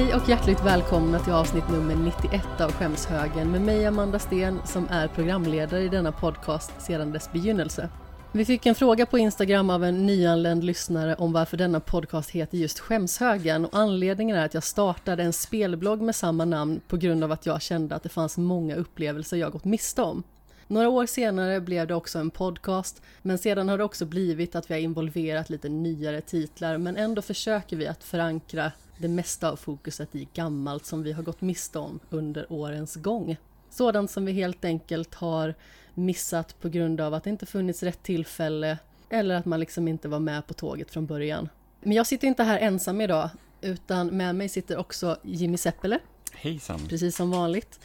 Hej och hjärtligt välkomna till avsnitt nummer 91 av Skämshögen med mig Amanda Sten som är programledare i denna podcast sedan dess begynnelse. Vi fick en fråga på Instagram av en nyanländ lyssnare om varför denna podcast heter just Skämshögen och anledningen är att jag startade en spelblogg med samma namn på grund av att jag kände att det fanns många upplevelser jag gått miste om. Några år senare blev det också en podcast, men sedan har det också blivit att vi har involverat lite nyare titlar, men ändå försöker vi att förankra det mesta av fokuset i gammalt som vi har gått miste om under årens gång. Sådant som vi helt enkelt har missat på grund av att det inte funnits rätt tillfälle eller att man liksom inte var med på tåget från början. Men jag sitter inte här ensam idag, utan med mig sitter också Jimmy Seppele. Hejsan! Precis som vanligt.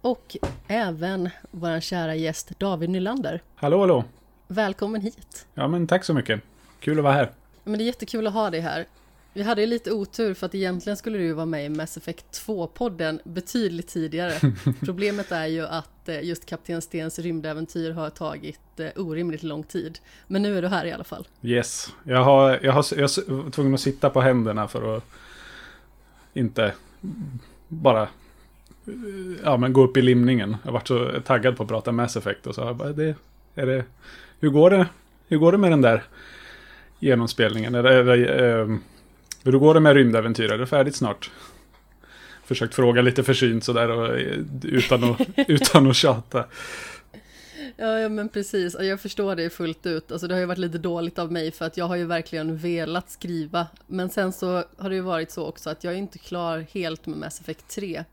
Och även vår kära gäst David Nylander. Hallå, hallå! Välkommen hit! Ja, men tack så mycket. Kul att vara här. Men det är jättekul att ha dig här. Vi hade ju lite otur för att egentligen skulle du vara med i Mass Effect 2-podden betydligt tidigare. Problemet är ju att eh, just Kapten Stens rymdäventyr har tagit eh, orimligt lång tid. Men nu är du här i alla fall. Yes. Jag, har, jag, har, jag var tvungen att sitta på händerna för att inte bara ja, men gå upp i limningen. Jag varit så taggad på att prata Mass Effect och så bara, det, är det, hur går det, hur går det med den där genomspelningen? Är det, är det, um, hur går det med rymdäventyr? Är det färdigt snart? Försökt fråga lite försynt sådär och, utan, att, utan att tjata. Ja, ja, men precis. Jag förstår det fullt ut. Alltså, det har ju varit lite dåligt av mig för att jag har ju verkligen velat skriva. Men sen så har det ju varit så också att jag är inte klar helt med Mass Effect 3.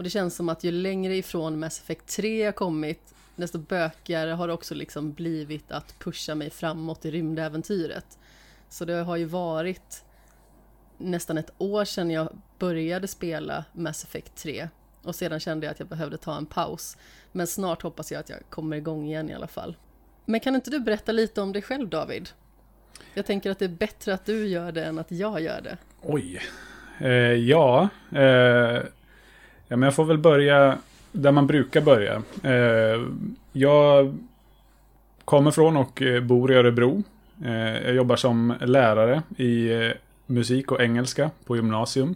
Och det känns som att ju längre ifrån Mass Effect 3 jag kommit, desto bökigare har det också liksom blivit att pusha mig framåt i rymdäventyret. Så det har ju varit nästan ett år sedan jag började spela Mass Effect 3. Och sedan kände jag att jag behövde ta en paus. Men snart hoppas jag att jag kommer igång igen i alla fall. Men kan inte du berätta lite om dig själv David? Jag tänker att det är bättre att du gör det än att jag gör det. Oj. Eh, ja. Eh, ja, men jag får väl börja där man brukar börja. Eh, jag kommer från och eh, bor i Örebro. Eh, jag jobbar som lärare i eh, musik och engelska på gymnasium.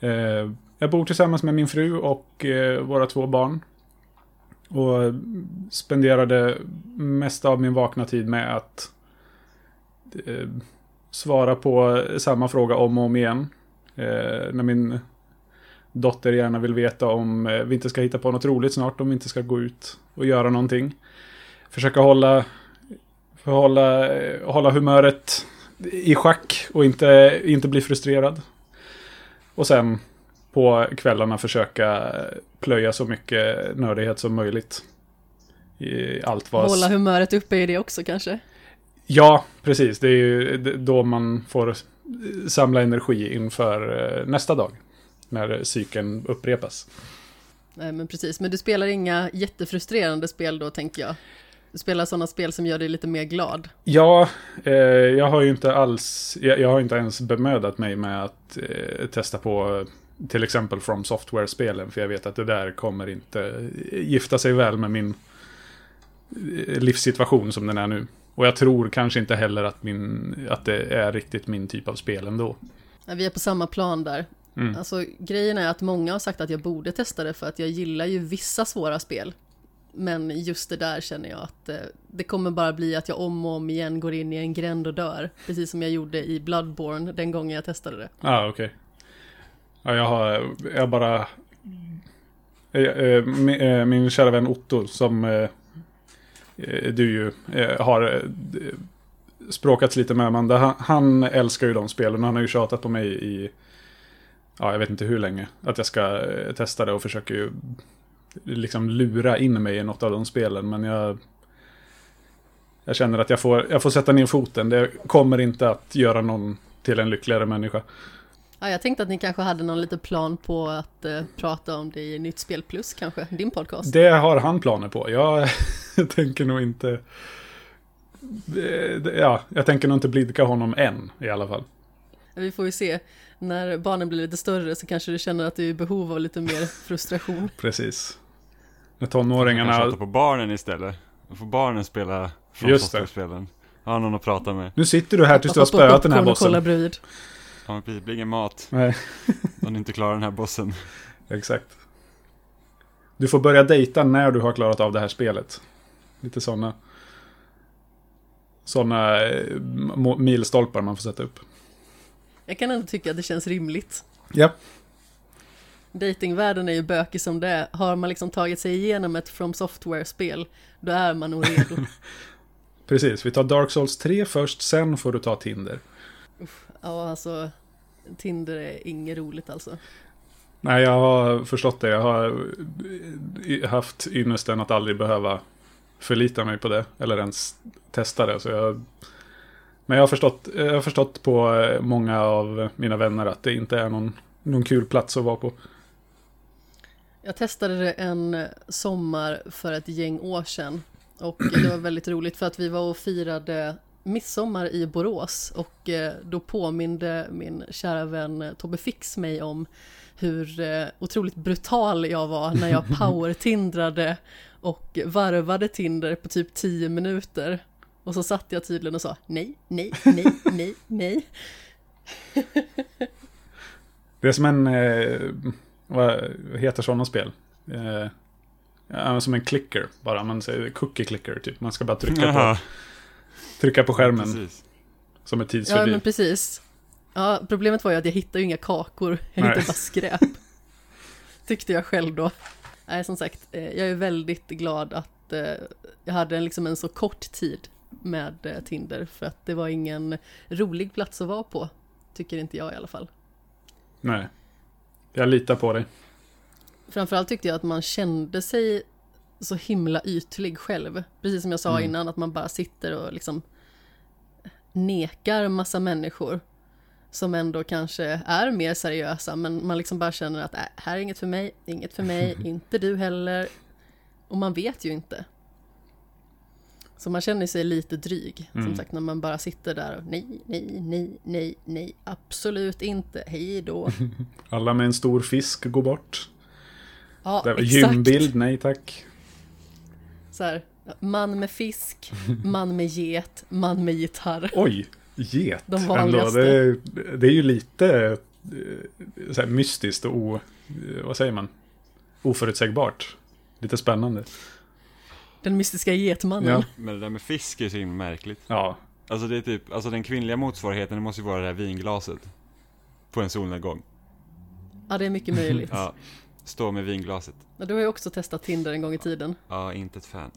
Eh, jag bor tillsammans med min fru och eh, våra två barn. Och spenderade mesta av min vakna tid med att eh, svara på samma fråga om och om igen. Eh, när min dotter gärna vill veta om vi inte ska hitta på något roligt snart, om vi inte ska gå ut och göra någonting. Försöka hålla, hålla, hålla humöret i schack och inte, inte bli frustrerad. Och sen på kvällarna försöka plöja så mycket nördighet som möjligt. I allt vad... Hålla humöret uppe i det också kanske? Ja, precis. Det är ju då man får samla energi inför eh, nästa dag. När cykeln upprepas. Nej, men precis. Men du spelar inga jättefrustrerande spel då, tänker jag? spela sådana spel som gör dig lite mer glad? Ja, eh, jag har ju inte alls, jag, jag, har inte ens bemödat mig med att eh, testa på till exempel From Software-spelen, för jag vet att det där kommer inte gifta sig väl med min eh, livssituation som den är nu. Och jag tror kanske inte heller att, min, att det är riktigt min typ av spel ändå. Ja, vi är på samma plan där. Mm. Alltså, grejen är att många har sagt att jag borde testa det för att jag gillar ju vissa svåra spel. Men just det där känner jag att eh, det kommer bara bli att jag om och om igen går in i en gränd och dör. Precis som jag gjorde i Bloodborne den gången jag testade det. Ja, ah, okej. Okay. Ja, jag har, jag bara... Eh, eh, min, min kära vän Otto som du ju har språkats lite med. Han, han älskar ju de spelen och han har ju tjatat på mig i... Ja, jag vet inte hur länge. Att jag ska testa det och försöker ju liksom lura in mig i något av de spelen. Men jag, jag känner att jag får, jag får sätta ner foten. Det kommer inte att göra någon till en lyckligare människa. Ja, jag tänkte att ni kanske hade någon liten plan på att uh, prata om det i Nytt Spel Plus kanske, din podcast. Det har han planer på. Jag tänker nog inte... Ja, jag tänker nog inte blidka honom än i alla fall. Vi får ju se. När barnen blir lite större så kanske du känner att du är i behov av lite mer frustration. Precis. När tonåringarna... Man kan på barnen istället. Då får barnen spela från spelen. Ha någon att prata med. Nu sitter du här tills du har spöat den här bossen. kolla bredvid. Ja. Det blir ingen mat Nej, om du inte klarar den här bossen. exakt. Du får börja dejta när du har klarat av det här spelet. Lite sådana sådana milstolpar man får sätta upp. Jag kan ändå tycka att det känns rimligt. Ja, Datingvärlden är ju bökig som det är. Har man liksom tagit sig igenom ett From Software-spel, då är man nog redo. precis. Vi tar Dark Souls 3 först, sen får du ta Tinder. Ja, alltså, Tinder är inget roligt alltså. Nej, jag har förstått det. Jag har haft ynnesten att aldrig behöva förlita mig på det. Eller ens testa det. Så jag... Men jag har, förstått, jag har förstått på eh, många av mina vänner att det inte är någon, någon kul plats att vara på. Jag testade det en sommar för ett gäng år sedan. Och det var väldigt roligt för att vi var och firade midsommar i Borås. Och eh, då påminde min kära vän Tobbe Fix mig om hur eh, otroligt brutal jag var när jag power-tindrade och varvade Tinder på typ 10 minuter. Och så satt jag tydligen och sa nej, nej, nej, nej, nej. Det är som en... Eh, vad heter sådana spel? Eh, ja, som en clicker bara. Man säger cookie clicker typ. Man ska bara trycka på, trycka på skärmen precis. som ett Ja, tidsfördriv. men precis. Ja, problemet var ju att jag hittade ju inga kakor, jag Nej. hittade bara skräp. Tyckte jag själv då. Nej, som sagt, eh, jag är väldigt glad att eh, jag hade liksom en så kort tid med eh, Tinder, för att det var ingen rolig plats att vara på. Tycker inte jag i alla fall. Nej. Jag litar på dig. Framförallt tyckte jag att man kände sig så himla ytlig själv. Precis som jag sa Mm. innan, att man bara sitter och liksom nekar massa människor som ändå kanske är mer seriösa, men man liksom bara känner att äh, här är inget för mig, inget för mig, inte du heller. Och man vet ju inte. Så man känner sig lite dryg, som Mm. sagt, när man bara sitter där och nej, nej, nej, nej, nej, absolut inte, hej då. Alla med en stor fisk går bort. Ja, Det var exakt. gymbild, nej tack. Så här, man med fisk, man med get, man med gitarr. Oj, get. De Ändå, vanligaste. det, det är ju lite eh, så här, mystiskt och o, eh, vad säger man? oförutsägbart. Lite spännande. Den mystiska getmannen. Ja. Men det där med fisk är så himla märkligt. Ja, Alltså det är typ, alltså den kvinnliga motsvarigheten måste ju vara det här vinglaset. På en solnedgång. Ja, det är mycket möjligt. Ja. Stå med vinglaset. Ja, Du har ju också testat Tinder en gång i tiden. Ja, inte ett fan.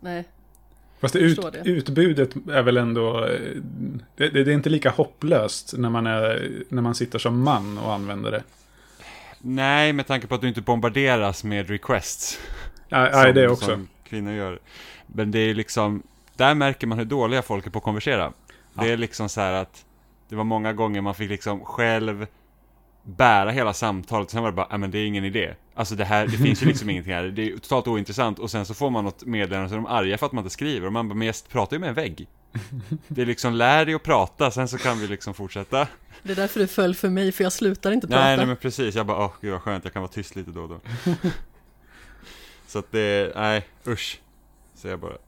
Nej, fast det ut, det. utbudet är väl ändå... eh, Det, det är inte lika hopplöst när man, är, när man sitter som man och använder det. Nej, med tanke på att du inte bombarderas med requests. Nej, nej det också. Som kvinnor gör. Men det är liksom, där märker man hur dåliga folk är på att konversera. Det Ja. är liksom så här att det var många gånger man fick liksom själv bära hela samtalet, sen var det bara, nej men det är ingen idé. Alltså det här, det finns ju liksom ingenting här, det är totalt ointressant och sen så får man något meddelande så är de arga för att man inte skriver och man bara, men jag pratar ju med en vägg. Det är liksom, lär dig att prata, sen så kan vi liksom fortsätta. det är därför du föll för mig, för jag slutar inte prata. Nej, nej men precis, jag bara, åh gud vad skönt, jag kan vara tyst lite då och då. så att det, nej, usch. Säger jag bara.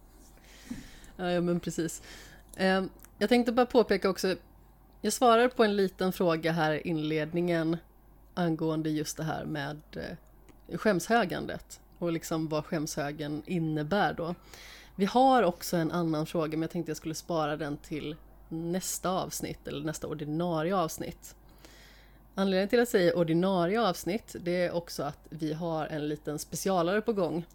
Ja, ja, men precis. Eh, jag tänkte bara påpeka också, jag svarar på en liten fråga här i inledningen angående just det här med eh, skämshögandet och liksom vad skämshögen innebär då. Vi har också en annan fråga, men jag tänkte jag skulle spara den till nästa avsnitt eller nästa ordinarie avsnitt. Anledningen till att säga ordinarie avsnitt, det är också att vi har en liten specialare på gång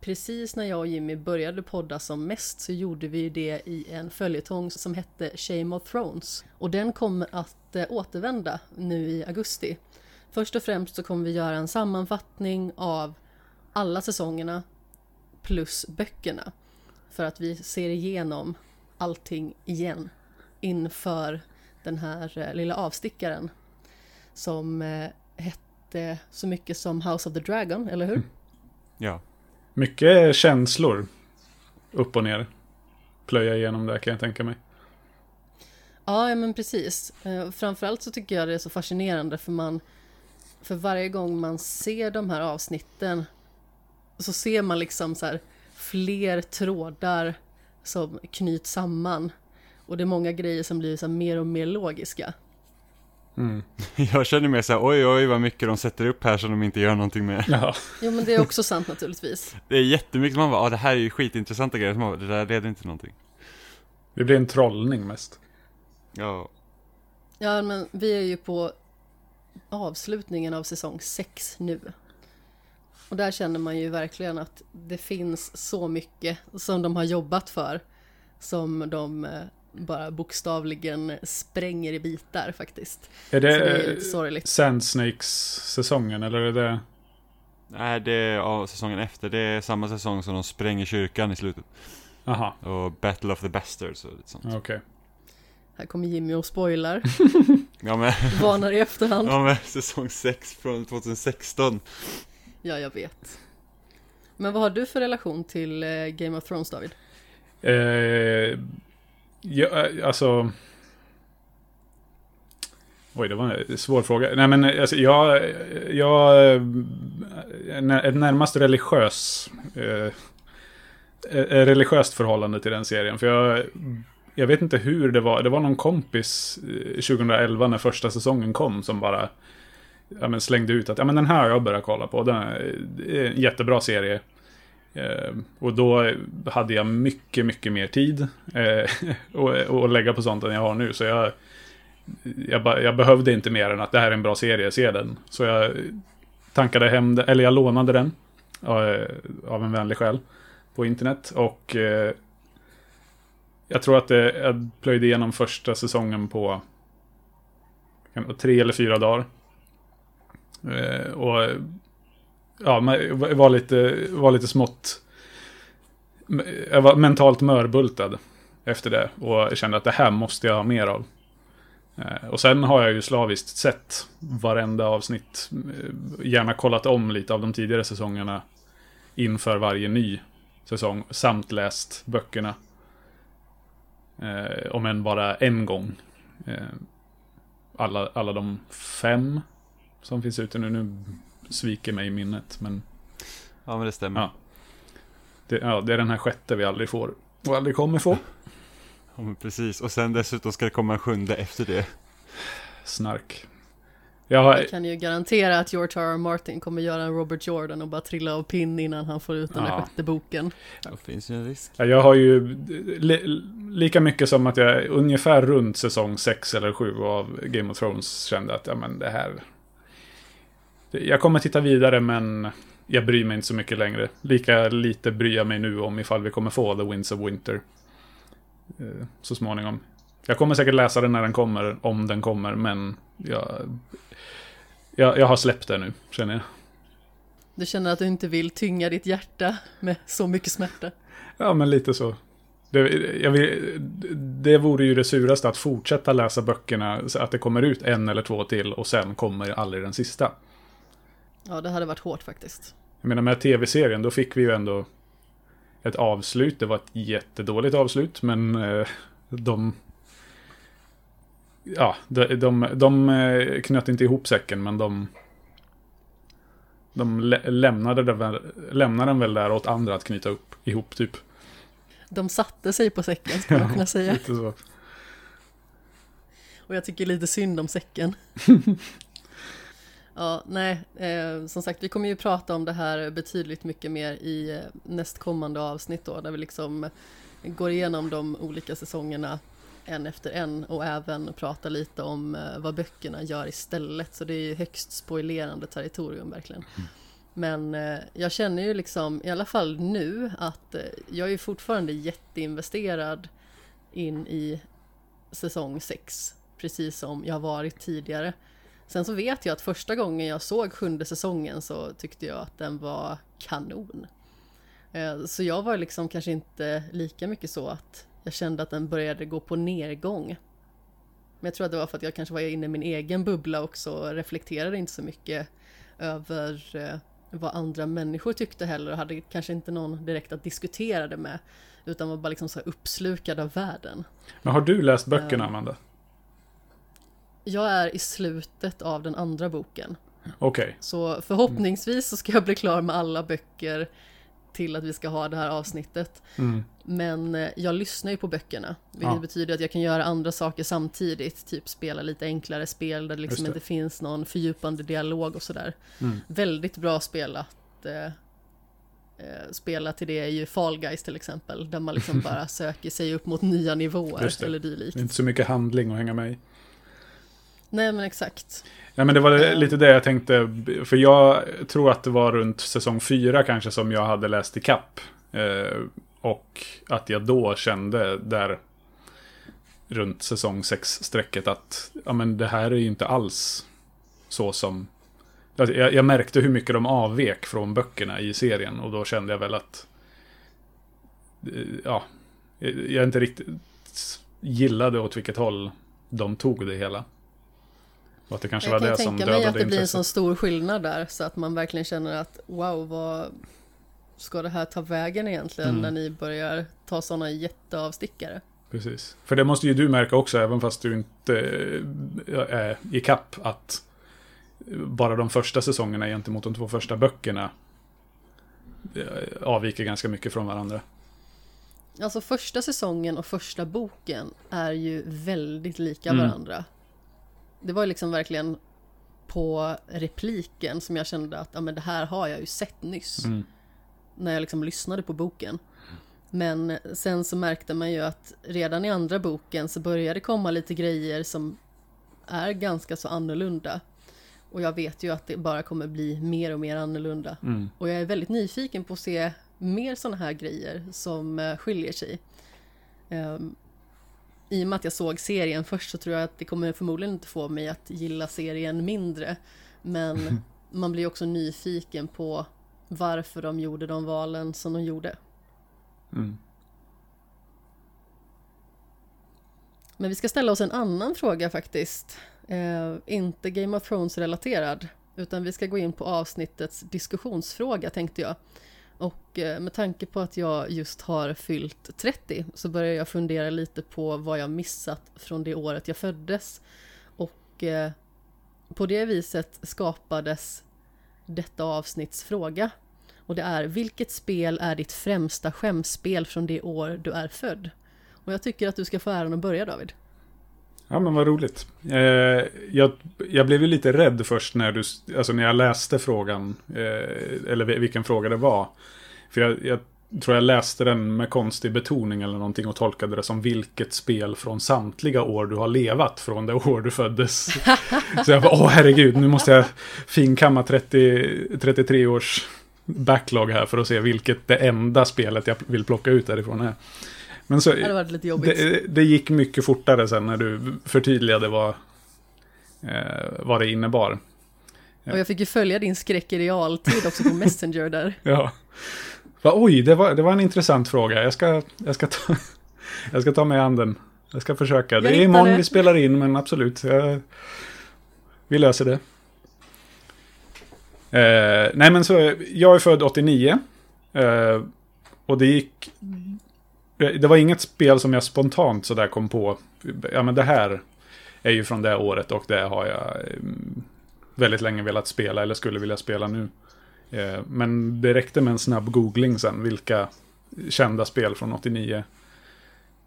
Precis när jag och Jimmy började podda som mest så gjorde vi det i en följetong som hette Shame of Thrones. Och den kommer att eh, återvända nu i augusti. Först och främst så kommer vi göra en sammanfattning av alla säsongerna plus böckerna. För att vi ser igenom allting igen inför den här eh, lilla avstickaren som eh, hette så mycket som House of the Dragon, eller hur? Ja. Mycket känslor. Upp och ner. Plöja igenom där kan jag tänka mig. Ja, men precis. Eh, Framförallt så tycker jag det är så fascinerande för man för varje gång man ser de här avsnitten så ser man liksom så här fler trådar som knyts samman och det är många grejer som blir så mer och mer logiska. Mm. Jag känner mer så här, oj oj vad mycket de sätter upp här som de inte gör någonting med. Ja. Jo men det är också sant naturligtvis. Det är jättemycket man bara, ah, det här är ju skitintressanta grejer, som man bara, det där leder inte till någonting. Det blir en trollning mest. Ja, Ja men vi är ju på avslutningen av säsong 6 nu. Och där känner man ju verkligen att det finns så mycket som de har jobbat för. Som de eh, bara bokstavligen spränger i bitar faktiskt. Är Så det, det är. Sandsnakes-säsongen eller är det... nej det är ja, säsongen efter, det är samma säsong som de spränger kyrkan i slutet. Aha, Och Battle of the Bastards och lite sånt. okej. Här kommer Jimmy och spoilar. Ja men, Varnar i efterhand. ja men säsong 6 från 2016. Ja, jag vet. Men vad har du för relation till eh, Game of Thrones, David? Eh, ja, eh, alltså... Oj, det var en svår fråga. Nej, men eh, alltså, jag... Eh, jag... Ett närmast religiös... Eh, religiöst förhållande till den serien. För jag... Jag vet inte hur det var. Det var någon kompis 2011 när första säsongen kom som bara ja, men slängde ut att ja, men den här har jag börjat kolla på. Den är det är en jättebra serie. Eh, och då hade jag mycket, mycket mer tid eh, och, och lägga på sånt än jag har nu. Så jag, jag, jag behövde inte mer än att det här är en bra serie, se den. Så jag tankade hem den, eller jag lånade den eh, av en vänlig själ på internet. Och eh, jag tror att det, jag plöjde igenom första säsongen på tre eller fyra dagar. Eh, och ja, var lite, var lite smått... Jag var mentalt mörbultad efter det och kände att det här måste jag ha mer av. Eh, och sen har jag ju slaviskt sett varenda avsnitt. Eh, gärna kollat om lite av de tidigare säsongerna inför varje ny säsong. Samt läst böckerna. Eh, om än bara en gång. Eh, alla, alla de fem som finns ute nu. Nu sviker mig minnet. Men Ja men det stämmer. Ja. det, ja, det är den här sjätte vi aldrig får. Och aldrig kommer få. Ja, men precis, och sen dessutom ska det komma en sjunde efter det. Snark. Jag har, Jag kan ju garantera att George R. R. Martin kommer göra en Robert Jordan och bara trilla av pinn innan han får ut den där Ja. sjätte boken. Det finns ju en risk. Ja, Jag har ju li, lika mycket som att jag ungefär runt säsong 6 eller 7 av Game of Thrones kände att ja, men det här... Jag kommer titta vidare men jag bryr mig inte så mycket längre. Lika lite bryr jag mig nu om ifall vi kommer få The Winds of Winter. eh, Så småningom. Jag kommer säkert läsa den när den kommer, om den kommer, men jag... Jag, jag har släppt det nu, känner jag. Du känner att du inte vill tynga ditt hjärta med så mycket smärta. Ja, men lite så. Det, jag vill, det vore ju det suraste att fortsätta läsa böckerna så att det kommer ut en eller två till och sen kommer aldrig den sista. Ja, det hade varit hårt faktiskt. Jag menar med tv-serien, då fick vi ju ändå ett avslut. Det var ett jättedåligt avslut, men eh, de... Ja, de, de, de eh, knöt inte ihop säcken, men de... De lä- lämnade, den lämnade den väl där åt andra att knyta upp, ihop, typ. De satte sig på säcken, skulle man kunna säga. Och jag tycker lite synd om säcken. ja, nej, eh, som sagt, vi kommer ju prata om det här betydligt mycket mer i eh, nästkommande avsnitt då, där vi liksom går igenom de olika säsongerna en efter en och även pratar lite om eh, vad böckerna gör istället. Så det är ju högst spoilerande territorium verkligen. Men eh, jag känner ju liksom, i alla fall nu, att eh, jag är fortfarande jätteinvesterad in i säsong 6. Precis som jag har varit tidigare. Sen så vet jag att första gången jag såg sjunde säsongen så tyckte jag att den var kanon. Eh, Så jag var liksom kanske inte lika mycket så att jag kände att den började gå på nedgång. Men jag tror att det var för att jag kanske var inne i min egen bubbla också och reflekterade inte så mycket över eh, vad andra människor tyckte heller och hade kanske inte någon direkt att diskutera det med. Utan var bara liksom så uppslukad av världen. Men har du läst böckerna, Ja. Amanda? Jag är i slutet av den andra boken. Okej. Så förhoppningsvis så ska jag bli klar med alla böcker till att vi ska ha det här avsnittet. Mm. Men eh, jag lyssnar ju på böckerna. Vilket Ja. betyder att jag kan göra andra saker samtidigt. Typ spela lite enklare spel där det liksom det. inte finns någon fördjupande dialog och sådär. Mm. Väldigt bra spelat. Eh, eh, spela till det är ju Fall Guys till exempel. Där man liksom bara söker sig upp mot nya nivåer eller dylikt. Inte så mycket handling att hänga med i. Nej men exakt. Ja, men det var Ja. lite det jag tänkte. För jag tror att det var runt säsong fyra kanske som jag hade läst i kapp. Eh, och att jag då kände där runt säsong sex strecket att ja, men det här är ju inte alls så som... Alltså, jag, jag märkte hur mycket de avvek från böckerna i serien och då kände jag väl att... eh, Ja, jag inte riktigt gillade åt vilket håll de tog det hela. Och att det kanske Jag var kan det som tänka mig att det blir en sån stor skillnad där. Så att man verkligen känner att wow, vad ska det här ta vägen egentligen Mm. när ni börjar ta sådana jätteavstickare? Precis. För det måste ju du märka också, även fast du inte eh, är i kapp att bara de första säsongerna gentemot de två första böckerna eh, avviker ganska mycket från varandra. Alltså första säsongen och första boken är ju väldigt lika Mm. Det var ju liksom verkligen på repliken som jag kände att ja, men det här har jag ju sett nyss. Mm. När jag liksom lyssnade på boken. Men sen så märkte man ju att redan i andra boken så började det komma lite grejer som är ganska så annorlunda. Och jag vet ju att det bara kommer bli mer och mer annorlunda. Mm. Och jag är väldigt nyfiken på att se mer sådana här grejer som eh, skiljer sig. Um, I och med att jag såg serien först så tror jag att det kommer förmodligen inte få mig att gilla serien mindre. Men man blir också nyfiken på varför de gjorde de valen som de gjorde. Mm. Men vi ska ställa oss en annan fråga faktiskt. Eh, inte Game of Thrones-relaterad. Utan vi ska gå in på avsnittets diskussionsfråga tänkte jag. Och eh, med tanke på att jag just har fyllt 30 så börjar jag fundera lite på vad jag missat från det året jag föddes. Och eh, på det viset skapades detta avsnitts fråga. Och det är, vilket spel är ditt främsta skämspel från det år du är född? Och jag tycker att du ska få äran att börja David. Ja, men vad roligt. Eh, jag, jag blev ju lite rädd först när, du, alltså när jag läste frågan, eh, eller vilken fråga det var. För jag, jag tror jag läste den med konstig betoning eller någonting och tolkade det som vilket spel från samtliga år du har levat från det år du föddes. Så jag bara, åh herregud, nu måste jag finkamma 30, 33 års backlog här för att se vilket det enda spelet jag vill plocka ut därifrån är. Men så, Det hade varit lite jobbigt. det, det gick mycket fortare sen när du förtydligade vad, eh, vad det innebar. Och jag fick ju följa din skräck i realtid också på Messenger där. Ja. Va, oj, det var, det var en intressant fråga. Jag ska, jag ska, ta, jag ska ta mig an den. Jag ska försöka. Jag det är imorgon vi spelar in, men absolut. Jag, vi löser det. Eh, nej, men så, jag är född 89. Eh, och det gick... Det var inget spel som jag spontant sådär kom på. Ja, men det här är ju från det året och det har jag mm, väldigt länge velat spela eller skulle vilja spela nu. Eh, Men det räckte med en snabb googling sen, vilka kända spel från 89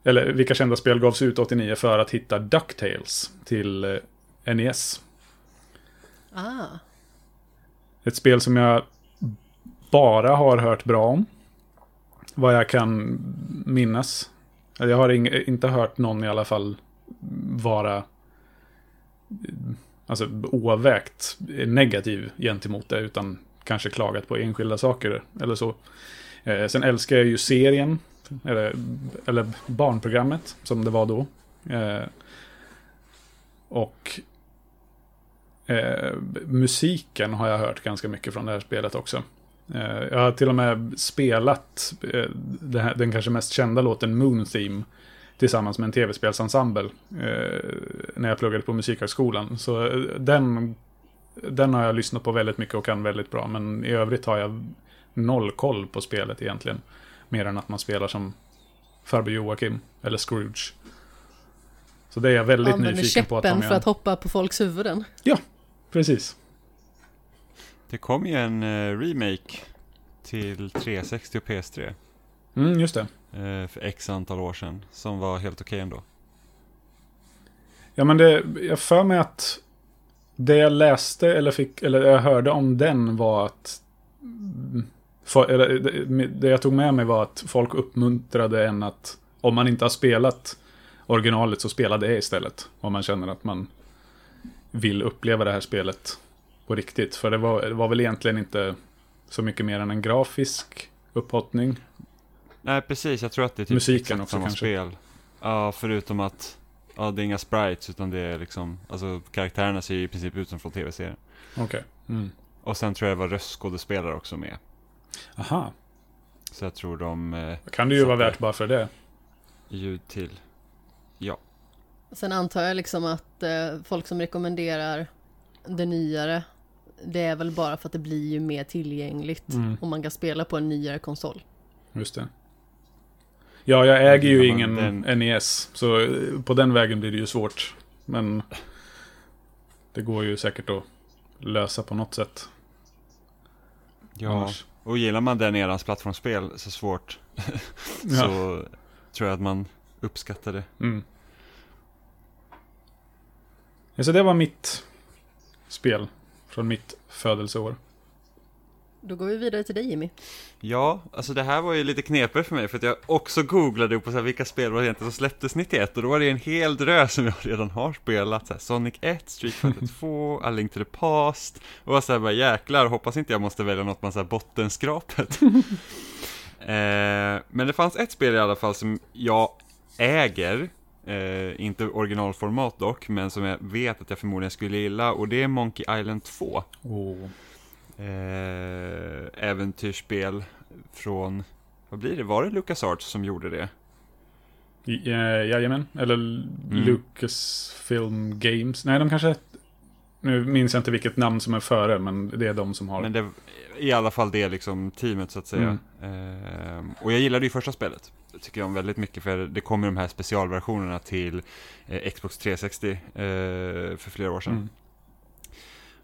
eller vilka kända spel gavs ut 89 för att hitta DuckTales till eh, NES. Ah, Ett spel som jag bara har hört bra om. Vad jag kan minnas. Jag har in, inte hört någon i alla fall vara alltså, oavvägt negativ gentemot det. Utan kanske klagat på enskilda saker eller så. Eh, sen älskar jag ju serien. Eller, eller barnprogrammet som det var då. Eh, och eh, musiken har jag hört ganska mycket från det här spelet också. Eh, jag har till och med spelat eh, den, kanske mest kända låten Moon Theme tillsammans med en tv-spelsensemble eh, när jag pluggade på Musikhögskolan. Så den, den har jag lyssnat på väldigt mycket och kan väldigt bra. Men i övrigt har jag noll koll på spelet egentligen. Mer än att man spelar som farbror Joakim eller Scrooge. Så det är jag väldigt använder nyfiken på att ta käppen för att hoppa på folks huvuden. Precis. Det kom ju en eh, remake till 360 och PS3 Mm, just det. eh, för x antal år sedan. Som var helt okej ändå. Ja, men det, jag för mig att det jag läste eller, fick, eller jag hörde om den var att... mm, För, eller, det, det jag tog med mig var att folk uppmuntrade en att om man inte har spelat originalet så spela det istället. Om man känner att man vill uppleva det här spelet på riktigt. För det var, det var väl egentligen inte så mycket mer än en grafisk upphottning. Nej, precis. Jag tror att det är typ Musiken exakt också samma kanske. spel. Ja, förutom att ja, det är inga sprites utan det är liksom, alltså karaktärerna ser ju i princip ut som från tv-serien. Okej. Mm. Och sen tror jag det var röstskådespelare också med. Aha. Så jag tror de eh, kan det ju vara värt bara för det. ljud till. Ja. Sen antar jag liksom att eh, folk som rekommenderar det nyare, det är väl bara för att det blir ju mer tillgängligt Mm. om man kan spela på en nyare konsol. Just det. Ja, jag äger ju Ja, ingen den- NES. Så eh, på den vägen blir det ju svårt. Men det går ju säkert att lösa på något sätt. Ja, Annars. och gillar man den erans plattformsspel så svårt Ja. så tror jag att man uppskattar det. Mm. Ja, så det var mitt spel från mitt födelseår. Då går vi vidare till dig Jimmy. Ja, alltså det här var ju lite knepigt för mig för att jag också googlade på så här, vilka spel var det egentligen som släpptes 91 och då var det en hel drös som jag redan har spelat. Så här, Sonic 1, Street Fighter 2, A Link to the Past och jag så här, bara jäklar, hoppas inte jag måste välja något med så här bottenskrapet. eh, men det fanns ett spel i alla fall som jag äger, eh, inte originalformat dock, men som jag vet att jag förmodligen skulle gilla och det är Monkey Island 2 Oh. eh, äventyrsspel från, vad blir det, var det LucasArts som gjorde det? I- eh, Jajamän. Eller Mm. Lucasfilm Games. Nej, de kanske... Nu minns jag inte vilket namn som är före, men det är de som har... Men det i alla fall det liksom teamet så att säga. Eh, och jag gillade ju första spelet. Tycker jag om väldigt mycket för det kommer de här specialversionerna till eh, Xbox 360 eh, för flera år sedan. Mm.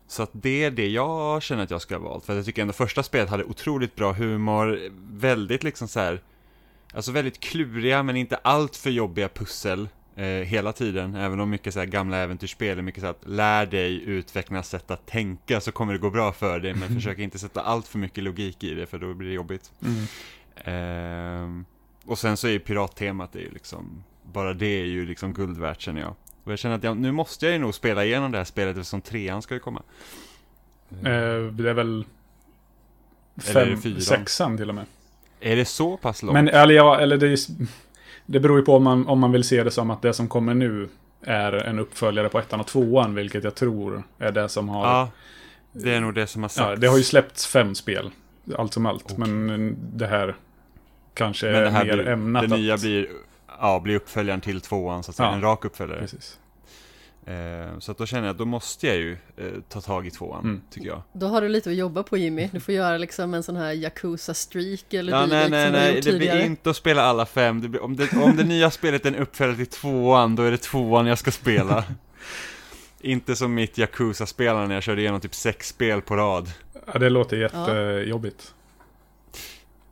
Så att det är det jag känner att jag ska ha valt. För jag tycker ändå första spelet hade otroligt bra humor, väldigt liksom så här, alltså väldigt kluriga men inte allt för jobbiga pussel eh, hela tiden. Även om mycket så här gamla äventyrsspel är mycket så att lär dig utveckla sätt att tänka så kommer det gå bra för dig. Men försök inte sätta allt för mycket logik i det för då blir det jobbigt. Mm. Ehm, och sen så är ju pirattemat det är ju liksom, bara det är ju liksom guld värt känner jag. Och jag känner att jag, nu måste jag ju nog spela igenom det här spelet eftersom trean ska ju komma. Eh, det är väl... Är Fem, fyran? sexan till och med. Är det så pass långt? Men eller ja, eller det, är, det beror ju på om man, om man vill se det som att det som kommer nu är en uppföljare på ettan och tvåan, vilket jag tror är det som har... Ja, det är nog det som har sagts. Ja, det har ju släppts fem spel, allt som allt. Okej. Men det här kanske Men det är här mer blir, ämnat det nya att... blir, ja, blir uppföljaren till tvåan så att säga, Ja. en rak uppföljare. Precis. Eh, så att då känner jag att då måste jag ju eh, ta tag i tvåan, Mm. tycker jag. Då har du lite att jobba på Jimmy. Du får göra liksom en sån här Yakuza-streak eller Ja, nej, dylikt nej, nej, det blir inte att spela alla fem. Det blir, om, det, om det nya spelet är en uppföljare till tvåan, då är det tvåan jag ska spela. inte som mitt Yakuza-spelande när jag körde igenom typ sex spel på rad. Ja, det låter jättejobbigt.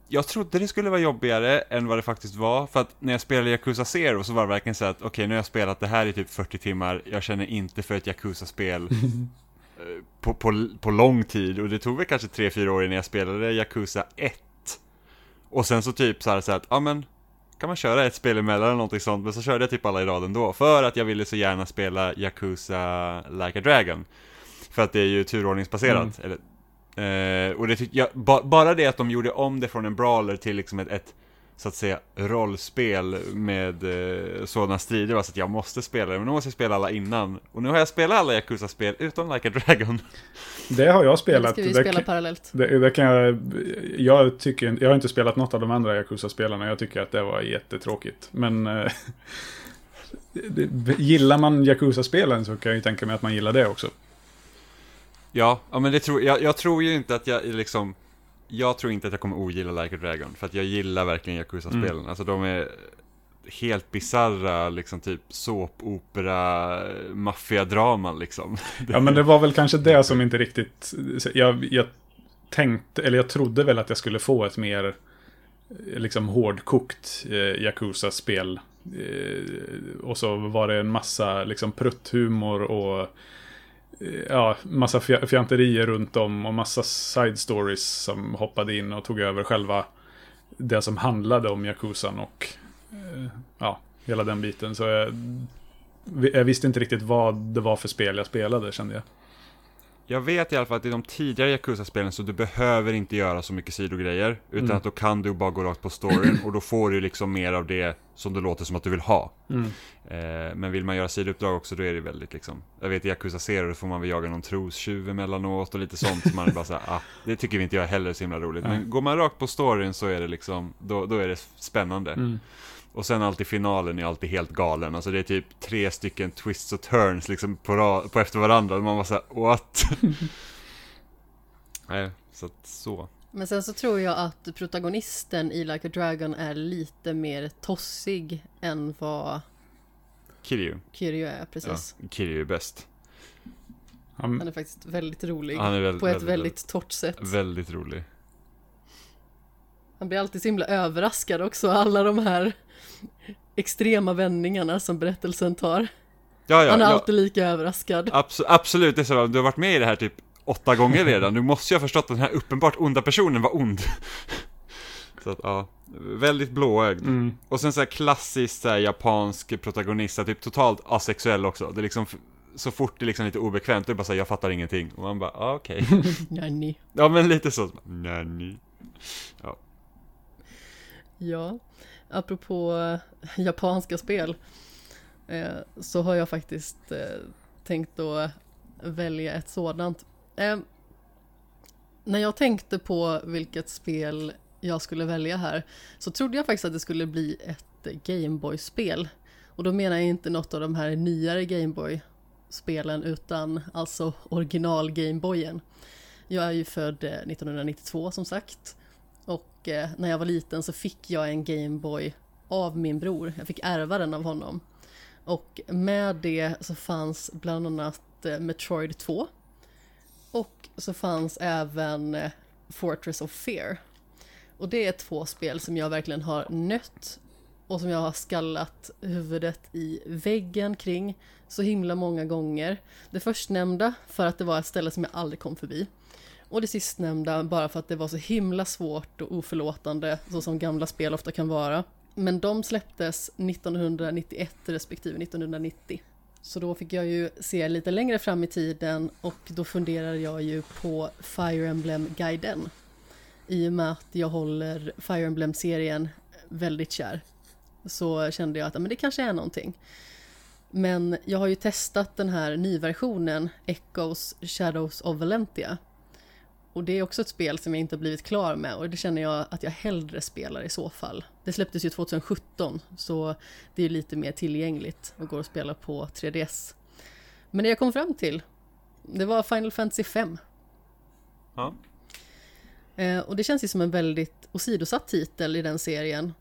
Jag trodde det skulle vara jobbigare än vad det faktiskt var, för att när jag spelade Yakuza Zero så var det verkligen så att okej, nu har jag spelat det här i typ 40 timmar, jag känner inte för ett Yakuza-spel eh, på, på, på lång tid, och det tog väl kanske 3-4 år innan jag spelade Yakuza 1. Och sen så typ så här, så att, ja men, kan man köra ett spel emellan eller någonting sånt, men så körde jag typ alla i raden då, för att jag ville så gärna spela Yakuza Like a Dragon. För att det är ju turordningsbaserat, eller Eh, och det tyck- jag, ba, bara det att de gjorde om det från en brawler till liksom ett, ett så att säga rollspel med eh, sådana strider så att jag måste spela det, men nu måste jag spela alla innan. Och nu har jag spelat alla Yakuza-spel utom Like a Dragon. Det har jag Det spelat. ska vi Det spela kan- parallellt. Det, det kan jag, jag, tycker, jag har inte spelat något av de andra Yakuza-spelarna. Jag tycker att det var jättetråkigt. Men eh, det, gillar man Yakuza-spelen så kan jag ju tänka mig att man gillar det också. Ja, ja men det tror jag, jag tror ju inte att jag liksom Jag tror inte att jag kommer ogilla Like a Dragon, för att jag gillar verkligen Yakuza-spelen. Mm. Alltså de är helt bizarra, liksom typ såpopera, maffiadraman liksom. Ja, men det var väl kanske det som inte riktigt... Jag, jag tänkte, eller jag trodde väl att jag skulle få ett mer eh, liksom hårdkokt eh, Yakuza-spel. Eh, och så var det en massa liksom prutthumor och Eh, ja, massa fjanterier runt om och massa side stories som hoppade in och tog över själva det som handlade om Yakuzan och eh, ja, hela den biten. Så jag, jag visste inte riktigt vad det var för spel jag spelade kände jag. Jag vet i alla fall att i de tidigare Yakuza-spelen så du behöver inte göra så mycket sidogrejer. Utan Mm. att då kan du bara gå rakt på storyn och då får du liksom mer av det som det låter som att du vill ha. Mm. Eh, men vill man göra sidouppdrag också då är det väldigt liksom Jag vet i Yakuza Zero då får man väl jaga någon trostjuv emellanåt och lite sånt som man är bara såhär, ah, det tycker vi inte jag heller är så himla roligt. Nej. Men går man rakt på storyn så är det liksom, då, då är det spännande. Och sen alltid finalen är alltid helt galen. Alltså det är typ tre stycken twists och turns liksom på, på efter varandra. Man bara såhär, what? Nej, så att så. Men sen så tror jag att protagonisten i Like a Dragon är lite mer tossig än vad Kiryu. Kiryu är precis. Ja, Kiryu är bäst. Han, Han är faktiskt väldigt rolig. Han är väldigt, på ett väldigt, väldigt torrt sätt. väldigt rolig. Han blir alltid så himla överraskad också, alla de här extrema vändningarna som berättelsen tar. Ja, ja, Han är ja. alltid lika överraskad. Abs- absolut, det är så. Du har varit med i det här typ åtta gånger redan. Du måste ju ha förstått att den här uppenbart onda personen var ond. Så att, ja. Väldigt blåögd. mm, Och sen så här klassiskt så här, japansk protagonist, typ totalt asexuell också. Det är liksom, så fort det är liksom lite obekvämt, det är bara så här, jag fattar ingenting. Och man bara, ah, okej. Nanny. ja men lite så. Nanny. Ja, apropå japanska spel eh, så har jag faktiskt eh, tänkt att välja ett sådant. Eh, när jag tänkte på vilket spel jag skulle välja här så trodde jag faktiskt att det skulle bli ett Gameboy-spel. Och då menar jag inte något av de här nyare Gameboy-spelen utan alltså original Gameboyen. Jag är ju född eh, 1992 som sagt och eh, när jag var liten så fick jag en Gameboy av min bror. Jag fick ärva den av honom. Och med det så fanns bland annat eh, Metroid 2. Och så fanns även eh, Fortress of Fear. Och det är två spel som jag verkligen har nött och som jag har skallat huvudet i väggen kring så himla många gånger. Det förstnämnda för att det var ett ställe som jag aldrig kom förbi. Och det sistnämnda bara för att det var så himla svårt och oförlåtande så som gamla spel ofta kan vara. Men de släpptes 1991 respektive 1990. Så då fick jag ju se lite längre fram i tiden och då funderade jag ju på Fire Emblem-guiden. I och med att jag håller Fire Emblem-serien väldigt kär så kände jag att men det kanske är någonting. Men jag har ju testat den här nyversionen, Echoes Shadows of Valentia. Och det är också ett spel som jag inte har blivit klar med och det känner jag att jag hellre spelar i så fall. Det släpptes ju 2017 så det är lite mer tillgängligt och går att spela på 3DS. Men det jag kom fram till, det var Final Fantasy 5. Ja. Eh, och det känns ju som en väldigt åsidosatt titel i den serien.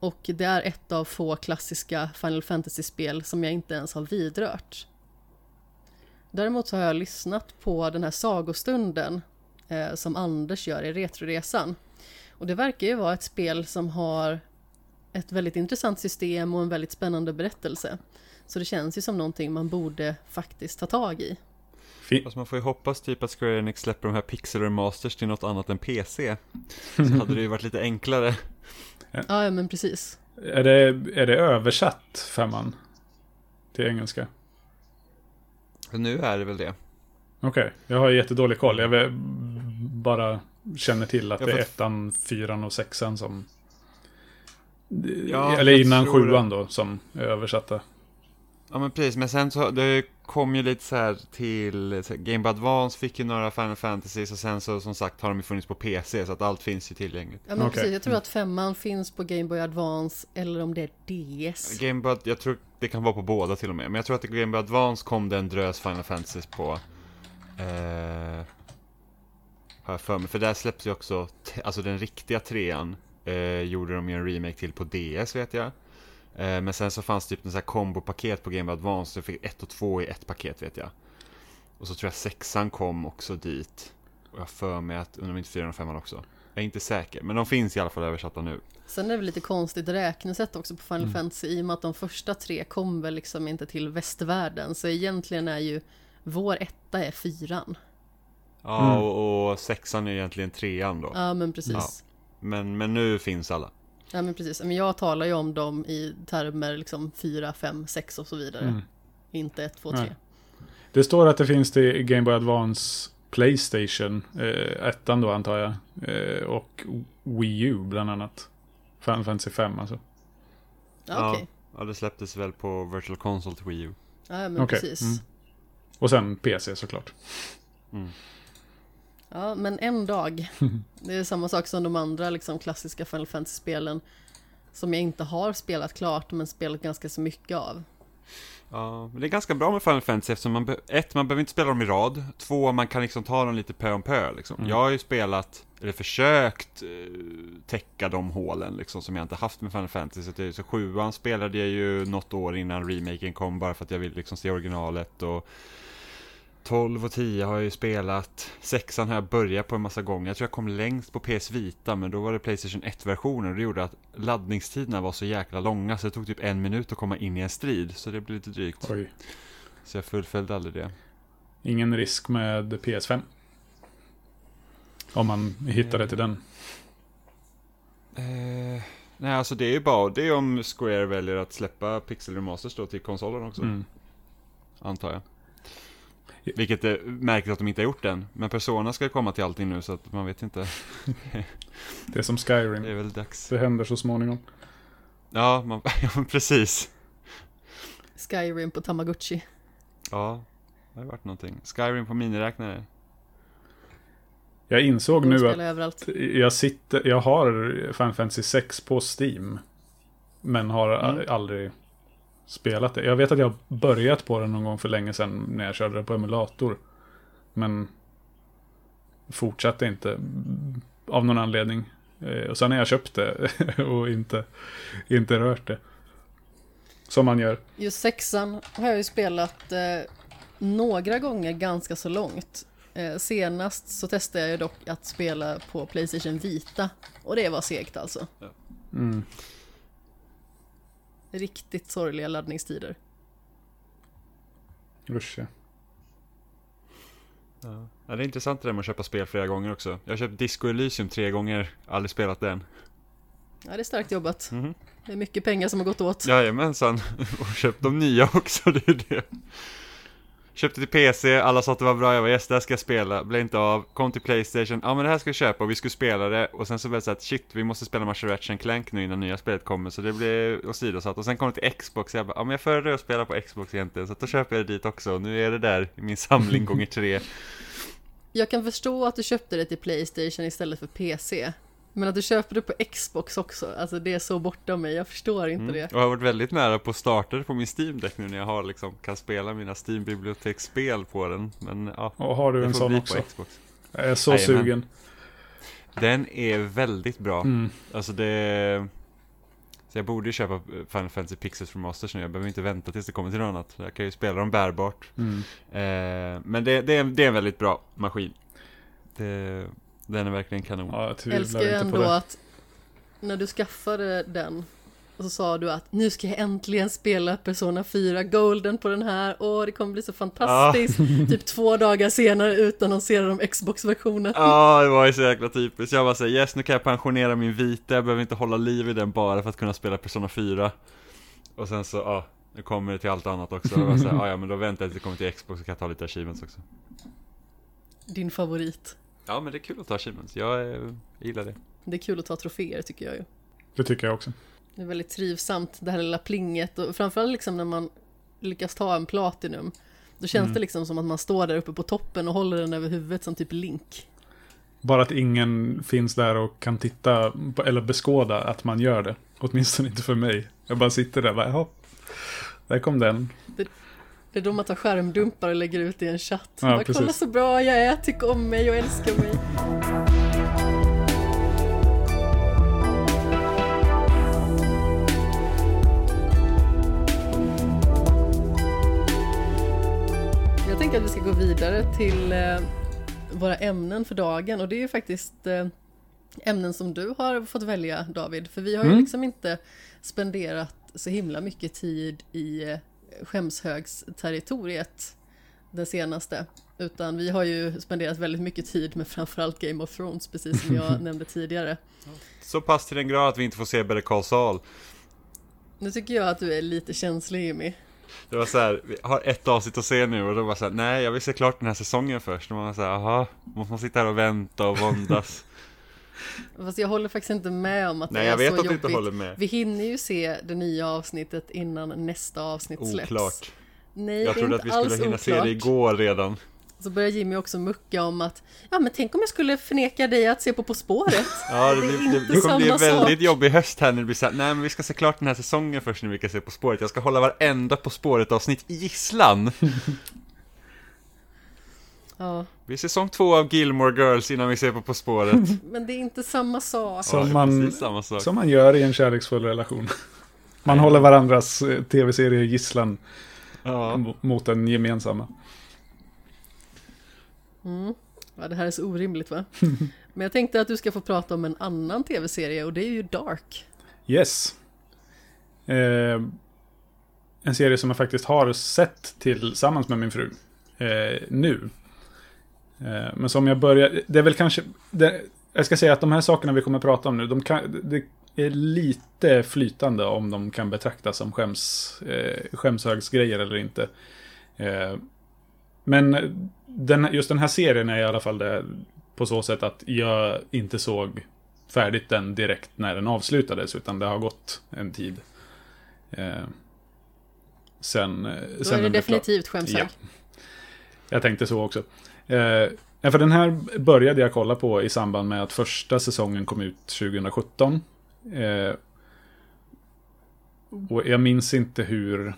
Och det är ett av få klassiska Final Fantasy-spel som jag inte ens har vidrört. Däremot så har jag lyssnat på den här sagostunden eh, som Anders gör i Retroresan. Och det verkar ju vara ett spel som har ett väldigt intressant system och en väldigt spännande berättelse. Så det känns ju som någonting man borde faktiskt ta tag i. Fast man får ju hoppas typ att Square Enix släpper de här Pixel Remasters till något annat än PC. Så hade det ju varit lite enklare. Ja, ja men precis. är, det, är det översatt, femman? Till engelska? Nu är det väl det. Okej, jag har jättedålig koll. Jag bara känner till att Ja, det är ettan, fyran och sexan som... Ja, Eller jag innan sjuan då, som är översatta. Ja men precis, men sen så det kom ju lite så här till så här, Game Boy Advance fick ju några Final Fantasies och sen så som sagt har de ju funnits på PC så att allt finns ju tillgängligt. Ja men Okej. precis, jag tror att femman finns på Game Boy Advance eller om det är DS. Game Boy, jag tror det kan vara på båda till och med, men jag tror att Game Boy Advance kom det en drös Final Fantasies på eh, Har jag för mig, för där släpps ju också, alltså den riktiga trean eh, gjorde de ju en remake till på DS vet jag. Eh, men sen så fanns det typ en sån här kombopaket på Game Boy Advance, så fick ett och två i ett paket vet jag. Och så tror jag sexan kom också dit. Och jag har för mig att undrar om inte 4 och 5 också. Jag är inte säker, men de finns i alla fall översatta nu. Sen är det väl lite konstigt räknesätt också på Final Mm. Fantasy i och med att de första tre kom väl liksom inte till västvärlden. Så egentligen är ju vår etta är fyran. Ja, Mm. och, och sexan är egentligen trean då. Ja men precis. Ja. Men, men nu finns alla. Ja men precis. Men jag talar ju om dem i termer liksom 4, 5, 6 och så vidare. Mm. Inte 1, 2, Nej. 3. Det står att det finns till Game Boy Advance Playstation, eh, ettan då antar jag, eh, och Wii U bland annat. Final Fantasy 5 alltså. Ja, okej. Ja, det släpptes väl på Virtual Console till Wii U. Ja men Okej, precis. mm. Och sen PC såklart. Mm. Ja men en dag. Det är samma sak som de andra liksom klassiska Final Fantasy-spelen. Som jag inte har spelat klart men spelat ganska så mycket av. Ja, men det är ganska bra med Final Fantasy eftersom man, be- ett, man behöver inte spela dem i rad. Två, man kan liksom ta dem lite pö om pö liksom. Mm. Jag har ju spelat, eller försökt eh, täcka de hålen liksom som jag inte haft med Final Fantasy. Så, det, så sjuan spelade jag ju något år innan remaken kom bara för att jag ville liksom se originalet och 12 och 10 har jag ju spelat. Sexan har jag börjat på en massa gånger. Jag tror jag kom längst på PS Vita, men då var det Playstation 1-versionen och det gjorde att laddningstiderna var så jäkla långa så det tog typ en minut att komma in i en strid. Så det blev lite drygt. Oj. Så jag fullföljde aldrig det. Ingen risk med PS5. Om man hittade till den. Eh, nej, alltså det är ju bara det är om Square väljer att släppa Pixel Remasters då till konsolen också, Mm. antar jag. Vilket är märkligt att de inte har gjort än. Men Persona ska ju komma till allting nu så att man vet inte. Det är som Det Skyrim. är väl dags. Det händer så småningom. Ja, man, ja precis. Skyrim på Tamagotchi. Ja, det har varit någonting. Skyrim på miniräknare. Jag insåg nu att överallt. jag, sitter, jag har Final Fantasy 6 på Steam. Men har Mm. aldrig spelat det. Jag vet att jag har börjat på den någon gång för länge sedan när jag körde det på emulator. Men fortsatte inte av någon anledning. Eh, Och sen har jag köpt det och inte, inte rört det. Som man gör. Just sexan har jag ju spelat eh, några gånger ganska så långt. Eh, senast så testade jag ju dock att spela på Playstation Vita. Och det var segt alltså. Mm. Riktigt sorgliga laddningstider. Usch ja. Ja. det är intressant det där med att köpa spel flera gånger också. Jag har köpt Disco Elysium tre gånger, aldrig spelat den. Ja, det är starkt jobbat. Mhm. Det är mycket pengar som har gått åt. Jajamensan, och köpt de nya också, det är det. Köpte till PC, alla sa att det var bra, jag var yes, det här ska jag spela, blev inte av, kom till Playstation, ja men det här ska vi köpa. Och vi skulle spela det. Och sen så blev det så att shit, vi måste spela Master Ratchet Clank nu innan nya spelet kommer. Så det blev åsidosatt. Och sen kom det till Xbox, jag bara, ja men jag föredrar att spela på Xbox egentligen så att då köper jag det dit också. Och nu är det där i min samling gånger tre. Jag kan förstå att du köpte det till Playstation istället för PC. Men att du köper det på Xbox också, alltså det är så bortom mig, jag förstår inte Mm. det. Och jag har varit väldigt nära på det på min Steam Deck nu när jag har liksom, kan spela mina Steam biblioteksspel på den, men ja. Och har du en sån också? på Xbox. Jag är så Jajamän. sugen. Den är väldigt bra. Mm. Alltså det... Så jag borde ju köpa Final Fantasy Pixels Remasters nu, jag behöver inte vänta tills det kommer till något annat. Jag kan ju spela dem bärbart. Mm. Eh, men det, det, är, det är en väldigt bra maskin. Det, den är verkligen kanon. Ja, jag älskar ju inte på ändå det. att när du skaffade den och så sa du att nu ska jag äntligen spela Persona 4 Golden på den här, åh det kommer bli så fantastiskt. typ två dagar senare utannonserar de Xbox-versionen. Ja, det var ju så jäkla typiskt. Jag bara säger yes, nu kan jag pensionera min vita, jag behöver inte hålla liv i den bara för att kunna spela Persona 4. Och sen så, ja, nu kommer det till allt annat också. Och jag bara "Ja, ja, men då väntar jag tills det kommer till Xbox så kan jag ta lite achievements också. Din favorit. Ja, men det är kul att ta achievements. Jag, eh, jag gillar det. Det är kul att ta troféer tycker jag ju. Det tycker jag också. Det är väldigt trivsamt det här lilla plinget och framförallt liksom när man lyckas ta en Platinum. Då känns Mm. det liksom som att man står där uppe på toppen och håller den över huvudet som typ Link. Bara att ingen finns där och kan titta på, eller beskåda att man gör det. Åtminstone inte för mig. Jag bara sitter där och bara, jaha. Där kom den. Det är då man tar skärmdumpar och lägger ut i en chatt. Ja, bara. Kolla så bra jag är, tyck om mig och älskar mig. Jag tänker att vi ska gå vidare till eh, våra ämnen för dagen och det är ju faktiskt eh, ämnen som du har fått välja David. För vi har ju Mm. liksom inte spenderat så himla mycket tid i eh, skämshögsterritoriet det senaste. Utan vi har ju spenderat väldigt mycket tid med framförallt Game of Thrones, precis som jag nämnde tidigare. Så pass till den grad att vi inte får se Better Call Saul. Nu tycker jag att du är lite känslig Jimmy. Det var så här, vi har ett avsnitt att se nu och då var så här, nej jag vill se klart den här säsongen först. Och man var så här, jaha, måste man sitta här och vänta och våndas? Fast jag håller faktiskt inte med om att nej det är jag vet så att jobbigt. inte håller med. Vi hinner ju se det nya avsnittet innan nästa avsnitt släpps. Oklart. Nej, Jag det är trodde inte att vi skulle hinna se oklart. det igår redan. Så börjar Jimmy också mucka om att Ja men tänk om jag skulle förneka dig att se på På spåret Ja, det, Det blir, inte det, det kommer bli en väldigt jobbig höst här när det blir så här, nej men vi ska se klart den här säsongen först när vi kan se På spåret. Jag ska hålla varenda På spåret avsnitt i gisslan. Ja, Vi är säsong två av Gilmore Girls innan vi ser på På spåret. men det är inte samma sak Som Ja, man- samma sak. Som man gör i en kärleksfull relation. Man håller varandras eh, tv-serie gisslan Ja. mot den gemensamma. mm. Ja det här är så orimligt va Men jag tänkte att du ska få prata om en annan tv-serie och det är ju Dark Yes. Eh, en serie som jag faktiskt har sett tillsammans med min fru. Eh, nu. Eh, men som jag börjar... Det är väl kanske... Det, jag ska säga att de här sakerna vi kommer att prata om nu, de kan, det är lite flytande om de kan betraktas som skäms, eh, skämshögsgrejer eller inte. Eh, men den, just den här serien är i alla fall det på så sätt att jag inte såg färdigt den direkt när den avslutades, utan det har gått en tid. Eh, sen, Då sen är det definitivt skämshög Ja. Jag tänkte så också. Eh, för den här började jag kolla på i samband med att första säsongen kom ut 2017. Eh, och jag minns inte hur...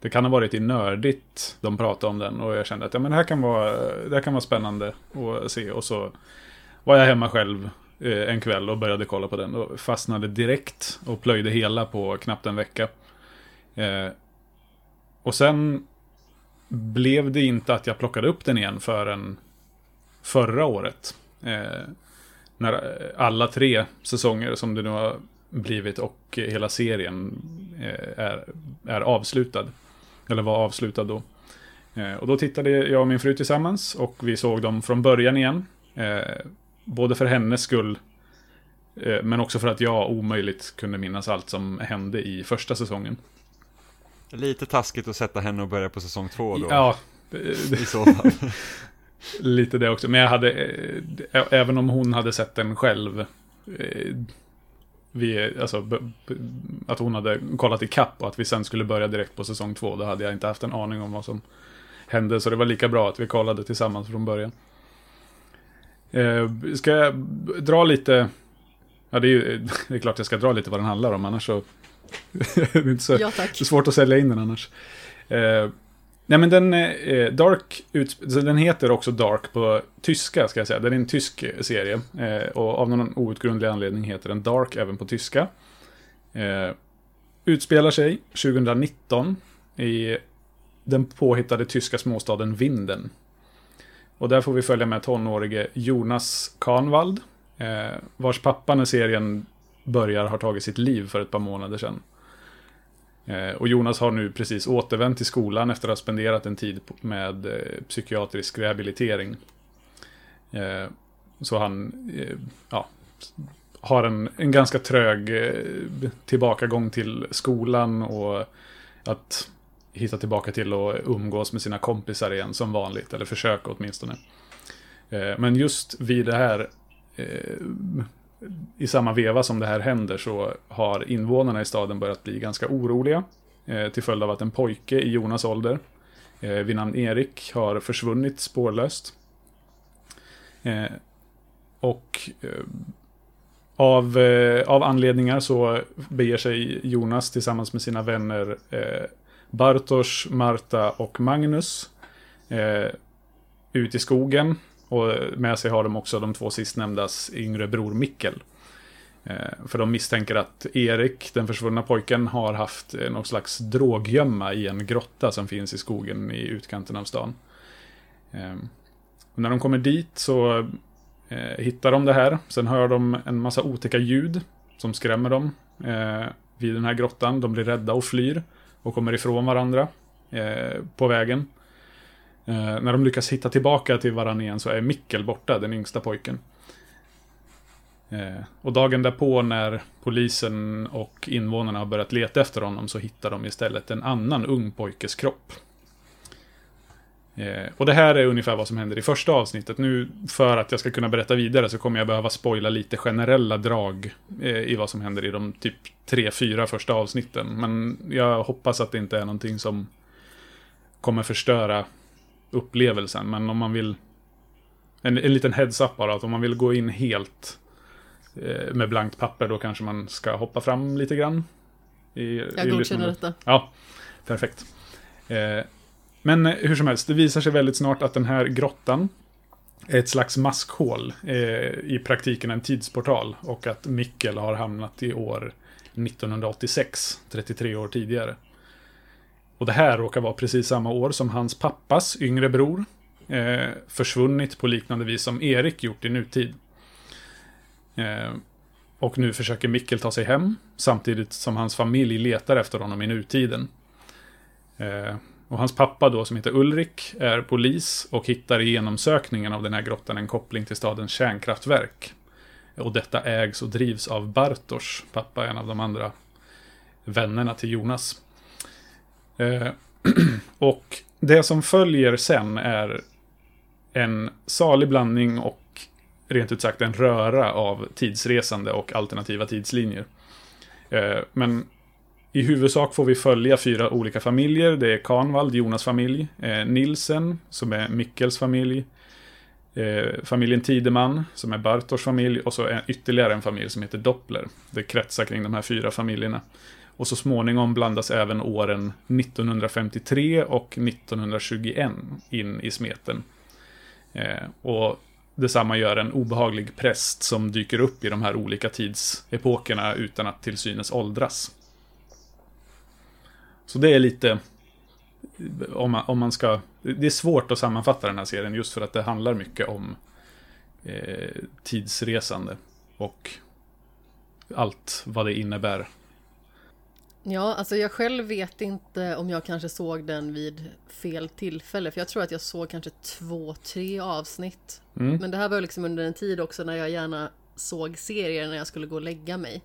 Det kan ha varit i nördigt de pratade om den och jag kände att ja, men det, här kan vara, det här kan vara spännande att se. Och så var jag hemma själv eh, en kväll och började kolla på den och fastnade direkt och plöjde hela på knappt en vecka. Eh, och sen blev det inte att jag plockade upp den igen förrän förra året. Eh, när eh, alla tre säsonger som det nu har blivit och hela serien eh, är, är avslutad. Eller var avslutad då. Eh, och då tittade jag och min fru tillsammans och vi såg dem från början igen. Eh, både för hennes skull eh, men också för att jag omöjligt kunde minnas allt som hände i första säsongen. Lite taskigt att sätta henne och börja på säsong två då. Ja, I så fall. Lite det också. Men jag hade, eh, även om hon hade sett den själv. Eh, vi, alltså, att hon hade kollat i kapp och att vi sen skulle börja direkt på säsong två. Då hade jag inte haft en aning om vad som hände. Så det var lika bra att vi kollade tillsammans från början. Eh, ska jag dra lite... Ja, det är ju det är klart jag ska dra lite vad den handlar om. Annars så... det är inte så, Ja tack det är svårt att sälja in den annars. Eh, nej men den, eh, Dark, så den heter också Dark på tyska ska jag säga. Den är en tysk serie. Eh, och av någon outgrundlig anledning heter den Dark även på tyska. Eh, utspelar sig 2019 i den påhittade tyska småstaden Vinden. Och där får vi följa med tonårige Jonas Kahnwald. Eh, vars pappa när serien börjar har tagit sitt liv för ett par månader sedan. Eh, och Jonas har nu precis återvänt till skolan efter att ha spenderat en tid med eh, psykiatrisk rehabilitering. Eh, så han ja, har en, en ganska trög tillbakagång till skolan och att hitta tillbaka till att umgås med sina kompisar igen som vanligt, eller försöka åtminstone. Men just vid det här i samma veva som det här händer så har invånarna i staden börjat bli ganska oroliga. Eh, till följd av att en pojke i Jonas ålder eh, vid namn Erik har försvunnit spårlöst. Eh, och eh, av, eh, av anledningar så beger sig Jonas tillsammans med sina vänner eh, Bartosz, Marta och Magnus eh, ut i skogen. Och med sig har de också de två sistnämndas yngre bror Mikkel. Eh, för de misstänker att Erik, den försvunna pojken, har haft eh, någon slags droggömma i en grotta som finns i skogen i utkanten av stan. Ehm, och när de kommer dit så eh, hittar de det här. Sen hör de en massa otäcka ljud som skrämmer dem vid den här grottan. De blir rädda och flyr och kommer ifrån varandra på vägen. Eh, när de lyckas hitta tillbaka till varandra igen så är Mikkel borta, den yngsta pojken. Eh, och dagen därpå när polisen och invånarna har börjat leta efter honom så hittar de istället en annan ung pojkes kropp. Eh, och det här är ungefär vad som händer i första avsnittet. Nu, för att jag ska kunna berätta vidare så kommer jag behöva spoila lite generella drag eh, i vad som händer i de typ tre, fyra första avsnitten. Men jag hoppas att det inte är någonting som kommer förstöra upplevelsen. Men om man vill... En, en liten heads-up bara, att om man vill gå in helt eh, med blankt papper då kanske man ska hoppa fram lite grann. I, Jag i godkänner detta. Ja, perfekt. Eh, men eh, hur som helst, det visar sig väldigt snart att den här grottan är ett slags maskhål. Eh, I praktiken en tidsportal. Och att Mikkel har hamnat i år 1986, 33 år tidigare. Och det här råkar vara precis samma år som hans pappas yngre bror eh, försvunnit på liknande vis som Erik gjort i nutid. Eh, och nu försöker Mikkel ta sig hem, samtidigt som hans familj letar efter honom i nutiden. Eh, och hans pappa då, som heter Ulrik, är polis och hittar i genomsökningen av den här grottan en koppling till stadens kärnkraftverk. Och detta ägs och drivs av Bartosz, pappa, en av de andra vännerna till Jonas. Eh, och det som följer sen är en salig blandning och rent ut sagt en röra av tidsresande och alternativa tidslinjer. Eh, men i huvudsak får vi följa fyra olika familjer. Det är Kahnwald, Jonas familj, eh, Nilsen, som är Mickels familj, eh, familjen Tideman, som är Bartors familj, och så är ytterligare en familj som heter Doppler. Det kretsar kring de här fyra familjerna. Och så småningom blandas även åren 1953 och 1921 in i smeten. Eh, och detsamma gör en obehaglig präst som dyker upp i de här olika tidsepokerna utan att till synes åldras. Så det är lite... Om man, om man ska... Det är svårt att sammanfatta den här serien just för att det handlar mycket om eh, tidsresande. Och allt vad det innebär. Ja, alltså jag själv vet inte om jag kanske såg den vid fel tillfälle. För jag tror att jag såg kanske två, tre avsnitt. Mm. Men det här var liksom under en tid också när jag gärna såg serier när jag skulle gå och lägga mig.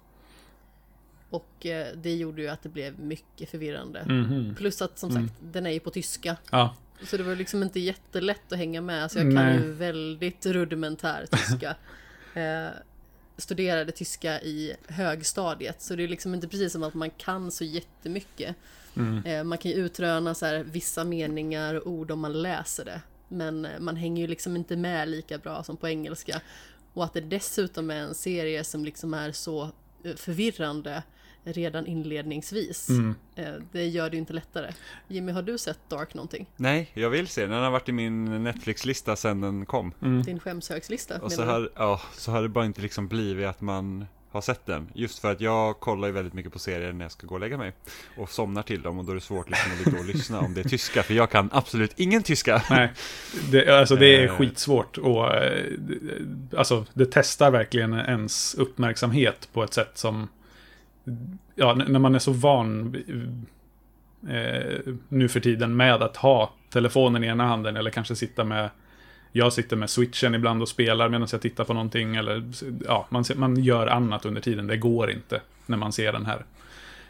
Och eh, det gjorde ju att det blev mycket förvirrande. Mhm. Plus att som sagt, den är ju på tyska. Ja, Så det var liksom inte jättelätt att hänga med. Så jag kan Nej. ju väldigt rudimentär tyska. studerade tyska i högstadiet. Så det är liksom inte precis som att man kan så jättemycket. Mm. Eh, man kan ju utröna så här, vissa meningar och ord om man läser det. Men eh, man hänger ju liksom inte med lika bra som på engelska. Och att det dessutom är en serie som liksom är så eh, förvirrande redan inledningsvis. Mm. Eh, Det gör det ju inte lättare. Jimmy, har du sett Dark någonting? Nej, jag vill se den. Den har varit i min Netflix-lista sedan den kom. Mm. Din skämshögslista? Och så har, ja, så har det bara inte liksom blivit att man har sett den. Just för att jag kollar ju väldigt mycket på serier när jag ska gå och lägga mig. Och somnar till dem och då är det svårt liksom att ligga och lyssna om det är tyska. För jag kan absolut ingen tyska. Nej, det, alltså det är Eh. skitsvårt och eh, alltså det testar verkligen ens uppmärksamhet på ett sätt som ja, när man är så van eh, nu för tiden med att ha telefonen i ena handen eller kanske sitta med jag sitter med switchen ibland och spelar medan jag tittar på någonting eller ja, man, man gör annat under tiden. Det går inte när man ser den här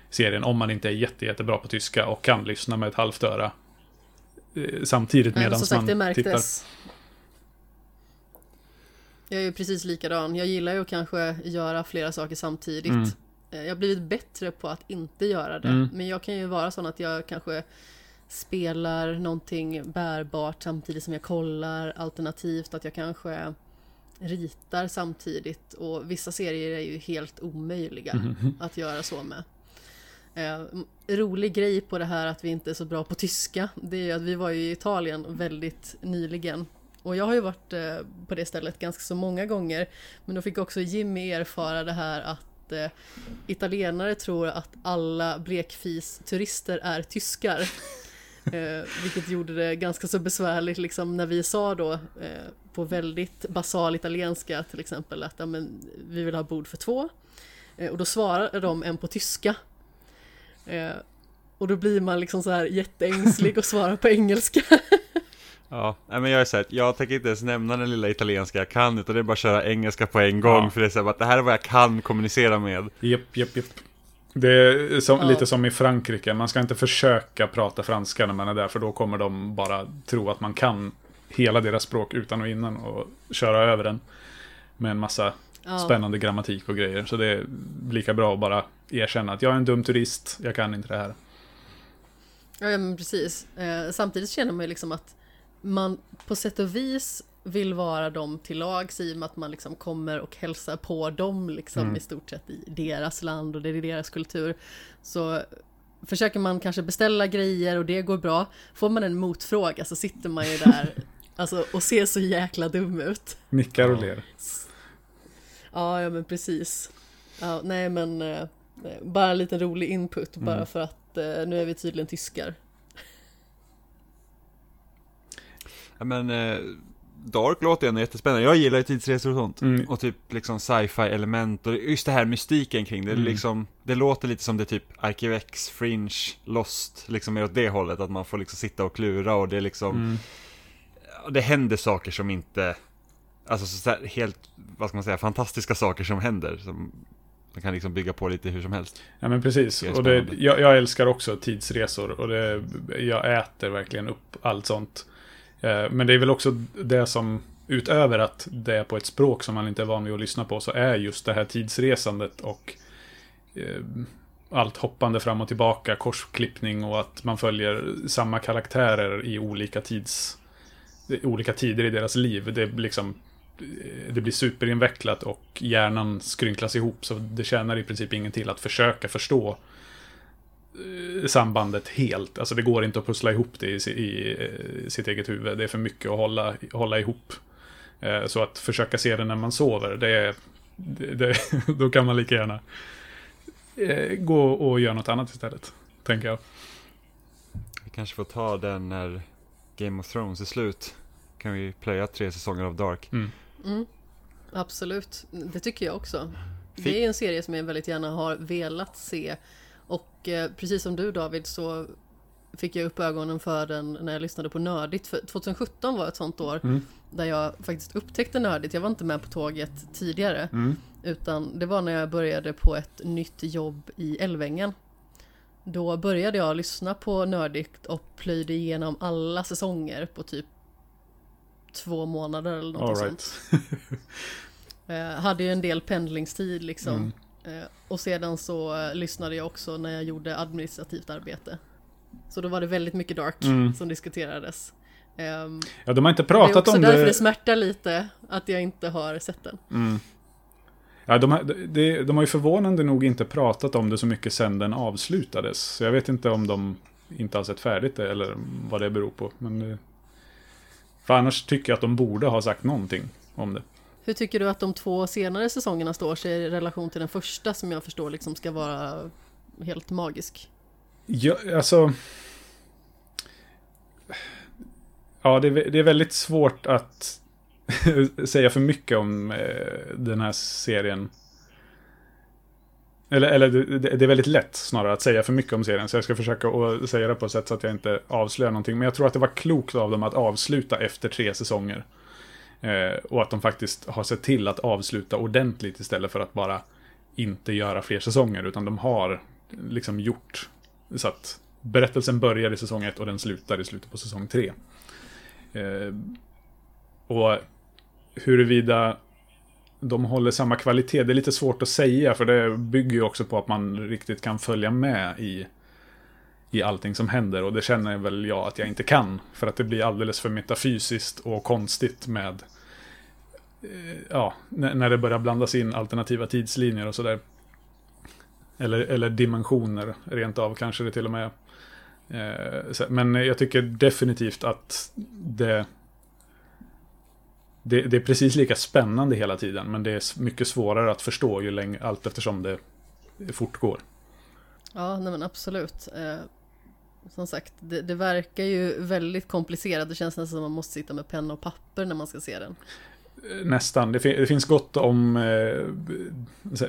serien om man inte är jätte, jättebra på tyska och kan lyssna med ett halvt öra eh, samtidigt medan det man tittar. Jag är ju precis likadan. Jag gillar ju att kanske göra flera saker samtidigt. Mm. Eh, Jag har blivit bättre på att inte göra det. Mm. Men jag kan ju vara sån att jag kanske spelar någonting bärbart samtidigt som jag kollar. Alternativt att jag kanske ritar samtidigt. Och vissa serier är ju helt omöjliga Mhm. att göra så med. Eh, rolig grej på det här att vi inte är så bra på tyska, det är ju att vi var ju i Italien väldigt nyligen. Och jag har ju varit eh, på det stället ganska så många gånger. Men då fick också Jimmy erfara det här att eh, italienare tror att alla blekfis-turister är tyskar. Eh, vilket gjorde det ganska så besvärligt liksom när vi sa då eh, på väldigt basal italienska till exempel att ja, men, vi vill ha bord för två. Eh, och då svarade de en på tyska. Eh, och då blir man liksom så här jätteängslig och svarar på engelska. Ja, men jag är så här, jag tänker inte ens nämna den lilla italienska jag kan, utan det är bara att köra engelska på en gång, Ja. för det är så här, att det här är vad jag kan kommunicera med. Japp, japp, japp. Det är som, Ja. lite som i Frankrike. Man ska inte försöka prata franska när man är där, för då kommer de bara tro att man kan hela deras språk utan och innan och köra över den. Med en massa Ja. spännande grammatik och grejer. Så det är lika bra att bara erkänna att jag är en dum turist, jag kan inte det här. Ja, men precis. Eh, samtidigt känner man ju liksom att man på sätt och vis vill vara dem till lags i och med att man liksom kommer och hälsar på dem liksom Mm. i stort sett i deras land och det är deras kultur. Så försöker man kanske beställa grejer och det går bra. Får man en motfråga så sitter man ju där alltså, och ser så jäkla dum ut. Nickar och Ja. ler. Ja, ja men precis. Ja, nej men eh, bara en liten rolig input bara Mm. för att eh, nu är vi tydligen tyskar. Ja, men eh, Dark låter ändå jättespännande, jag gillar ju tidsresor och sånt. Mm. Och typ liksom sci-fi element och just det här mystiken kring det, Mm. liksom, det låter lite som det typ Arkivex, Fringe, Lost, liksom är åt det hållet, att man får liksom sitta och klura och det är liksom, Mm. det händer saker som inte, alltså så helt, vad ska man säga, fantastiska saker som händer, som man kan liksom bygga på lite hur som helst. Ja men precis. Och det, jag, jag älskar också tidsresor och det, jag äter verkligen upp allt sånt. Eh, men det är väl också det som, utöver att det är på ett språk som man inte är van vid att lyssna på, så är just det här tidsresandet och eh, allt hoppande fram och tillbaka, korsklippning och att man följer samma karaktärer i olika tids olika tider i deras liv. Det, liksom, eh, det blir superinvecklat och hjärnan skrynklas ihop så det tjänar i princip ingen till att försöka förstå eh, sambandet helt. Alltså det går inte att pussla ihop det i, si- i eh, sitt eget huvud. Det är för mycket att hålla, hålla ihop. Eh, Så att försöka se det när man sover, det är... Det, det, då kan man lika gärna eh, gå och göra något annat istället. Tänker jag. Vi kanske får ta den när Game of Thrones är slut. Kan vi plöja tre säsonger av Dark. Mm. Mm, absolut, det tycker jag också. Det är en serie som jag väldigt gärna har velat se. Och eh, precis som du David så fick jag upp ögonen för den när jag lyssnade på Nördigt. För 2017 var ett sånt år Mm. där jag faktiskt upptäckte Nördigt. Jag var inte med på tåget tidigare. Mm. Utan det var när jag började på ett nytt jobb i Älvängen. Då började jag lyssna på Nördigt och plöjde igenom alla säsonger på typ två månader eller något All sånt. right. Eh, hade ju en del pendlingstid liksom. Mm. Eh, och sedan så eh, lyssnade jag också när jag gjorde administrativt arbete. Så då var det väldigt mycket Dark Mm. som diskuterades. Ehm, Ja, de har inte det är pratat också om därför det. det smärtar lite att jag inte har sett den. Mm. Ja, de, har, de, de har ju förvånande nog inte pratat om det så mycket sen den avslutades. Så jag vet inte om de inte har sett färdigt det eller vad det beror på. Men, eh, för annars tycker jag att de borde ha sagt någonting om det. Hur tycker du att de två senare säsongerna står sig i relation till den första som jag förstår liksom ska vara helt magisk? Ja, alltså... Ja, det är, det är väldigt svårt att säga för mycket om eh, den här serien. Eller, eller det, det är väldigt lätt snarare att säga för mycket om serien, så jag ska försöka att säga det på ett sätt så att jag inte avslöjar någonting. Men jag tror att det var klokt av dem att avsluta efter tre säsonger. Eh, och att de faktiskt har sett till att avsluta ordentligt istället för att bara inte göra fler säsonger, utan de har liksom gjort så att berättelsen börjar i säsong 1 och den slutar i slutet på säsong 3. Eh, och huruvida de håller samma kvalitet, det är lite svårt att säga för det bygger ju också på att man riktigt kan följa med i, i allting som händer och det känner väl jag att jag inte kan. För att det blir alldeles för metafysiskt och konstigt med eh, Ja, när det börjar blandas in alternativa tidslinjer och sådär. Eller, eller dimensioner rent av kanske det till och med. Eh, Men jag tycker definitivt att det, det, det är precis lika spännande hela tiden. Men det är mycket svårare att förstå ju längre, allt eftersom det fortgår. Ja, nej men absolut. Eh, som sagt, det, det verkar ju väldigt komplicerat. Det känns nästan som att man måste sitta med penna och papper när man ska se den. Eh, nästan. Det, fin det finns gott om eh,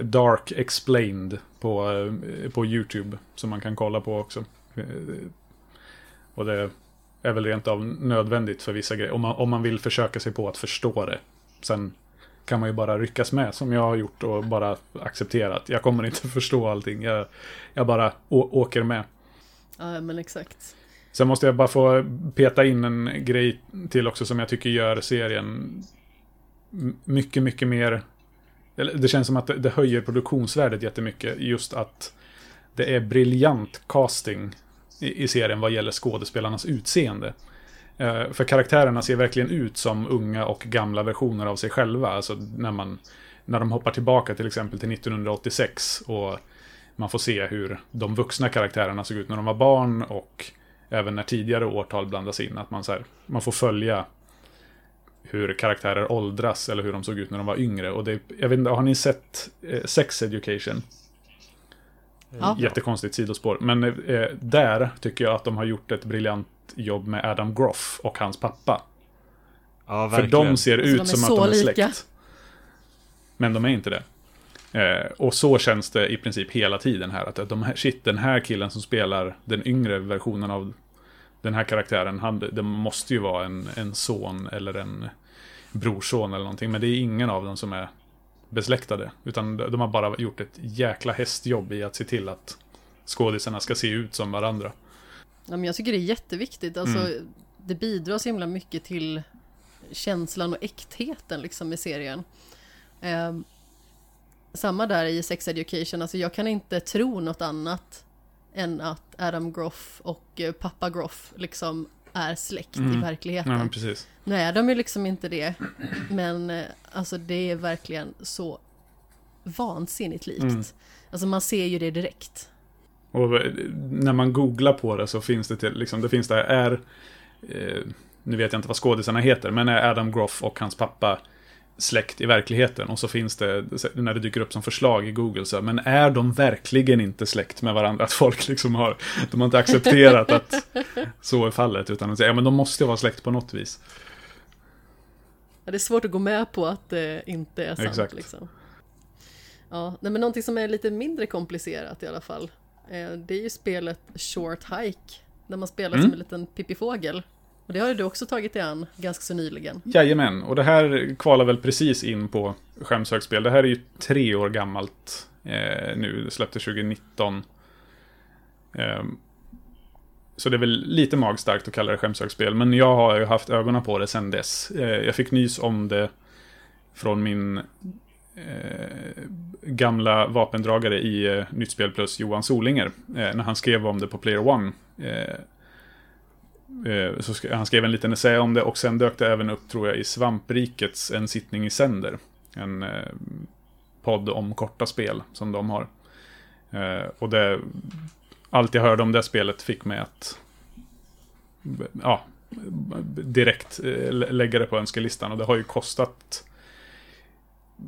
Dark Explained på, eh, på YouTube. Som man kan kolla på också. Eh, och det är väl rent av nödvändigt för vissa grejer. Om man, om man vill försöka sig på att förstå det. Sen kan man ju bara ryckas med som jag har gjort och bara acceptera att jag kommer inte förstå allting. Jag, jag bara åker med. Ja, men exakt. Sen måste jag bara få peta in en grej till också som jag tycker gör serien mycket, mycket mer... Det känns som att det höjer produktionsvärdet jättemycket. Just att det är briljant casting i, serien vad gäller skådespelarnas utseende. Eh, för karaktärerna ser verkligen ut som unga och gamla versioner av sig själva. Alltså när man... När de hoppar tillbaka till exempel till 1986 och man får se hur de vuxna karaktärerna såg ut när de var barn och även när tidigare årtal blandas in. Att man, så här, man får följa hur karaktärer åldras eller hur de såg ut när de var yngre. Och det, jag vet inte, har ni sett eh, Sex Education? Ja. Jättekonstigt sidospår. Men eh, där tycker jag att de har gjort ett briljant jobb med Adam Groff och hans pappa. Ja, För de ser ut alltså, de som att de är släkt. Lika. Men de är inte det. Eh, och så känns det i princip hela tiden här. Att de här, shit, den här killen som spelar den yngre versionen av den här karaktären, han, det måste ju vara en, en son eller en brorson eller någonting. Men det är ingen av dem som är besläktade. Utan de har bara gjort ett jäkla hästjobb i att se till att skådisarna ska se ut som varandra. Ja, men jag tycker det är jätteviktigt. Alltså, mm. Det bidrar så himla mycket till känslan och äktheten liksom i serien. Eh, samma där i Sex Education, alltså jag kan inte tro något annat än att Adam Groff och eh, pappa Groff liksom är släkt mm. i verkligheten. Ja, precis. Nu är de ju liksom inte det, men eh, alltså det är verkligen så vansinnigt likt. Mm. Alltså man ser ju det direkt. Och eh, när man googlar på det så finns det till, liksom, det finns där, är, eh, nu vet jag inte vad skådisarna heter, men är Adam Groff och hans pappa släkt i verkligheten. Och så finns det, när det dyker upp som förslag i Google, så men är de verkligen inte släkt med varandra? Att folk liksom har, de har inte accepterat att så är fallet, utan att säga, ja men de måste vara släkt på något vis. Ja, det är svårt att gå med på att det inte är sant. Exakt. Liksom. Ja, men någonting som är lite mindre komplicerat i alla fall. Eh, det är ju spelet Short Hike. Där man spelar mm. som en liten pippifågel. Och det har ju du också tagit dig an ganska så nyligen. Jajamän, och det här kvalar väl precis in på skämshögspel. Det här är ju tre år gammalt eh, nu, det släppte 2019. Eh, så det är väl lite magstarkt att kalla det skämshögspel, men jag har ju haft ögonen på det sedan dess. Eh, jag fick nys om det från min eh, gamla vapendragare i eh, Nytt Spel Plus, Johan Solinger, eh, när han skrev om det på Player One. Eh, Eh, så sk han skrev en liten essä om det och sen dök det även upp, tror jag, i Svamprikets En sittning i sänder. En eh, podd om korta spel som de har. Eh, och det, allt jag hörde om det spelet fick mig att ja, direkt eh, lägga det på önskelistan. Och det har ju kostat,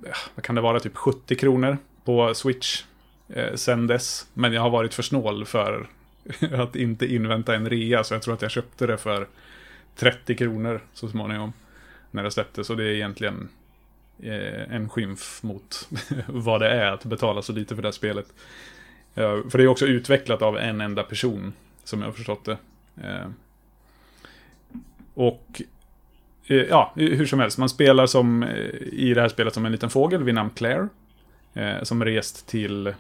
eh, vad kan det vara, typ 70 kronor på Switch eh, sen dess. Men jag har varit för snål för att inte invänta en rea. Så jag tror att jag köpte det för 30 kronor så småningom. När det släpptes. och det är egentligen eh, en skymf mot vad det är att betala så lite för det här spelet. för det är också utvecklat av en enda person. Som jag har förstått det. Eh, och eh, ja, hur som helst. Man spelar som eh, i det här spelet som en liten fågel vid namn Claire. Eh, som rest till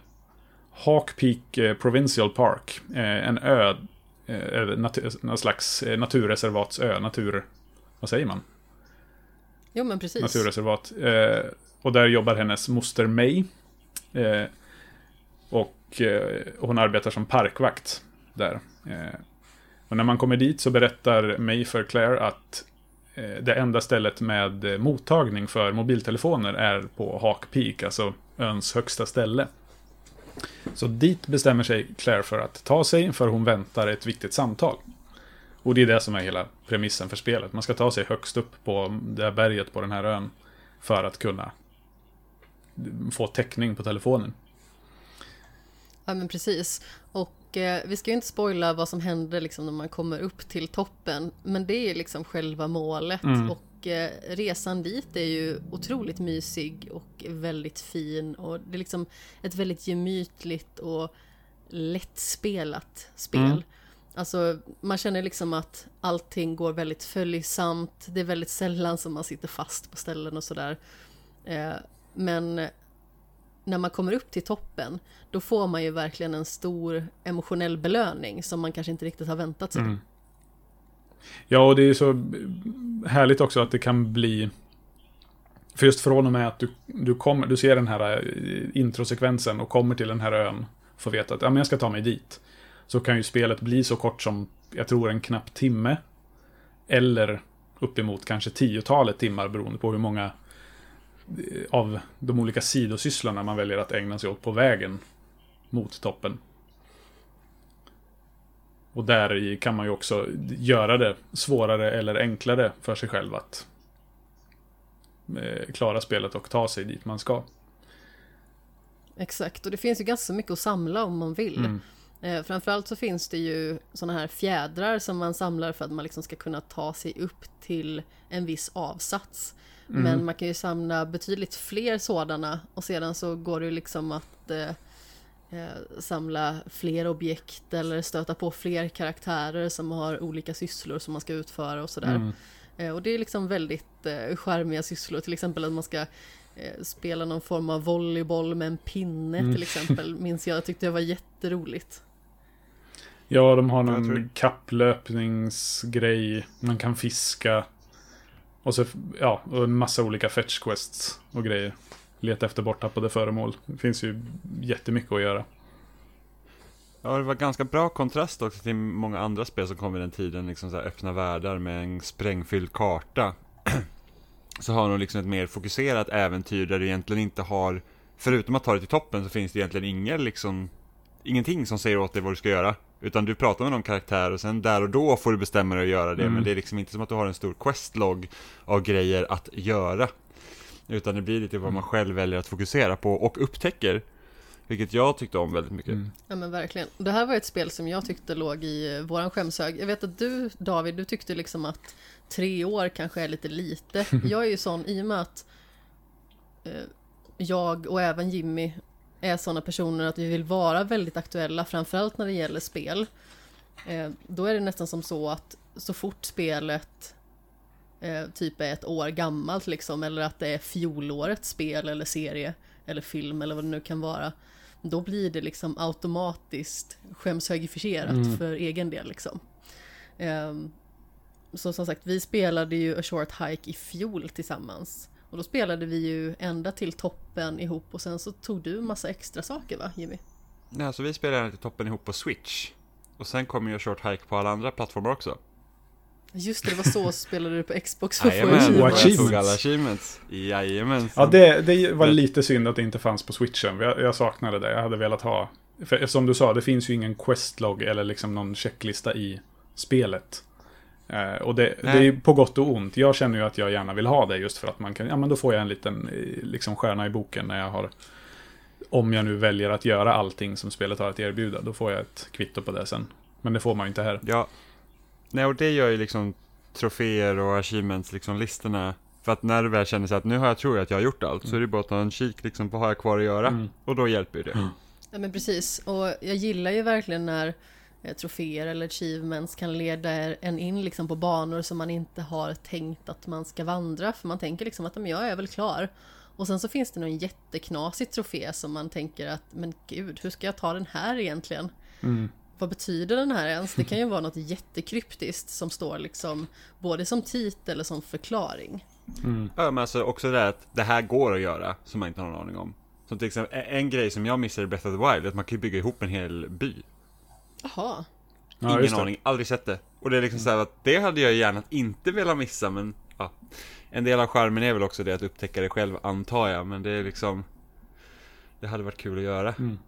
Hawk Peak eh, Provincial Park. Eh, en ö, eh, natur, någon slags naturreservatsö, natur... Vad säger man? Jo men precis. Naturreservat. och där jobbar hennes moster May. och hon arbetar som parkvakt där. och när man kommer dit så berättar May för Claire att det enda stället med mottagning för mobiltelefoner är på Hawk Peak, alltså öns högsta ställe. Så dit bestämmer sig Claire för att ta sig, för hon väntar ett viktigt samtal. Och det är det som är hela premissen för spelet. Man ska ta sig högst upp på det här berget på den här ön. För att kunna få täckning på telefonen. Ja men precis. Och eh, vi ska ju inte spoila vad som händer liksom när man kommer upp till toppen. Men det är liksom själva målet. Mm. Och eh, resan dit är ju otroligt mysig och väldigt fin. Och det är liksom ett väldigt gemytligt och lättspelat spel. Mm. Alltså man känner liksom att allting går väldigt följsamt. Det är väldigt sällan som man sitter fast på ställen och sådär. Eh, men när man kommer upp till toppen, då får man ju verkligen en stor emotionell belöning som man kanske inte riktigt har väntat sig. Mm. Ja, och det är så härligt också att det kan bli... För just från och med att du, du, kommer, du ser den här eh, introsekvensen och kommer till den här ön, får veta att ja, men jag ska ta mig dit. Så kan ju spelet bli så kort som, jag tror, en knapp timme. Eller uppemot kanske tiotalet timmar beroende på hur många eh, av de olika sidosysslorna man väljer att ägna sig åt på vägen mot toppen. Och där kan man ju också göra det svårare eller enklare för sig själv att eh, klara spelet och ta sig dit man ska. Exakt, och det finns ju ganska mycket att samla om man vill. Mm. Eh, framförallt så finns det ju sådana här fjädrar som man samlar för att man liksom ska kunna ta sig upp till en viss avsats. Mm. Men man kan ju samla betydligt fler sådana och sedan så går det ju liksom att eh, eh, samla fler objekt eller stöta på fler karaktärer som har olika sysslor som man ska utföra och sådär. Mm. Eh, och det är liksom väldigt eh, charmiga sysslor, till exempel att man ska eh, spela någon form av volleyboll med en pinne Mm. till exempel, minns jag, jag tyckte det var jätteroligt. Ja, de har någon tror- kapplöpningsgrej. Man kan fiska. Och så, ja, och en massa olika fetch quests och grejer. Leta efter borttappade föremål. Det finns ju jättemycket att göra. Ja, det var ganska bra kontrast också till många andra spel som kom i den tiden, liksom så öppna världar med en sprängfylld karta. så har de liksom ett mer fokuserat äventyr där du egentligen inte har, förutom att ta dig till toppen så finns det egentligen ingen liksom, ingenting som säger åt dig vad du ska göra. Utan du pratar med någon karaktär och sen där och då får du bestämma dig att göra det, Mm. men det är liksom inte som att du har en stor questlog av grejer att göra. Utan det blir lite vad man själv väljer att fokusera på och upptäcker. Vilket jag tyckte om väldigt mycket. Mm. Ja men verkligen. Det här var ett spel som jag tyckte låg i eh, våran skämshög. Jag vet att du David, du tyckte liksom att tre år kanske är lite lite. Jag är ju sån i och med att eh, jag och även Jimmy är sådana personer att vi vill vara väldigt aktuella, framförallt när det gäller spel. Eh, då är det nästan som så att så fort spelet eh, typ är ett år gammalt liksom, eller att det är fjolårets spel eller serie eller film eller vad det nu kan vara. Då blir det liksom automatiskt skämshögifierat Mm. för egen del liksom. Ehm, så som sagt, vi spelade ju A Short Hike i fjol tillsammans. Och då spelade vi ju ända till toppen ihop och sen så tog du massa extra saker va Jimmy? Ja, så vi spelade till toppen ihop på Switch. Och sen kommer ju Short Hike på alla andra plattformar också. Just det, det var så spelade du på Xbox för att få achievements. och jag tog alla achievements. Jajamän. Ja, det, det var lite synd att det inte fanns på switchen. Jag, jag saknade det. Jag hade velat ha... För som du sa, det finns ju ingen questlog eller liksom någon checklista i spelet. Eh, och det, det är på gott och ont. Jag känner ju att jag gärna vill ha det just för att man kan... Ja, men då får jag en liten eh, liksom stjärna i boken när jag har... Om jag nu väljer att göra allting som spelet har att erbjuda, då får jag ett kvitto på det sen. Men det får man ju inte här. Ja. Nej, och det gör ju liksom troféer och achievements, liksom listorna. För att när du väl känner så att nu har jag, tror jag att jag har gjort allt, så är det bara att ta en kik liksom på vad har jag kvar att göra. Mm. Och då hjälper ju det. Mm. Ja men precis, och jag gillar ju verkligen när eh, troféer eller achievements kan leda en in liksom på banor som man inte har tänkt att man ska vandra. För man tänker liksom att "Ja, men jag är väl klar. Och sen så finns det någon jätteknasig trofé som man tänker att men gud, hur ska jag ta den här egentligen? Mm. Vad betyder den här ens? Det kan ju vara något jättekryptiskt som står liksom både som titel eller som förklaring. Mm. Ja, men alltså också det att det här går att göra, som man inte har någon aning om. Som till exempel, en- grej som jag missade i Breath of the Wild, är att man kan ju bygga ihop en hel by. Jaha, Ja, Ingen det. aning, aldrig sett det. Och det är liksom så här att det hade jag gärna inte velat missa, men ja. En del av charmen är väl också det att upptäcka det själv, antar jag, men det är liksom... Det hade varit kul att göra. Mm.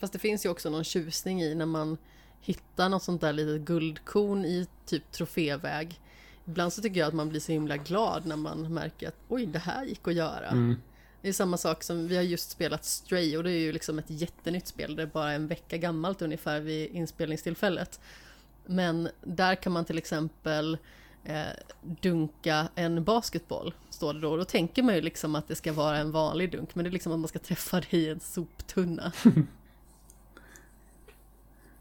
Fast det finns ju också någon tjusning i när man hittar något sånt där litet guldkorn i typ troféväg. Ibland så tycker jag att man blir så himla glad när man märker att oj, det här gick att göra. Mm. Det är samma sak som vi har just spelat Stray och det är ju liksom ett jättenytt spel. Det är bara en vecka gammalt ungefär vid inspelningstillfället. Men där kan man till exempel eh, dunka en basketboll, står det då. Och då tänker man ju liksom att det ska vara en vanlig dunk, men det är liksom att man ska träffa det i en soptunna.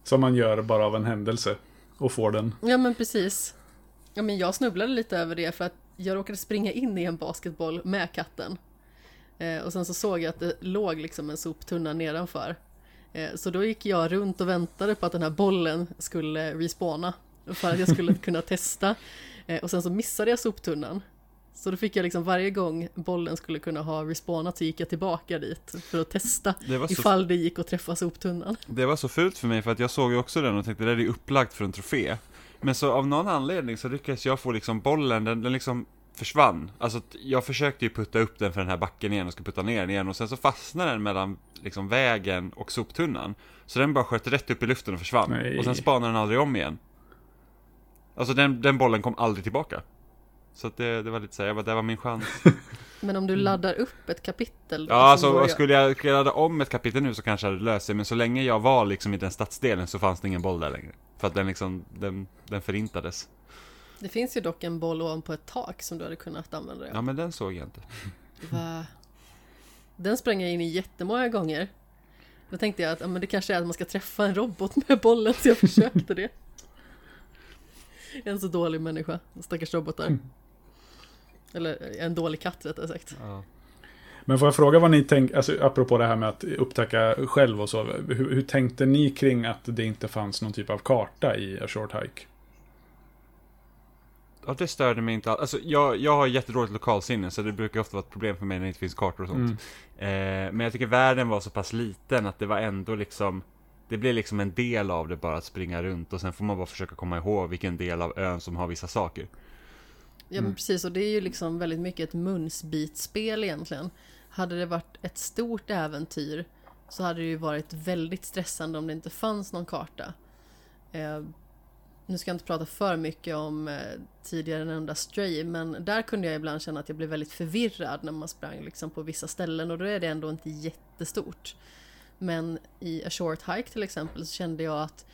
Som man gör bara av en händelse. Och får den. Ja men precis. Ja men jag snubblade lite över det för att jag råkade springa in i en basketboll med katten. Eh, och sen så såg jag att det låg liksom en soptunna nedanför. Eh, så då gick jag runt och väntade på att den här bollen skulle respawna. För att jag skulle kunna testa. Eh, och sen så missade jag soptunnan. Så då fick jag liksom varje gång bollen skulle kunna ha respawnat så gick jag tillbaka dit för att testa Det var så- ifall det gick att träffa soptunnan. Det var så fult för mig för att jag såg ju också den och tänkte det där är upplagt för en trofé. Men så av någon anledning så lyckades jag få liksom bollen, den, den liksom försvann. Alltså jag försökte ju putta upp den för den här backen igen och ska putta ner den igen och sen så fastnade den mellan liksom vägen och soptunnan. Så den bara sköt rätt upp i luften och försvann. Nej. Och sen spanade den aldrig om igen. Alltså den, den bollen kom aldrig tillbaka. Så att det, det var lite såhär, jag bara, det var min chans. Men om du laddar upp ett kapitel då. Ja, alltså jag skulle jag ladda om ett kapitel nu så kanske jag hade löst sig, men så länge jag var liksom i den stadsdelen så fanns det ingen boll där längre. För att den liksom, den, den förintades. Det finns ju dock en boll ovanpå ett tak som du hade kunnat använda dig Ja, av. men den såg jag inte. Va? Den sprang jag in i jättemånga gånger. Då tänkte jag att ja, men det kanske är att man ska träffa en robot med bollen, så jag försökte det. En så dålig människa, stackars robotar. Eller en dålig katt rättare sagt. Ja. Men får jag fråga vad ni tänker, alltså apropå det här med att upptäcka själv och så. Hur, hur tänkte ni kring att det inte fanns någon typ av karta i A Short Hike? Ja, det störde mig inte alls. Alltså, jag, jag har jättedåligt lokalsinne, så det brukar ofta vara ett problem för mig när det inte finns kartor och sånt. Eh, men jag tycker världen var så pass liten att det var ändå liksom Det blir liksom en del av det bara att springa runt och sen får man bara försöka komma ihåg vilken del av ön som har vissa saker. Ja men precis, och det är ju liksom väldigt mycket ett munsbitspel egentligen. Hade det varit ett stort äventyr så hade det ju varit väldigt stressande om det inte fanns någon karta. Eh, nu ska jag inte prata för mycket om eh, tidigare nämnda Stray, men där kunde jag ibland känna att jag blev väldigt förvirrad när man sprang liksom på vissa ställen och då är det ändå inte jättestort. Men i A Short Hike till exempel så kände jag att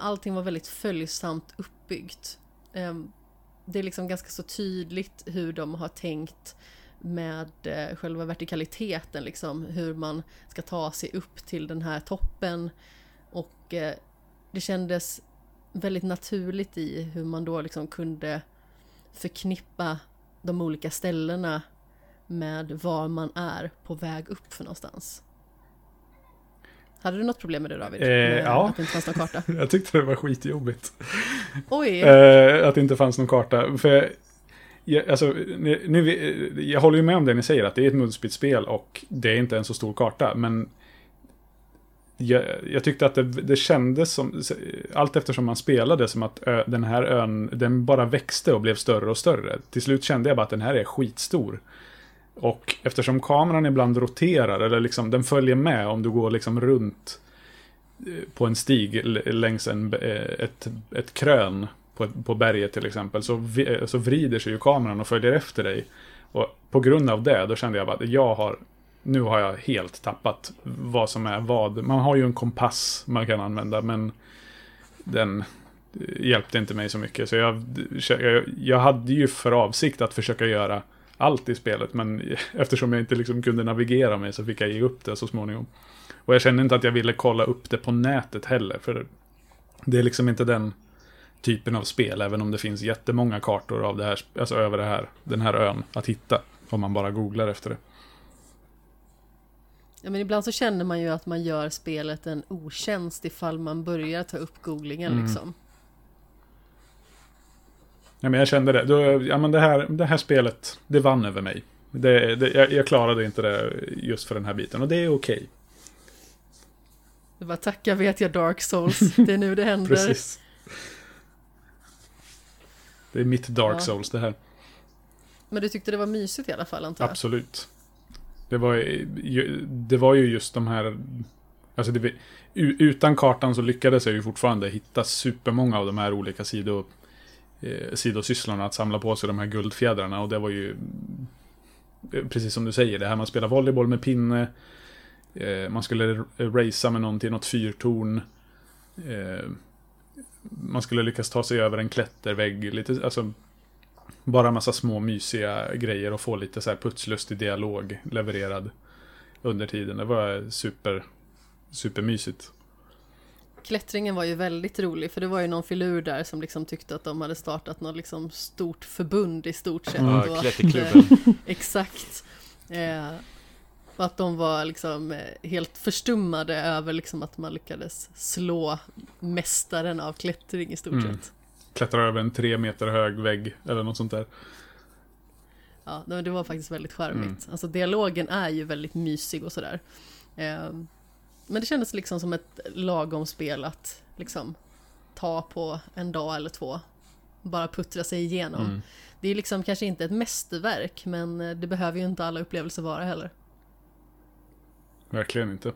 allting var väldigt följsamt uppbyggt. Ehm, det är liksom ganska så tydligt hur de har tänkt med eh, själva vertikaliteten, liksom hur man ska ta sig upp till den här toppen. Och eh, det kändes väldigt naturligt i hur man då liksom kunde förknippa de olika ställena med var man är på väg upp för någonstans. Hade du något problem med det David? Eh, med ja. Att det inte fanns någon karta? Jag tyckte det var skitjobbigt. Oj! Eh, att det inte fanns någon karta. För jag, alltså, nu, jag håller ju med om det ni säger, att det är ett munsbitspel och det är inte en så stor karta. Men jag, jag tyckte att det, det kändes som, allt eftersom man spelade, som att ö, den här ön, den bara växte och blev större och större. Till slut kände jag bara att den här är skitstor. Och eftersom kameran ibland roterar, eller liksom den följer med om du går liksom runt eh, på en stig längs en, eh, ett, ett krön på, på berget till exempel, så, vi, eh, så vrider sig ju kameran och följer efter dig. Och på grund av det, då kände jag bara att jag har, nu har jag helt tappat vad som är vad. Man har ju en kompass man kan använda, men den hjälpte inte mig så mycket. Så jag, jag, jag hade ju för avsikt att försöka göra allt i spelet, men eftersom jag inte liksom kunde navigera mig så fick jag ge upp det så småningom. Och jag kände inte att jag ville kolla upp det på nätet heller, för det är liksom inte den typen av spel, även om det finns jättemånga kartor av det här, alltså över det här, den här ön att hitta, om man bara googlar efter det. Ja, men ibland så känner man ju att man gör spelet en otjänst ifall man börjar ta upp googlingen Mm. liksom. Ja, men jag kände det. Då, ja, men det, här, det här spelet, det vann över mig. Det, det, jag, jag klarade inte det just för den här biten, och det är okej. Det bara tacka vet jag Dark Souls, det är nu det händer. Precis. Det är mitt Dark Ja. Souls det här. Men du tyckte det var mysigt i alla fall antar jag? Absolut. Det var, ju- det var ju just de här... Alltså det, utan kartan så lyckades jag ju fortfarande hitta supermånga av de här olika sido, eh, sidosysslorna. Att samla på sig de här guldfjädrarna och det var ju... Eh, precis som du säger, det här man spelar volleyboll med pinne. Eh, man skulle racea med någon till något fyrtorn. Eh, man skulle lyckas ta sig över en klättervägg. Lite, alltså, bara en massa små mysiga grejer och få lite så här putslustig dialog levererad under tiden. Det var super, supermysigt. Klättringen var ju väldigt rolig för det var ju någon filur där som liksom tyckte att de hade startat något liksom stort förbund i stort sett. Ja, och att, klätterklubben. eh, exakt. Eh, och att de var liksom eh, helt förstummade över liksom att man lyckades slå mästaren av klättring i stort Mm. sett. Klättrar över en tre meter hög vägg eller något sånt där. Ja, det det var faktiskt väldigt charmigt. Mm. Alltså dialogen är ju väldigt mysig och sådär. Eh, men det kändes liksom som ett lagom spel att liksom ta på en dag eller två. Bara puttra sig igenom. Mm. Det är liksom kanske inte ett mästerverk men eh, det behöver ju inte alla upplevelser vara heller. Verkligen inte.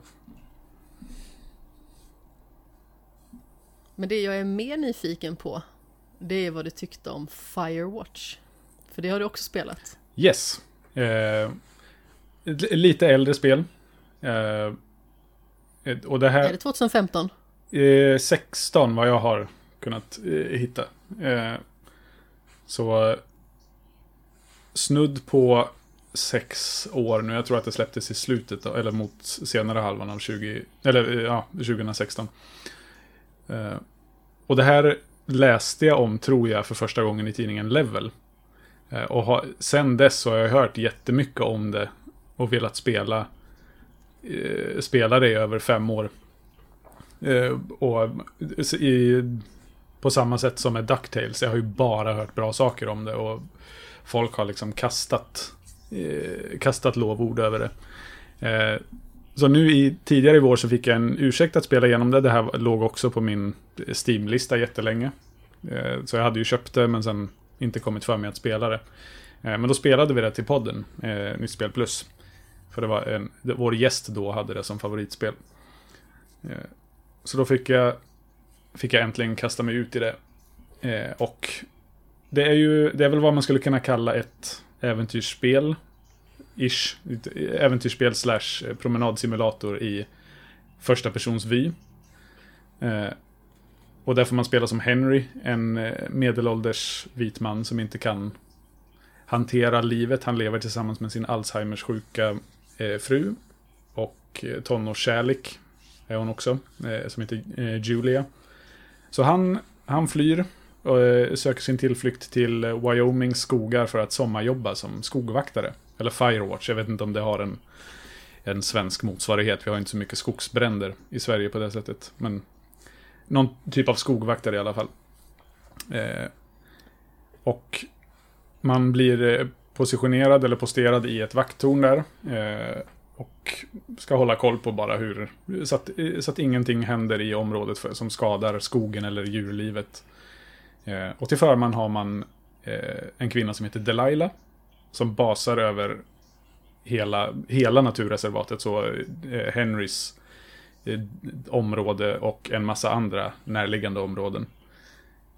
Men det jag är mer nyfiken på det är vad du tyckte om Firewatch. För det har du också spelat. Yes. Eh, lite äldre spel. Eh, och det Är här... det 2015? Eh, 16 vad jag har kunnat eh, hitta. Eh, så eh, snudd på sex år nu. Jag tror att det släpptes i slutet, eller mot senare halvan av 20, eller, eh, ja, 2016. Eh, och det här läste jag om, tror jag, för första gången i tidningen Level. Eh, och har, sen dess så har jag hört jättemycket om det och velat spela, eh, spelare i över fem år. Eh, och i, på samma sätt som med DuckTales. Jag har ju bara hört bra saker om det och folk har liksom kastat, eh, kastat lovord över det. Eh, så nu i, tidigare i vår så fick jag en ursäkt att spela igenom det. Det här låg också på min Steam-lista jättelänge. Eh, så jag hade ju köpt det men sen inte kommit för mig att spela det. Eh, men då spelade vi det till podden, eh, Nytt Spel Plus. För det var en, det, vår gäst då hade det som favoritspel. Eh, så då fick jag, fick jag äntligen kasta mig ut i det. Eh, och det är ju, det är väl vad man skulle kunna kalla ett äventyrsspel. Ish. Äventyrsspel slash promenadsimulator i första persons vy. Eh, och där får man spela som Henry, en eh, medelålders vit man som inte kan hantera livet. Han lever tillsammans med sin Alzheimers sjuka Eh, fru och eh, tonårskärlek är hon också, eh, som heter eh, Julia. Så han, han flyr och eh, söker sin tillflykt till eh, Wyomings skogar för att sommarjobba som skogvaktare. Eller Firewatch, jag vet inte om det har en, en svensk motsvarighet. Vi har inte så mycket skogsbränder i Sverige på det sättet. Men någon typ av skogvaktare i alla fall. Eh, och man blir positionerad eller posterad i ett vakttorn där. Eh, och ska hålla koll på bara hur, så att, så att ingenting händer i området för, som skadar skogen eller djurlivet. Eh, och till förman har man eh, en kvinna som heter Delilah. Som basar över hela, hela naturreservatet, så eh, Henrys eh, område och en massa andra närliggande områden.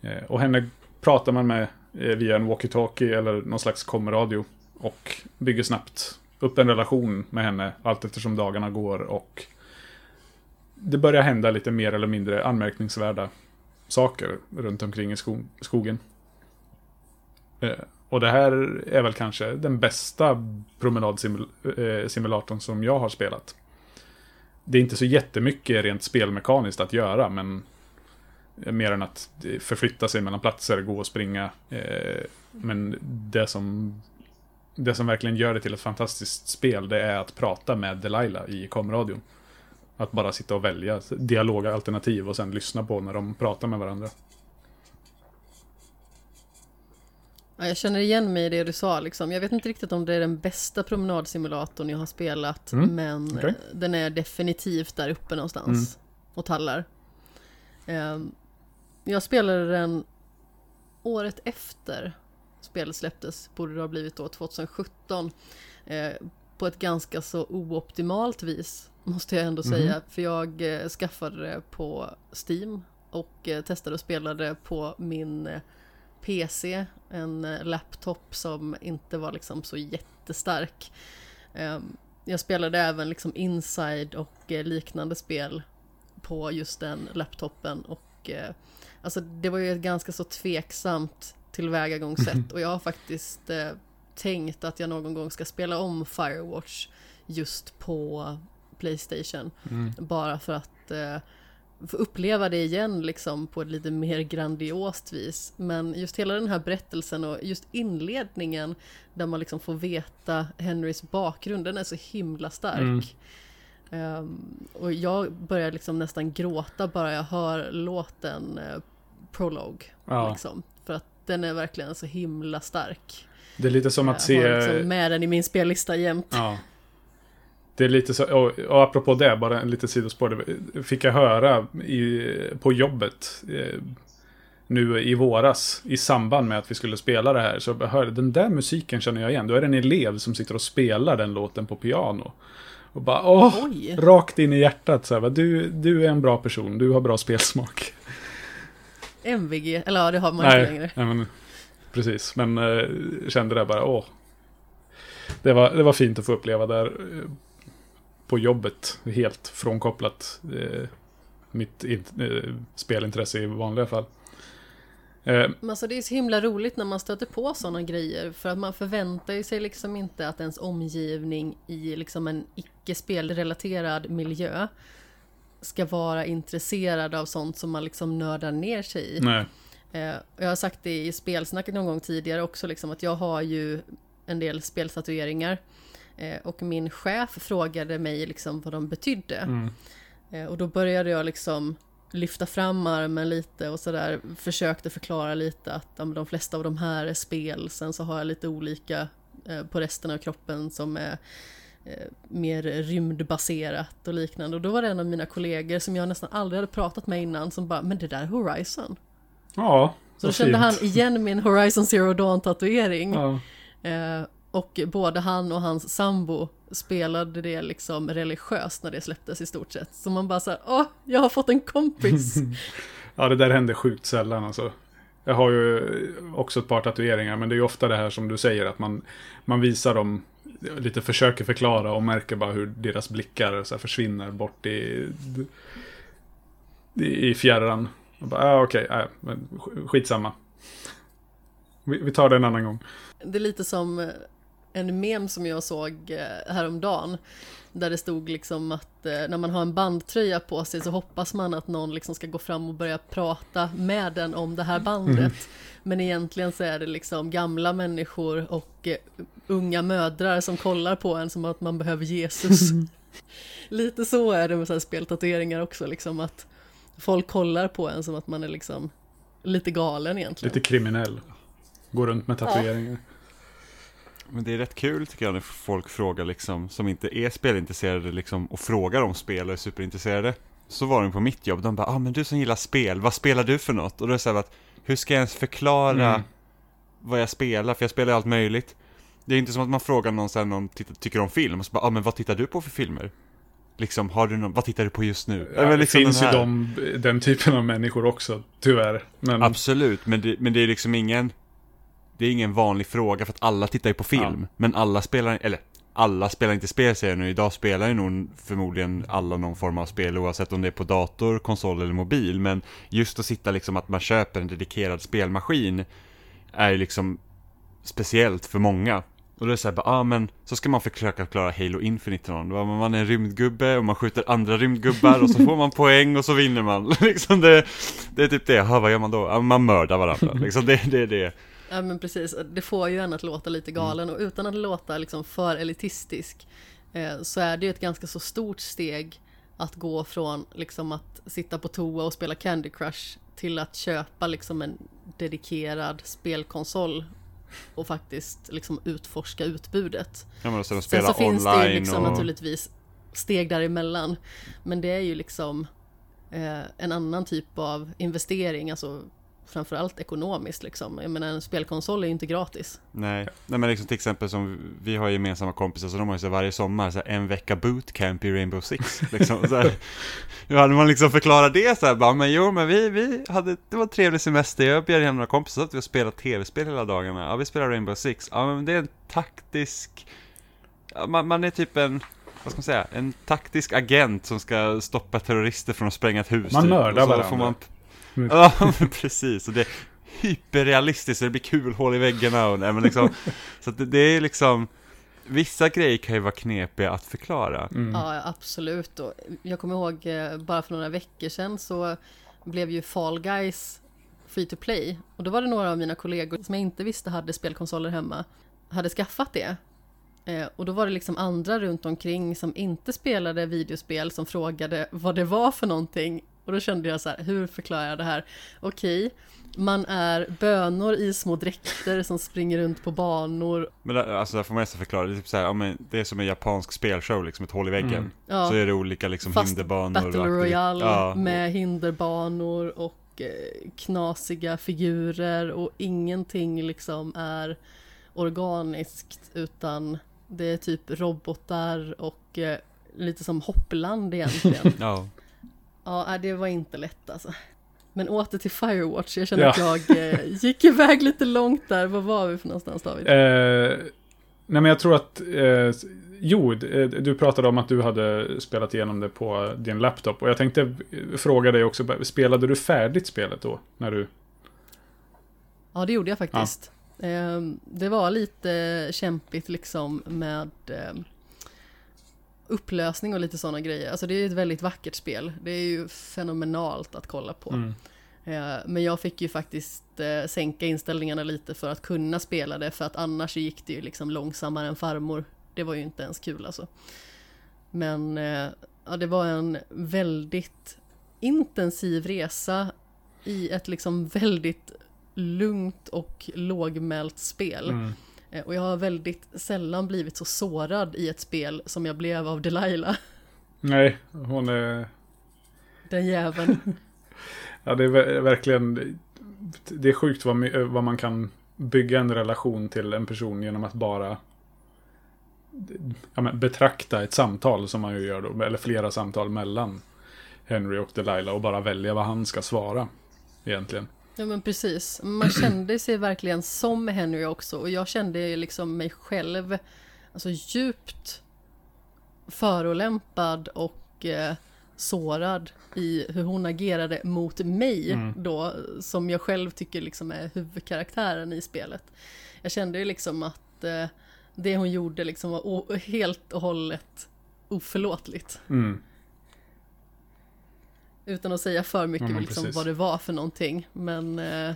Eh, och henne pratar man med Eh, via en walkie-talkie eller någon slags komradio. Och bygger snabbt upp en relation med henne allt eftersom dagarna går och det börjar hända lite mer eller mindre anmärkningsvärda saker runt omkring i sko skogen. Eh, och det här är väl kanske den bästa promenadsimulatorn eh, som jag har spelat. Det är inte så jättemycket rent spelmekaniskt att göra, men mer än att förflytta sig mellan platser, gå och springa. Eh, men det som, det som verkligen gör det till ett fantastiskt spel, det är att prata med Delilah i komradion. Att bara sitta och välja dialogalternativ och sen lyssna på när de pratar med varandra. Ja, jag känner igen mig i det du sa liksom. Jag vet inte riktigt om det är den bästa promenadsimulatorn jag har spelat. Mm, Men eh, den är definitivt där uppe någonstans. Och tallar. Ehm, jag spelade den året efter spelet släpptes. Borde det ha blivit då 2017. eh, på ett ganska så ooptimalt vis. Måste jag ändå säga. För jag eh, skaffade det på Steam. Och eh, testade och spelade på min eh, PC, en eh, laptop som inte var liksom så jättestark. Ehm, jag spelade även liksom Inside och eh, liknande spel på just den laptopen och alltså det var ju ett ganska så tveksamt tillvägagångssätt och jag har faktiskt eh, tänkt att jag någon gång ska spela om Firewatch just på Playstation. Mm. Bara för att eh, få uppleva det igen liksom på ett lite mer grandiost vis. Men just hela den här berättelsen och just inledningen där man liksom får veta Henrys bakgrund, den är så himla stark. Um, och jag börjar liksom nästan gråta bara jag hör låten eh, Prologue. Ja. Liksom, för att den är verkligen så himla stark. Det är lite som att jag har se... liksom med den i min spellista jämt. Ja. Det är lite så, och, och apropå det, bara en liten sidospår. Det fick jag höra i, på jobbet eh, nu i våras i samband med att vi skulle spela det här. Så jag hörde, den där musiken känner jag igen. Då är det en elev som sitter och spelar den låten på piano. Och bara åh, Oj! rakt in i hjärtat. Så här, du, du är en bra person, du har bra spelsmak. MVG, eller ja det har man inte Nej, längre. nej men, precis. Men eh, kände det bara, åh. Det var, det var fint att få uppleva där eh, på jobbet. Helt frånkopplat eh, mitt in, eh, spelintresse i vanliga fall. Eh, Men alltså det är så himla roligt när man stöter på sådana grejer för att man förväntar sig liksom inte att ens omgivning i liksom en icke spelrelaterad miljö ska vara intresserad av sånt som man liksom nördar ner sig i. nej. Eh, jag har sagt det i spelsnacket någon gång tidigare också, liksom att jag har ju en del spelstatueringar. Eh, och min chef frågade mig liksom vad de betydde. Mm. Och då började jag liksom lyfta fram armen lite och sådär. Försökte förklara lite att ja, de flesta av de här är spel. Sen så har jag lite olika eh, på resten av kroppen som är eh, mer rymdbaserat och liknande. Och då var det en av mina kollegor som jag nästan aldrig hade pratat med innan som bara, men det där är Horizon. Ja, Så då kände fint. han igen min Horizon Zero Dawn tatuering. Ja. Eh, och både han och hans sambo spelade det liksom religiöst när det släpptes i stort sett. Så man bara såhär, åh, jag har fått en kompis. ja, det där händer sjukt sällan alltså. Jag har ju också ett par tatueringar, men det är ju ofta det här som du säger, att man, man visar dem, lite försöker förklara och märker bara hur deras blickar så försvinner bort i, i, fjärran. Jag bara, ah, okej, men sk- skitsamma. Vi, vi tar det en annan gång. Det är lite som en mem som jag såg eh, häromdagen. Där det stod liksom att eh, när man har en bandtröja på sig så hoppas man att någon liksom ska gå fram och börja prata med den om det här bandet. Men egentligen så är det liksom gamla människor och eh, unga mödrar som kollar på en som att man behöver Jesus. Lite så är det med så här speltatueringar också, liksom att folk kollar på en som att man är liksom lite galen egentligen. Lite kriminell. Går runt med tatueringar. Men det är rätt kul tycker jag när folk frågar liksom, som inte är spelintresserade liksom, och frågar om spel och är superintresserade. Så var de på mitt jobb, de bara, ah men du som gillar spel, vad spelar du för något? Och då är det så här att, hur ska jag ens förklara Mm. vad jag spelar? För jag spelar allt möjligt. Det är inte som att man frågar någon sen någon tittar, tycker om film, och så bara, ah men vad tittar du på för filmer? Liksom, har du någon, vad tittar du på just nu? Ja, det liksom finns den ju de, den typen av människor också, tyvärr. Men, Absolut, men det, men det är liksom ingen Det är ingen vanlig fråga för att alla tittar ju på film Ja. Men alla spelar, eller alla spelar inte spel säger jag nu Idag spelar ju nog förmodligen alla någon form av spel Oavsett om det är på dator, konsol eller mobil Men just att sitta liksom att man köper en dedikerad spelmaskin Är ju liksom Speciellt för många och då är det såhär, ah, men så ska man försöka klara Halo Infinite till någon. Man är en rymdgubbe och man skjuter andra rymdgubbar och så får man poäng och så vinner man. liksom det, det är typ det, ha, vad gör man då? Ja, man mördar varandra. liksom det, det är det. Ja men precis, det får ju en att låta lite galen och utan att låta liksom för elitistisk eh, så är det ju ett ganska så stort steg att gå från liksom att sitta på toa och spela Candy Crush till att köpa liksom en dedikerad spelkonsol och faktiskt liksom utforska utbudet. Ja, men och sen så finns det ju liksom och... naturligtvis steg däremellan. Men det är ju liksom eh, en annan typ av investering. Alltså framförallt ekonomiskt liksom. Jag menar en spelkonsol är ju inte gratis. Nej, nej men liksom till exempel som vi har gemensamma kompisar så de har ju så varje sommar så här, en vecka bootcamp i Rainbow Six. Liksom, så här, hur hade man liksom förklarat det så här, bara, men jo men vi, vi hade, det var en trevlig semester, jag bjöd hem några kompisar så att vi har spelat tv-spel hela dagarna. Ja, vi spelar Rainbow Six. Ja, men det är en taktisk, ja, man, man är typ en vad ska man säga, en taktisk agent som ska stoppa terrorister från att spränga ett hus. Man typ. mördar Och så varandra. Får man... Ja, men precis. Och det är hyperrealistiskt, så det blir kulhål i väggarna och nej, men liksom, Så att det, det är liksom, vissa grejer kan ju vara knepiga att förklara. Mm. Ja, absolut. Och jag kommer ihåg eh, bara för några veckor sedan så blev ju Fall Guys free to play. Och då var det några av mina kollegor som jag inte visste hade spelkonsoler hemma, hade skaffat det. Eh, Och då var det liksom andra runt omkring som inte spelade videospel som frågade vad det var för någonting. Och då kände jag så här, hur förklarar jag det här? Okej, man är bönor i små dräkter som springer runt på banor. Men där, alltså där får man nästan förklara, det är typ så här, ja, men det är som en japansk spelshow, liksom ett hål i väggen. Mm. Ja. Så är det olika liksom Fast hinderbanor Battle Royale ja, med hinderbanor och eh, knasiga figurer och ingenting liksom är organiskt utan det är typ robotar och eh, lite som hoppland egentligen. Ja. Ja, nej, det var inte lätt alltså. Men åter till Firewatch, jag känner Ja. att jag eh, gick iväg lite långt där. Vad var vi för någonstans David? Eh, nej men jag tror att, eh, jo, eh, du pratade om att du hade spelat igenom det på din laptop. Och jag tänkte eh, fråga dig också, spelade du färdigt spelet då? När du... Ja, det gjorde jag faktiskt. Ehm, Det var lite kämpigt liksom med ehm, upplösning och lite sådana grejer. Alltså det är ett väldigt vackert spel. Det är ju fenomenalt att kolla på. Mm. Eh, Men jag fick ju faktiskt eh, sänka inställningarna lite för att kunna spela det för att annars gick det ju liksom långsammare än farmor. Det var ju inte ens kul alltså. Men eh, ja, det var en väldigt intensiv resa i ett liksom väldigt lugnt och lågmält spel. Mm. Eh, Och jag har väldigt sällan blivit så sårad i ett spel som jag blev av Delilah. Nej, hon är... Den jäveln. Ja, det är ver- verkligen... Det är sjukt vad, vad man kan bygga en relation till en person genom att bara ja, men, betrakta ett samtal som man ju gör då, eller flera samtal mellan Henry och Delilah och bara välja vad han ska svara. Egentligen. Ja men precis. Man kände sig verkligen som Henry också och jag kände liksom mig själv alltså djupt förolämpad och eh, sårad i hur hon agerade mot mig Mm. då som jag själv tycker liksom är huvudkaraktären i spelet. Jag kände ju liksom att eh, det hon gjorde liksom var helt och hållet oförlåtligt. Mm. Utan att säga för mycket men liksom, precis. vad det var för någonting. Men eh,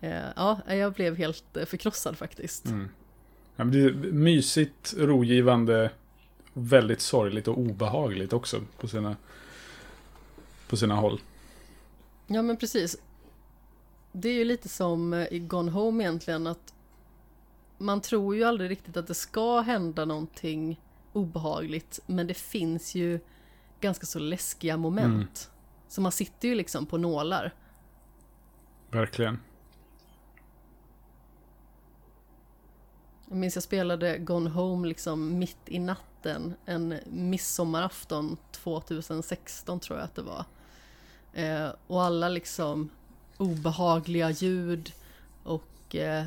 eh, ja, jag blev helt eh, förkrossad faktiskt. Mm. Ja, men det är mysigt, rogivande, väldigt sorgligt och obehagligt också på sina, på sina håll. Ja men precis. Det är ju lite som eh, i Gone Home egentligen att man tror ju aldrig riktigt att det ska hända någonting obehagligt men det finns ju ganska så läskiga moment. Mm. Så man sitter ju liksom på nålar. Verkligen. Jag minns jag spelade Gone Home liksom mitt i natten en midsommarafton 2016 tror jag att det var. Eh, och alla liksom obehagliga ljud och eh,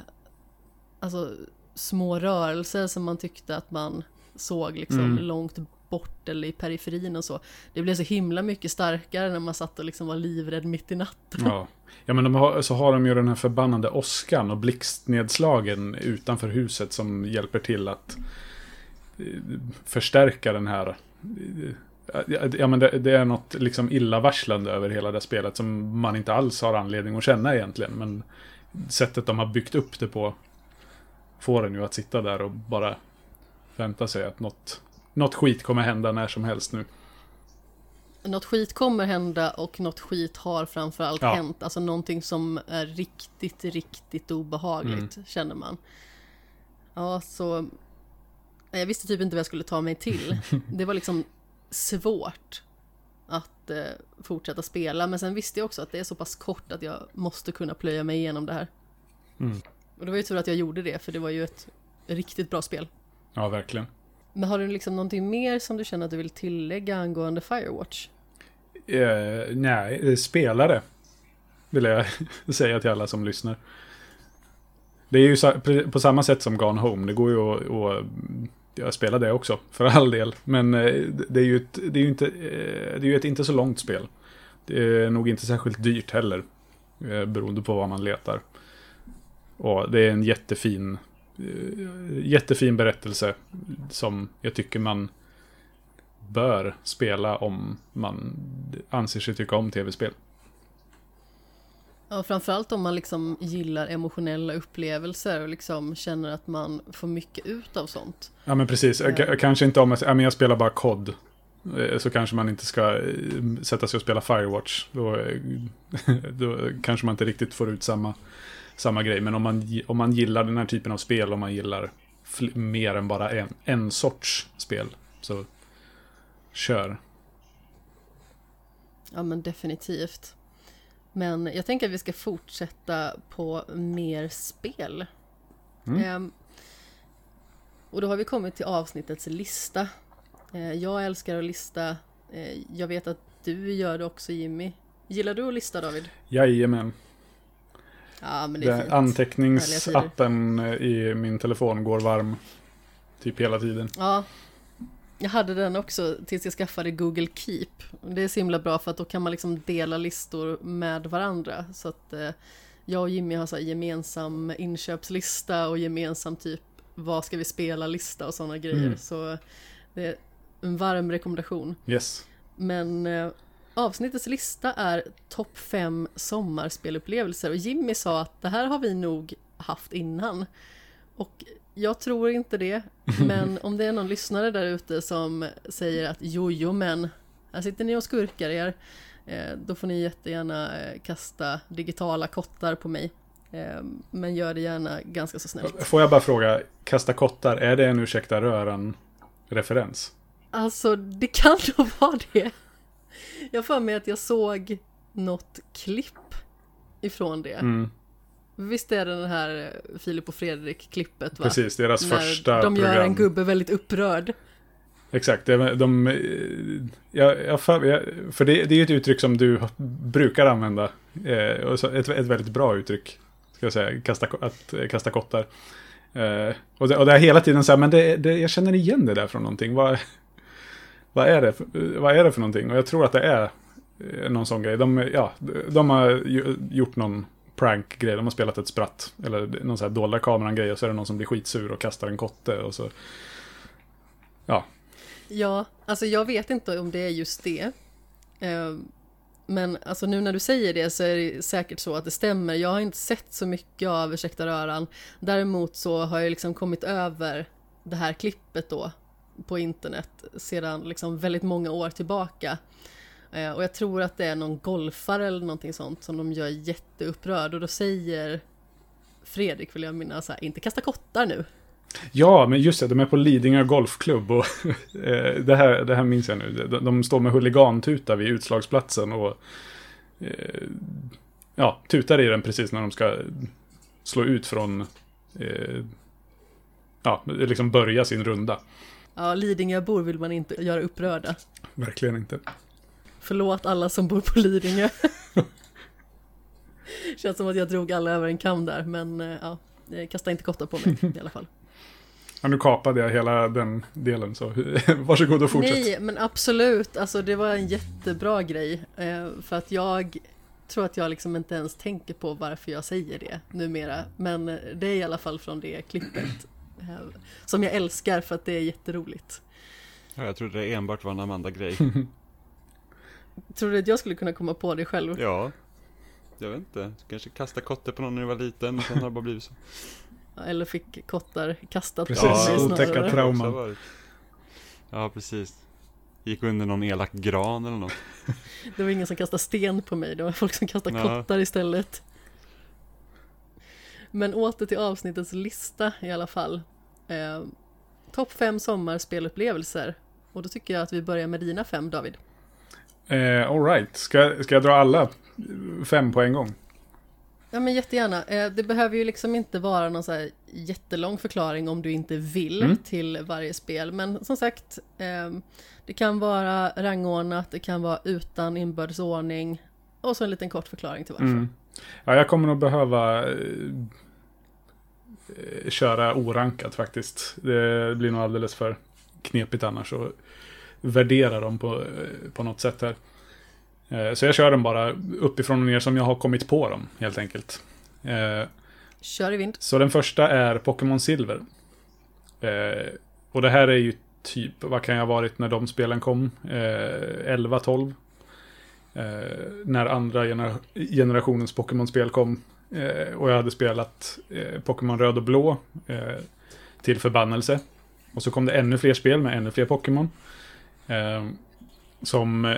alltså små rörelser som man tyckte att man såg liksom Mm. långt bort eller i periferin och så. Det blev så himla mycket starkare när man satt och liksom var livrädd mitt i natten. Ja. ja, men de har, så har de ju den här förbannade åskan och blixtnedslagen utanför huset som hjälper till att eh, förstärka den här... ja, Ja, men det, det är något liksom illavarslande över hela det spelet som man inte alls har anledning att känna egentligen. Men sättet de har byggt upp det på får en ju att sitta där och bara vänta sig att något, något skit kommer hända när som helst nu. Något skit kommer hända och något skit har framförallt Ja. hänt. Alltså någonting som är riktigt, riktigt obehagligt Mm. känner man. Ja, så... Jag visste typ inte vad jag skulle ta mig till. Det var liksom svårt att eh, fortsätta spela. Men sen visste jag också att det är så pass kort att jag måste kunna plöja mig igenom det här. Mm. Och det var ju tur att jag gjorde det, för det var ju ett riktigt bra spel. Ja, verkligen. Men har du liksom någonting mer som du känner att du vill tillägga angående Firewatch? Uh, nej, eh, spelare. Vill jag säga till alla som lyssnar. Det är ju på samma sätt som Gone Home. Det går ju att, att jag spelar det också, för all del. Men eh, det är ju ett, det är ju inte, det är ju ett inte så långt spel. Det är nog inte särskilt dyrt heller. Beroende på vad man letar. Och det är en jättefin, jättefin berättelse som jag tycker man bör spela om man anser sig tycka om tv-spel. Ja, framförallt om man liksom gillar emotionella upplevelser och liksom känner att man får mycket ut av sånt. Ja men precis, K- Ja. kanske inte om jag, men jag spelar bara COD. eh, Så kanske man inte ska eh, sätta sig och spela Firewatch. Då, eh, då kanske man inte riktigt får ut samma, samma grej. Men om man, om man gillar den här typen av spel, om man gillar mer än bara en, en sorts spel, så kör. Ja men definitivt. Men jag tänker att vi ska fortsätta på mer spel. Mm. Ehm, och då har vi kommit till avsnittets lista. Eh, jag älskar att lista. Eh, jag vet att du gör det också Jimmy. Gillar du att lista David? Jajamän. Ja men det är fint. anteckningsappen i min telefon går varm typ hela tiden. Ja. Jag hade den också tills jag skaffade Google Keep. Det är så himla bra för att då kan man liksom dela listor med varandra. Så att eh, jag och Jimmy har så gemensam inköpslista och gemensam typ vad ska vi spela-lista och sådana grejer. Mm. Så det är en varm rekommendation. Yes. Men eh, avsnittets lista är topp 5 sommarspelupplevelser och Jimmy sa att det här har vi nog haft innan. Och jag tror inte det, men om det är någon lyssnare där ute som säger att jojo men, här sitter ni och skurkar er, eh, då får ni jättegärna eh, kasta digitala kottar på mig. Eh, Men gör det gärna ganska så snällt. Får jag bara fråga, kasta kottar, är det en ursäkta röran-referens? Alltså, det kan nog vara det. Jag för mig att jag såg något klipp ifrån det. Mm, Visst är det den här eh, Filip och Fredrik-klippet va? precis, deras När första de program. gör en gubbe väldigt upprörd. Exakt, de, de, eh, jag, jag, för, det, det är ju ett uttryck som du brukar använda. Eh, ett, ett väldigt bra uttryck, ska jag säga, kasta, att kasta kottar. Och, det, och det är hela tiden så här, men det, det, jag känner igen det där från någonting. Vad, vad, är det, för- vad är det för någonting? Och jag tror att det är eh, någon sån grej. De, ja, de har gjort någon prank-grej. De har spelat ett spratt. Eller någon sån här dolda kameran-grej. Och så är det någon som blir skitsur och kastar en kotte. Och så... Ja, Ja, alltså jag vet inte om det är just det. Eh, men alltså nu när du säger det så är det säkert så att det stämmer. Jag har inte sett så mycket av Ursäkta röran. Däremot så har jag liksom kommit över det här klippet då på internet sedan liksom väldigt många år tillbaka. Eh, Och jag tror att det är någon golfare eller någonting sånt som de gör jätteupprörd och då säger Fredrik vill jag minnas så här, inte kasta kottar nu. Ja, men just det, de är på Lidingö Golfklubb och eh, det, här, det här minns jag nu. De, de står med huligantuta vid utslagsplatsen och eh, ja, tutar i den precis när de ska slå ut från eh, ja, liksom börja sin runda. Ja, Lidingöbor vill man inte göra upprörda. Verkligen inte. Förlåt alla som bor på Lidingö. Känns som att jag drog alla över en kam där, men eh, ja, eh, kasta inte kottar på mig i alla fall. Ja, nu kapade jag hela den delen, så varsågod och fortsätt. Nej, men absolut, alltså det var en jättebra grej. Eh, för att jag tror att jag liksom inte ens tänker på varför jag säger det numera. Men det är i alla fall från det klippet. Eh, som jag älskar för att det är jätteroligt. Ja, jag trodde det enbart var en Amanda-grej. Tror du att jag skulle kunna komma på det själv? Ja. Jag vet inte. Kanske kasta kotte på någon när du var liten och sen har det bara blivit så. Eller fick kottar kastat Precis, Ja, otäcka trauman. Ja, precis. Gick under någon elak gran eller något. Det var ingen som kastade sten på mig, det var folk som kastade Ja. kottar istället. Men åter till avsnittets lista i alla fall. Eh, Topp fem sommarspelupplevelser. Och då tycker jag att vi börjar med dina fem David. Eh, Alright, ska, ska jag dra alla fem på en gång? Ja men jättegärna. Eh, Det behöver ju liksom inte vara någon så här jättelång förklaring om du inte vill Mm. till varje spel. Men som sagt, eh, det kan vara rangordnat, det kan vara utan inbördes ordning och så en liten kort förklaring till varför. Mm. Ja, jag kommer nog behöva eh, köra orankat faktiskt. Det blir nog alldeles för knepigt annars att värdera dem på, eh, på något sätt här. Eh, Så jag kör dem bara uppifrån och ner som jag har kommit på dem, helt enkelt. Eh, Kör i vind. Så den första är Pokémon Silver. Eh, och det här är ju typ, vad kan jag ha varit när de spelen kom? Eh, 11, 12. Eh, när andra gener generationens Pokémon-spel kom. Eh, och jag hade spelat eh, Pokémon Röd och Blå eh, till förbannelse. Och så kom det ännu fler spel med ännu fler Pokémon. Eh, som eh,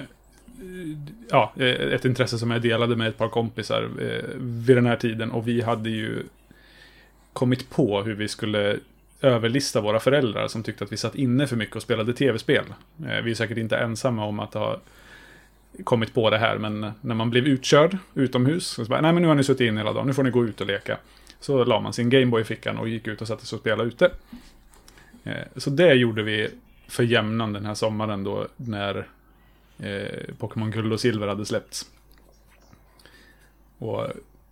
ja, eh, ett intresse som jag delade med ett par kompisar eh, vid den här tiden. Och vi hade ju kommit på hur vi skulle överlista våra föräldrar som tyckte att vi satt inne för mycket och spelade tv-spel. Eh, Vi är säkert inte ensamma om att ha kommit på det här, men när man blev utkörd utomhus, så bara, nej men nu har ni suttit in hela dagen, nu får ni gå ut och leka. Så la man sin Gameboy i fickan och gick ut och satte sig och spelade ute. Eh, så det gjorde vi för jämnan den här sommaren då, när eh, Pokémon Guld och Silver hade släppts. Och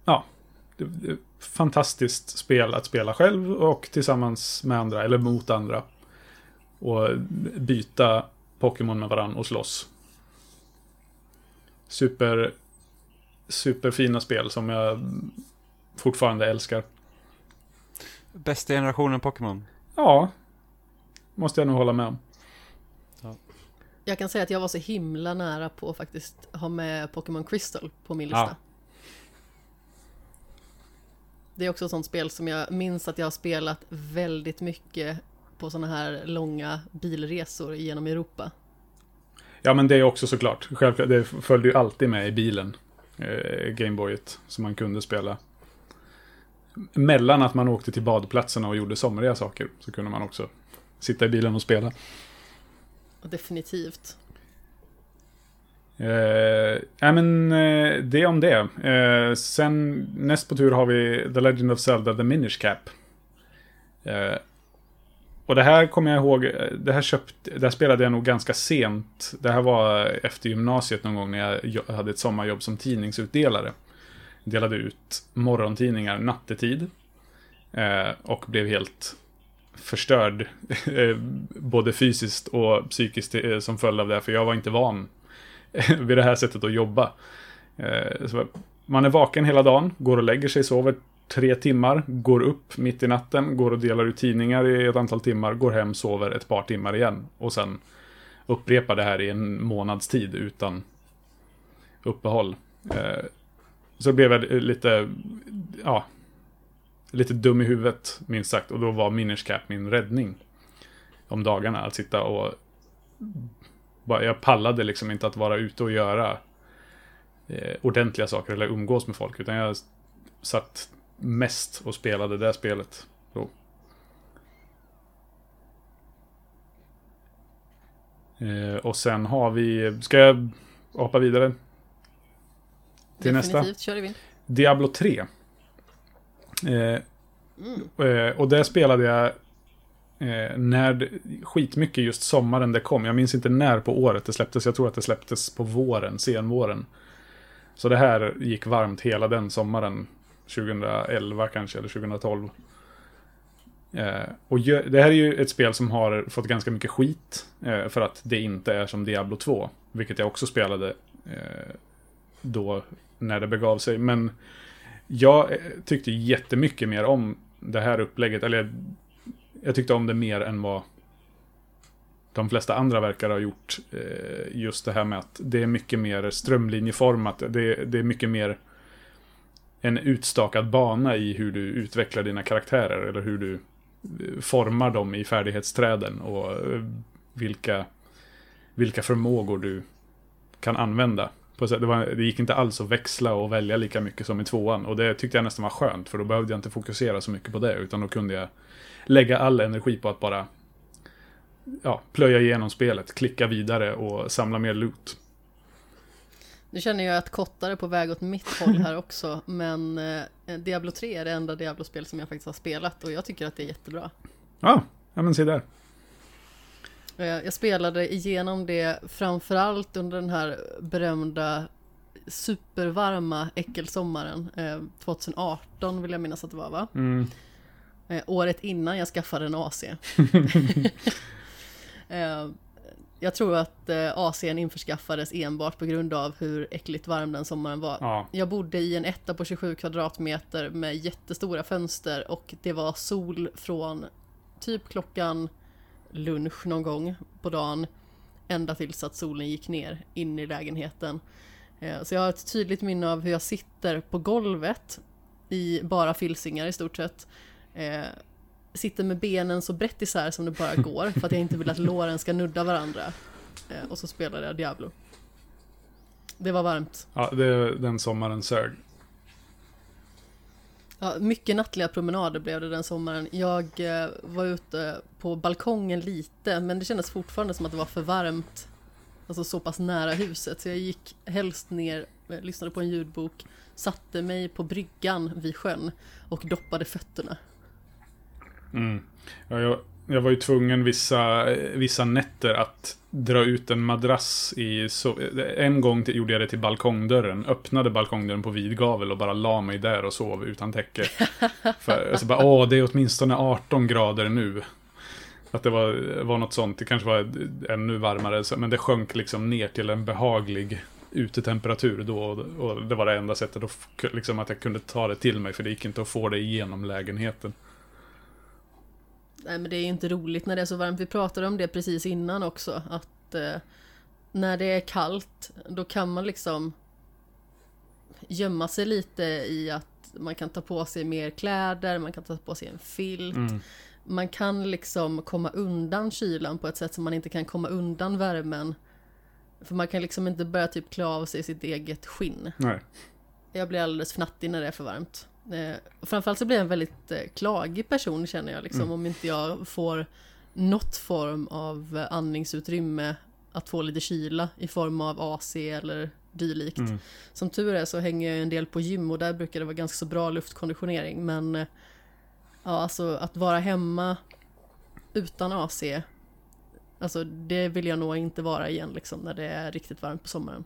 ja, det, det, fantastiskt spel att spela själv och tillsammans med andra, eller mot andra. Och byta Pokémon med varandra och slåss. Super, superfina spel som jag fortfarande älskar. Bästa generationen Pokémon. Ja, måste jag nog hålla med om. Jag kan säga att jag var så himla nära på att faktiskt ha med Pokémon Crystal på min lista. Ja. Det är också ett sånt spel som jag minns att jag har spelat väldigt mycket på sådana här långa bilresor genom Europa. Ja, men det är också såklart. Självklart, det följde ju alltid med i bilen. Eh, Gameboyet, som man kunde spela. Mellan att man åkte till badplatserna och gjorde somriga saker, så kunde man också sitta i bilen och spela. Definitivt. Eh, ja, men eh, det om det. Eh, sen näst på tur har vi The Legend of Zelda The Minish Cap. Och det här kommer jag ihåg, det här, köpt, det här spelade jag nog ganska sent. Det här var efter gymnasiet någon gång när jag hade ett sommarjobb som tidningsutdelare. Delade ut morgontidningar nattetid. Eh, och blev helt förstörd. Eh, både fysiskt och psykiskt eh, som följd av det. För jag var inte van vid det här sättet att jobba. Eh, så man är vaken hela dagen, går och lägger sig, sover tre timmar, går upp mitt i natten, går och delar ut tidningar i ett antal timmar, går hem, sover ett par timmar igen. Och sen upprepar det här i en månads tid utan uppehåll. Eh, så blev jag lite, ja, lite dum i huvudet, minst sagt. Och då var Minish Cap min räddning. Om dagarna, att sitta och bara, jag pallade liksom inte att vara ute och göra eh, ordentliga saker eller umgås med folk. Utan jag satt mest och spelade det spelet. Då. Eh, och sen har vi, ska jag hoppa vidare? Till nästa. definitivt, kör i vind. Diablo 3. Eh, Mm. eh, och där spelade jag eh, när det, skitmycket just sommaren det kom. Jag minns inte när på året det släpptes. Jag tror att det släpptes på våren, senvåren. Så det här gick varmt hela den sommaren. 2011 kanske, eller 2012. Eh, och det här är ju ett spel som har fått ganska mycket skit. Eh, för att det inte är som Diablo 2. Vilket jag också spelade eh, då när det begav sig. Men jag eh, tyckte jättemycket mer om det här upplägget. Eller jag, jag tyckte om det mer än vad de flesta andra verkar ha gjort. Eh, just det här med att det är mycket mer strömlinjeformat. Det, det är mycket mer en utstakad bana i hur du utvecklar dina karaktärer. Eller hur du eh, formar dem i färdighetsträden. Och eh, vilka, vilka förmågor du kan använda. Det, var, det gick inte alls att växla och välja lika mycket som i tvåan. Och det tyckte jag nästan var skönt, för då behövde jag inte fokusera så mycket på det. Utan då kunde jag lägga all energi på att bara ja, plöja igenom spelet, klicka vidare och samla mer loot. Nu känner jag att Kottar är på väg åt mitt håll här också, men eh, Diablo 3 är det enda Diablo-spel som jag faktiskt har spelat och jag tycker att det är jättebra. Ja, ja men se där. Eh, Jag spelade igenom det framförallt under den här berömda supervarma äckelsommaren. Eh, 2018 vill jag minnas att det var va? Mm. Eh, året innan jag skaffade en AC. jag tror att eh, AC'n införskaffades enbart på grund av hur äckligt varm den sommaren var. Ja. Jag bodde i en etta på 27 kvadratmeter med jättestora fönster och det var sol från typ klockan lunch någon gång på dagen ända tills att solen gick ner in i lägenheten. Eh, Så jag har ett tydligt minne av hur jag sitter på golvet i bara filsingar i stort sett. Eh, Sitter med benen så brett isär som det bara går för att jag inte vill att låren ska nudda varandra. Eh, Och så spelar jag Diablo. Det var varmt. ja det, den sommaren sög. Ja, mycket nattliga promenader blev det den sommaren. Jag eh, var ute på balkongen lite, men det kändes fortfarande som att det var för varmt. Alltså så pass nära huset, så jag gick helst ner, eh, lyssnade på en ljudbok, satte mig på bryggan vid sjön och doppade fötterna. Mm. Ja, jag, jag var ju tvungen vissa, vissa nätter att dra ut en madrass i... So en gång till, gjorde jag det till balkongdörren. Öppnade balkongdörren på vid gavel och bara la mig där och sov utan täcke. För, så bara, åh, det är åtminstone 18 grader nu. Att det var, var något sånt. Det kanske var ännu varmare. Men det sjönk liksom ner till en behaglig utetemperatur då. Och, det var det enda sättet att, liksom, att jag kunde ta det till mig. För det gick inte att få det igenom lägenheten. Nej men det är ju inte roligt när det är så varmt. Vi pratade om det precis innan också. Att eh, när det är kallt då kan man liksom gömma sig lite i att man kan ta på sig mer kläder, man kan ta på sig en filt. Mm. Man kan liksom komma undan kylan på ett sätt som man inte kan komma undan värmen. För man kan liksom inte börja typ klä av sig sitt eget skinn. Nej. Jag blir alldeles fnattig när det är för varmt. Eh, framförallt så blir jag en väldigt eh, klagig person känner jag liksom Mm. om inte jag får något form av eh, andningsutrymme att få lite kyla i form av AC eller dylikt. Mm. Som tur är så hänger jag en del på gym och där brukar det vara ganska så bra luftkonditionering men eh, ja alltså att vara hemma utan AC Alltså det vill jag nog inte vara igen liksom när det är riktigt varmt på sommaren.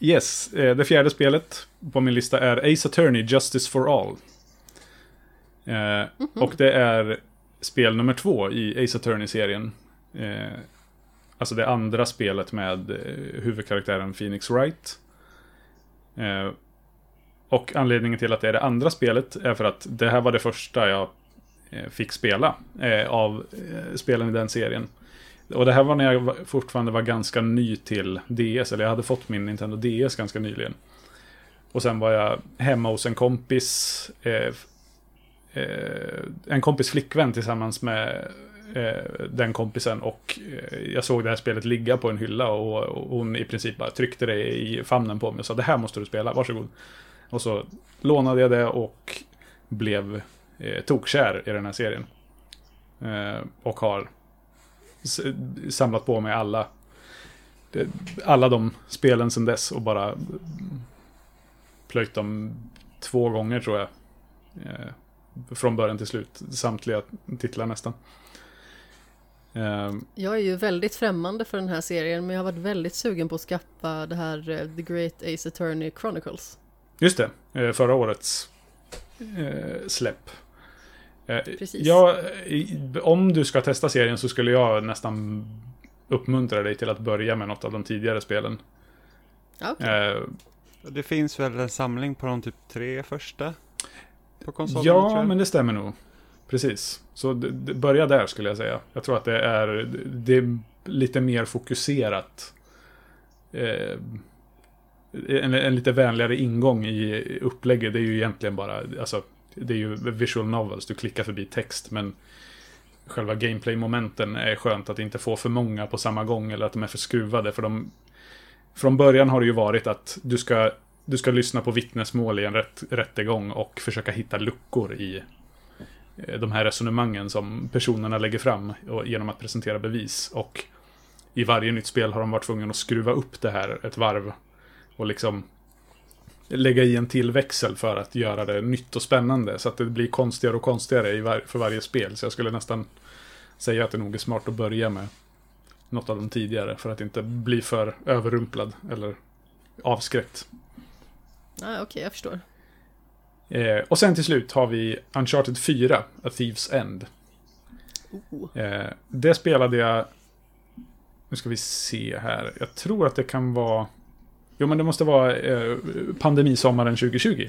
Yes, eh, det fjärde spelet på min lista är Ace Attorney Justice for All. Eh, Och det är spel nummer två i Ace Attorney-serien. Eh, alltså det andra spelet med eh, huvudkaraktären Phoenix Wright. Och anledningen till att det är det andra spelet är för att det här var det första jag fick spela av spelen i den serien. Och det här var när jag fortfarande var ganska ny till DS, eller jag hade fått min Nintendo DS ganska nyligen. Och sen var jag hemma hos en kompis, eh, eh, en kompis flickvän tillsammans med eh, den kompisen och eh, jag såg det här spelet ligga på en hylla och, och hon i princip bara tryckte det i famnen på mig och sa det här måste du spela, varsågod. Och så lånade jag det och blev eh, tokkär i den här serien. Eh, och har samlat på mig alla alla de spelen sedan dess och bara plöjt dem två gånger tror jag. Eh, från början till slut. Samtliga titlar nästan. Eh, Jag är ju väldigt främmande för den här serien men jag har varit väldigt sugen på att skaffa det här eh, The Great Ace Attorney Chronicles. just det, förra årets släpp. Eh, Precis. Ja, i- om du ska testa serien så skulle jag nästan uppmuntra dig till att börja med något av de tidigare spelen. Okej. Eh, Det finns väl en samling på de typ tre första? På konsolen Ja, jag. men det stämmer nog. Precis. Så börja där skulle jag säga. Jag tror att det är, det är lite mer fokuserat. Eh, en, en lite vänligare ingång i upplägget. Det är ju egentligen bara, alltså, det är ju visual novels. Du klickar förbi text, men själva gameplay-momenten är skönt att inte få för många på samma gång eller att de är för skruvade. För de, från början har det ju varit att du ska, du ska lyssna på vittnesmål i en rätt, rättegång och försöka hitta luckor i eh, de här resonemangen som personerna lägger fram och, genom att presentera bevis. Och i varje nytt spel har de varit tvungna att skruva upp det här ett varv och liksom lägga i en till växel för att göra det nytt och spännande. Så att det blir konstigare och konstigare var för varje spel. Så jag skulle nästan säga att det nog är smart att börja med något av de tidigare för att inte bli för överrumplad eller avskräckt. Ah, Okej, okay, jag förstår. Eh, och sen till slut har vi Uncharted 4, A Thieves End. Oh. Eh, det spelade jag... Nu ska vi se här. Jag tror att det kan vara... Jo, men det måste vara eh, pandemisommaren 2020.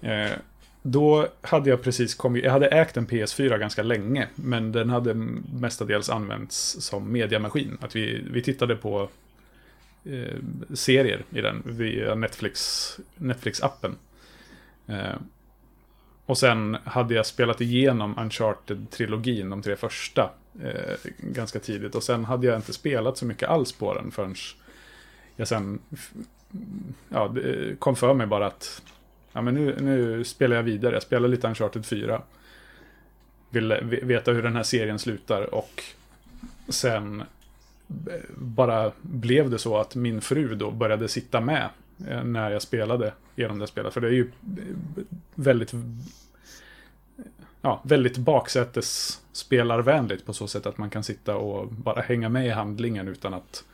Eh, då hade jag precis kommit... Jag hade ägt en PS4 ganska länge, men den hade mestadels använts som mediamaskin. Att vi, vi tittade på eh, serier i den via Netflix, Netflix-appen. Eh, och sen hade jag spelat igenom Uncharted-trilogin, de tre första, eh, ganska tidigt. Och sen hade jag inte spelat så mycket alls på den förrän jag sen ja, kom för mig bara att ja, men nu, nu spelar jag vidare. Jag spelar lite Uncharted 4. Vill veta hur den här serien slutar och sen bara blev det så att min fru då började sitta med eh, när jag spelade genom det spelet. För det är ju väldigt ja, väldigt baksätesspelarvänligt på så sätt att man kan sitta och bara hänga med i handlingen utan att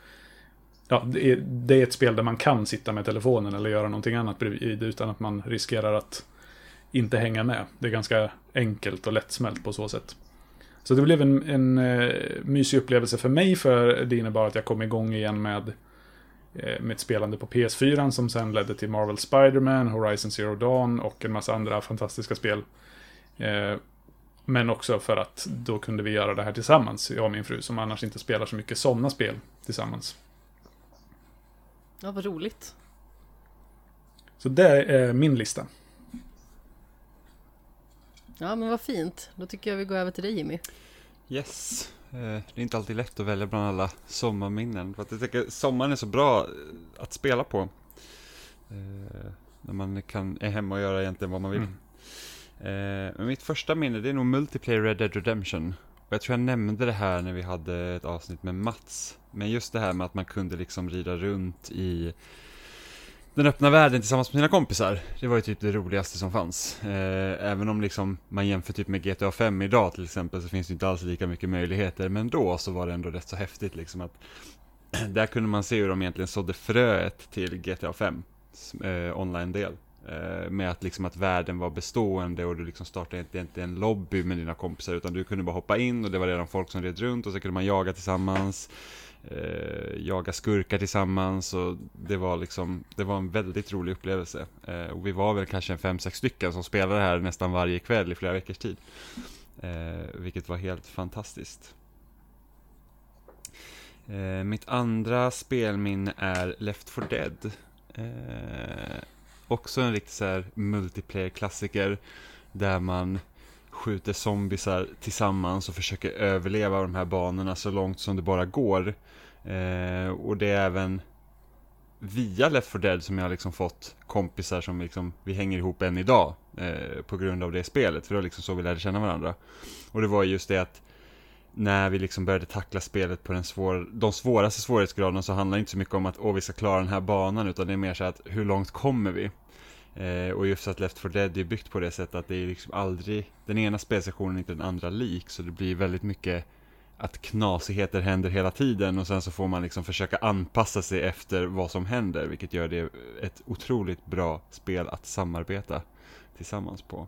Ja, det är, det är ett spel där man kan sitta med telefonen eller göra någonting annat bredvid utan att man riskerar att inte hänga med. Det är ganska enkelt och lättsmält på så sätt. Så det blev en, en uh, mysig upplevelse för mig för det innebar att jag kom igång igen med, mitt med ett spelande på PS4 som sen ledde till Marvel Spiderman, Horizon Zero Dawn och en massa andra fantastiska spel. Eh, men också för att då kunde vi göra det här tillsammans, jag och min fru, som annars inte spelar så mycket sådana spel tillsammans. Ja, vad roligt. Så det är min lista. Ja, men vad fint. Då tycker jag vi går över till dig Jimmy. Yes. Eh, det är inte alltid lätt att välja bland alla sommarminnen. För att jag tycker sommaren är så bra att spela på. Eh, när man kan, är hemma och göra egentligen vad man vill. Mm. Men mitt första minne det är nog Multiplayer Red Dead Redemption. Och jag tror jag nämnde det här när vi hade ett avsnitt med Mats. Men just det här med att man kunde liksom rida runt i den öppna världen tillsammans med sina kompisar. Det var ju typ det roligaste som fanns. Eh, även om liksom man jämför typ med GTA 5 idag till exempel så finns det inte alls lika mycket möjligheter. Men då så var det ändå rätt så häftigt liksom att där kunde man se hur de egentligen sådde fröet till GTA 5 eh, online-del. Eh, med att liksom att världen var bestående och du liksom startade inte, inte en lobby med dina kompisar utan du kunde bara hoppa in och det var redan folk som red runt och så kunde man jaga tillsammans eh, jaga skurkar tillsammans och det var liksom, det var en väldigt rolig upplevelse. Eh, och vi var väl kanske en fem, sex stycken som spelade här nästan varje kväll i flera veckors tid. Eh, vilket var helt fantastiskt. Eh, mitt andra spelminne är Left 4 Dead. Eh, också en riktig så här multiplayer-klassiker där man skjuter zombisar tillsammans och försöker överleva de här banorna så långt som det bara går. Eh, och det är även via Left 4 Dead som jag har liksom fått kompisar som liksom, vi hänger ihop än idag eh, på grund av det spelet. För det var liksom så vi lärde känna varandra. Och det var just det att när vi liksom började tackla spelet på den svår, de svåraste svårighetsgraderna så handlar det inte så mycket om att åh, vi ska klara den här banan utan det är mer så att hur långt kommer vi? Eh, och just att Left 4 Dead är byggt på det sättet att det är liksom aldrig den ena spelsessionen inte den andra lik så det blir väldigt mycket att knasigheter händer hela tiden och sen så får man liksom försöka anpassa sig efter vad som händer vilket gör det ett otroligt bra spel att samarbeta tillsammans på.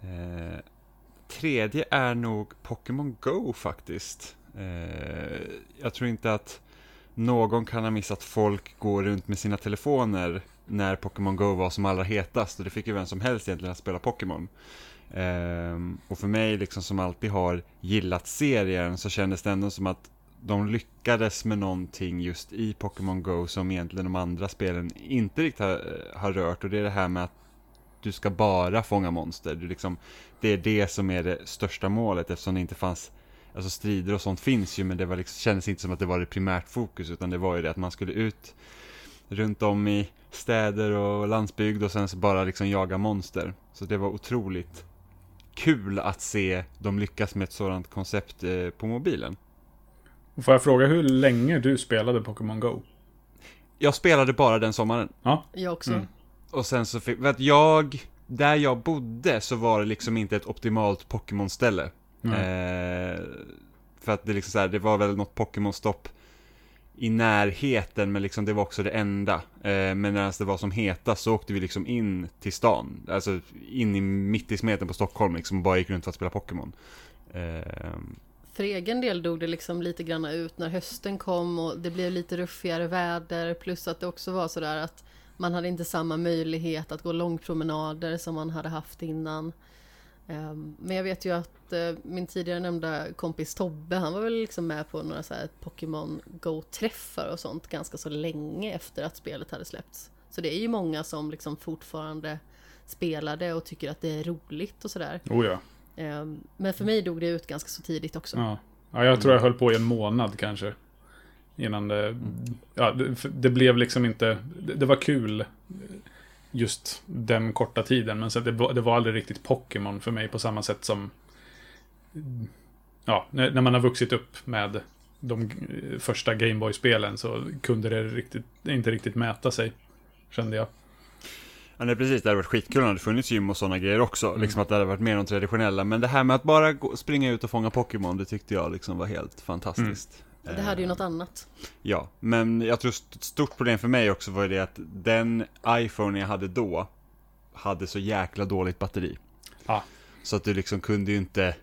Eh, tredje är nog Pokémon Go faktiskt. Eh, jag tror inte att någon kan ha missat folk går runt med sina telefoner när Pokémon Go var som allra hetast och det fick ju vem som helst egentligen att spela Pokémon. Um, och för mig liksom som alltid har gillat serien så kändes det ändå som att de lyckades med någonting just i Pokémon Go som egentligen de andra spelen inte riktigt har, eh, har, rört och det är det här med att du ska bara fånga monster. Du liksom, det är det som är det största målet eftersom det inte fanns Alltså strider och sånt finns ju men det var liksom, kändes inte som att det var det primärt fokus utan det var ju det att man skulle ut runt om i städer och landsbygd och sen så bara liksom jaga monster. Så det var otroligt kul att se dem lyckas med ett sådant koncept eh, på mobilen. Får jag fråga hur länge du spelade Pokémon Go? jag spelade bara den sommaren. Ja. Jag också. Mm. Och sen så fick, för att jag, där jag bodde så var det liksom inte ett optimalt Pokémon-ställe. Mm. Eh, för att det liksom så här, det var väl något Pokémon-stopp i närheten, men liksom det var också det enda. Eh, men när det var som hetast så åkte vi liksom in till stan, alltså in i mitt i smeten på Stockholm liksom, och bara gick runt för att spela Pokémon. Eh, För egen del dog det liksom lite grann ut när hösten kom och det blev lite ruffigare väder plus att det också var sådär att man hade inte samma möjlighet att gå långpromenader som man hade haft innan. Ehm, Men jag vet ju att eh, min tidigare nämnda kompis Tobbe, han var väl liksom med på några så här Pokémon Go-träffar och sånt ganska så länge efter att spelet hade släppts. Så det är ju många som liksom fortfarande spelade och tycker att det är roligt och sådär. Oh ja. Ehm, Men för mig dog det ut ganska så tidigt också. ja. Ja, jag tror jag höll på i en månad kanske. Innan det... Ja, det, det blev liksom inte... Det, det var kul just den korta tiden. Men sen det, var- det var aldrig riktigt Pokémon för mig på samma sätt som... Ja, när, man har vuxit upp med de eh, första Gameboy-spelen så kunde det riktigt, inte riktigt mäta sig. Kände jag. Ja, nej, precis. Det hade varit skitkul om det funnits gym och sådana grejer också. Liksom att det hade varit mer de traditionella. Men det här med att bara gå, springa ut och fånga Pokémon, det tyckte jag liksom var helt fantastiskt. Det hade ju något annat. Ja, men jag tror ett stort problem för mig också var det att den iPhone jag hade då hade så jäkla dåligt batteri. Ja. Så att du liksom kunde ju inte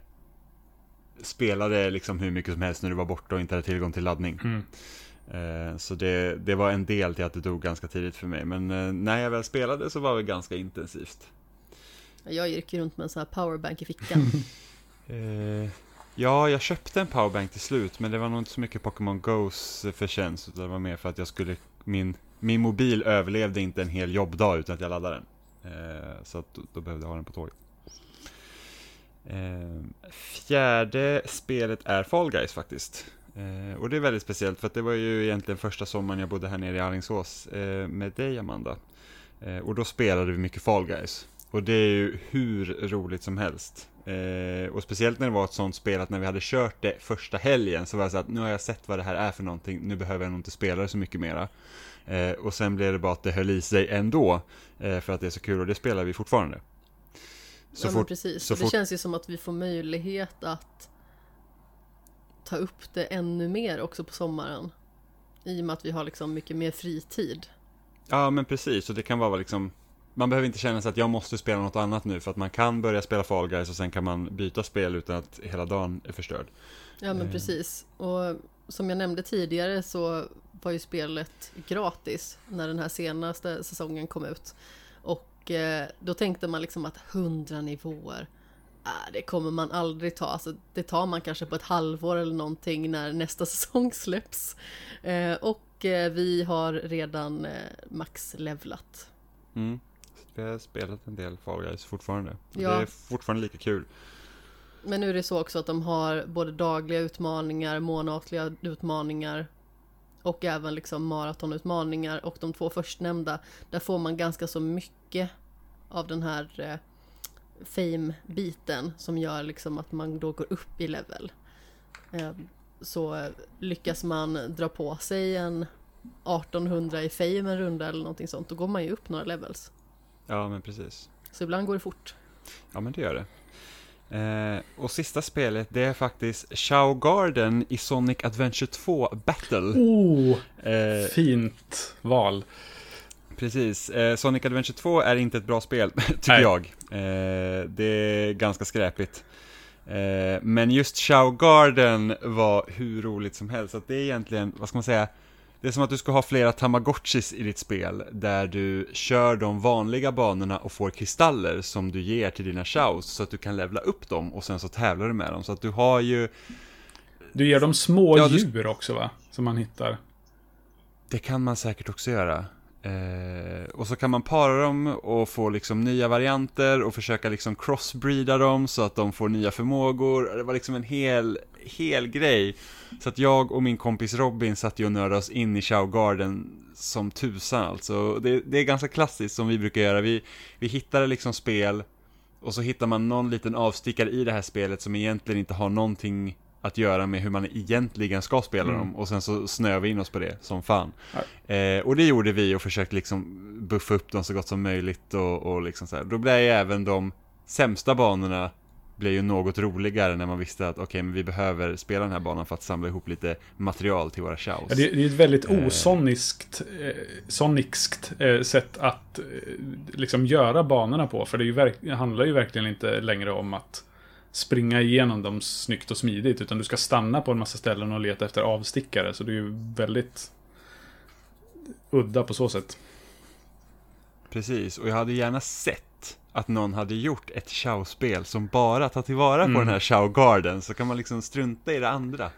spela det liksom hur mycket som helst när du var borta och inte hade tillgång till laddning. Mm. Eh, Så det, det var en del till att det dog ganska tidigt för mig. Men eh, när jag väl spelade så var det ganska intensivt. Jag gick ju runt med en sån här powerbank i fickan. Ja, jag köpte en powerbank till slut, men det var nog inte så mycket Pokémon Go's förtjänst, utan det var mer för att jag skulle, min, min mobil överlevde inte en hel jobbdag utan att jag laddade den. Eh, så att då, då behövde jag ha den på tåget. Eh, fjärde spelet är Fall Guys faktiskt. Eh, och det är väldigt speciellt för att det var ju egentligen första sommaren jag bodde här nere i Alingsås eh, med dig Amanda. Eh, och då spelade vi mycket Fall Guys. Och det är ju hur roligt som helst. Eh, och speciellt när det var ett sånt spel att när vi hade kört det första helgen så var det så att nu har jag sett vad det här är för någonting, nu behöver jag nog inte spela det så mycket mera. Eh, och sen blev det bara att det höll i sig ändå, eh, för att det är så kul och det spelar vi fortfarande. Så ja, fort, precis. så det fort- känns ju som att vi får möjlighet att ta upp det ännu mer också på sommaren. I och med att vi har liksom mycket mer fritid. Ja men precis, och det kan vara liksom Man behöver inte känna sig att jag måste spela något annat nu för att man kan börja spela Fall Guys och sen kan man byta spel utan att hela dagen är förstörd. Ja men Eh. precis. Och som jag nämnde tidigare så var ju spelet gratis när den här senaste säsongen kom ut. Och eh, då tänkte man liksom att 100 nivåer, äh, det kommer man aldrig ta. Alltså, det tar man kanske på ett halvår eller någonting när nästa säsong släpps. Eh, och vi har redan maxlevlat. Mm. Vi har spelat en del Fall Guys fortfarande. Ja. Det är fortfarande lika kul. Men nu är det så också att de har både dagliga utmaningar, månatliga utmaningar och även liksom maratonutmaningar och de två förstnämnda där får man ganska så mycket av den här eh, fame-biten som gör liksom att man då går upp i level. Eh, så lyckas man dra på sig en 1800 i fame en runda eller någonting sånt, då går man ju upp några levels. Ja men precis. Så ibland går det fort. Ja men det gör det. Eh, och sista spelet det är faktiskt Shao Garden i Sonic Adventure 2 Battle. Oh, Eh, fint val. Precis, eh, Sonic Adventure 2 är inte ett bra spel, tycker Nej. jag. Eh, det är ganska skräpligt. Eh, men just Shao Garden var hur roligt som helst, så att det är egentligen, vad ska man säga, det är som att du ska ha flera tamagotchis i ditt spel, där du kör de vanliga banorna och får kristaller som du ger till dina chows, så att du kan levla upp dem och sen så tävlar du med dem. Så att du har ju, Du ger dem små Ja, du- djur också va? Som man hittar. Det kan man säkert också göra. Eh, och så kan man para dem och få liksom nya varianter och försöka liksom crossbreeda dem så att de får nya förmågor. Det var liksom en hel, hel grej. Så att jag och min kompis Robin satt ju och nördade oss in i Shao Garden som tusan alltså. Det, det är ganska klassiskt som vi brukar göra. Vi, vi hittade liksom spel och så hittar man någon liten avstickare i det här spelet som egentligen inte har någonting att göra med hur man egentligen ska spela Mm. dem och sen så snöar vi in oss på det som fan. Eh, och det gjorde vi och försökte liksom buffa upp dem så gott som möjligt och, och liksom så här. Då blev ju även de sämsta banorna blev ju något roligare när man visste att okej, men vi behöver spela den här banan för att samla ihop lite material till våra shows. Ja, det, det är ett väldigt Eh. osoniskt, eh, sonicskt eh, sätt att eh, liksom göra banorna på. För det, ju det handlar ju verkligen inte längre om att springa igenom dem snyggt och smidigt. Utan du ska stanna på en massa ställen och leta efter avstickare. Så det är ju väldigt udda på så sätt. Precis, och jag hade gärna sett att någon hade gjort ett Chao-spel som bara tar tillvara Mm. på den här Chao Garden, så kan man liksom strunta i det andra.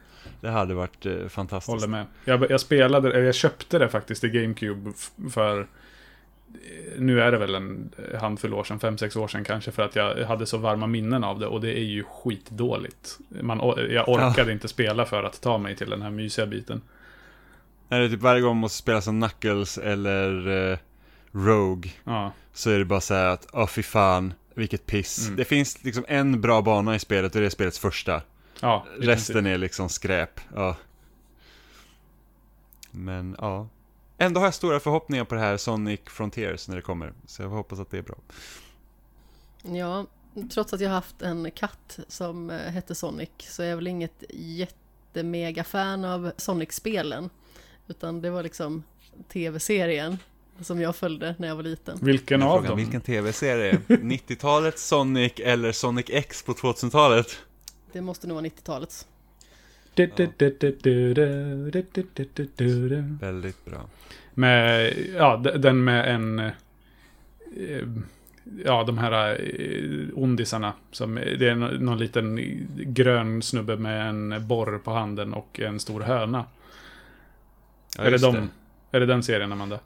Det hade varit eh, fantastiskt. Håller med. Jag, jag spelade, eller jag köpte det faktiskt i GameCube för eh, nu är det väl en handfull år sedan, fem sex år sedan kanske, för att jag hade så varma minnen av det och det är ju skitdåligt. Man, jag orkade inte spela för att ta mig till den här mysiga biten. Är det typ varje gång man måste spela som Knuckles eller eh, Rogue, Ja, så är det bara så här att, åh fy fan, vilket piss. Mm. Det finns liksom en bra bana i spelet och det är spelets första. ja. Resten är liksom skräp. Ja. Men ja. Ändå har jag stora förhoppningar på det här Sonic Frontiers när det kommer. Så jag hoppas att det är bra. Ja, trots att jag haft en katt som eh, hette Sonic så är jag väl inget jättemega fan av Sonic-spelen. Utan det var liksom tv-serien som jag följde när jag var liten. Vilken av frågan, dem? Vilken tv-serie? 90-talets Sonic eller Sonic X på 2000-talet? Det måste nog vara 90-talets. Väldigt bra. Med, ja, den med en... eh, Ja, de här eh, ondisarna. Som, det är nå- någon liten grön snubbe med en borr på handen och en stor höna. Ja, är, det de, är det den serien, Amanda?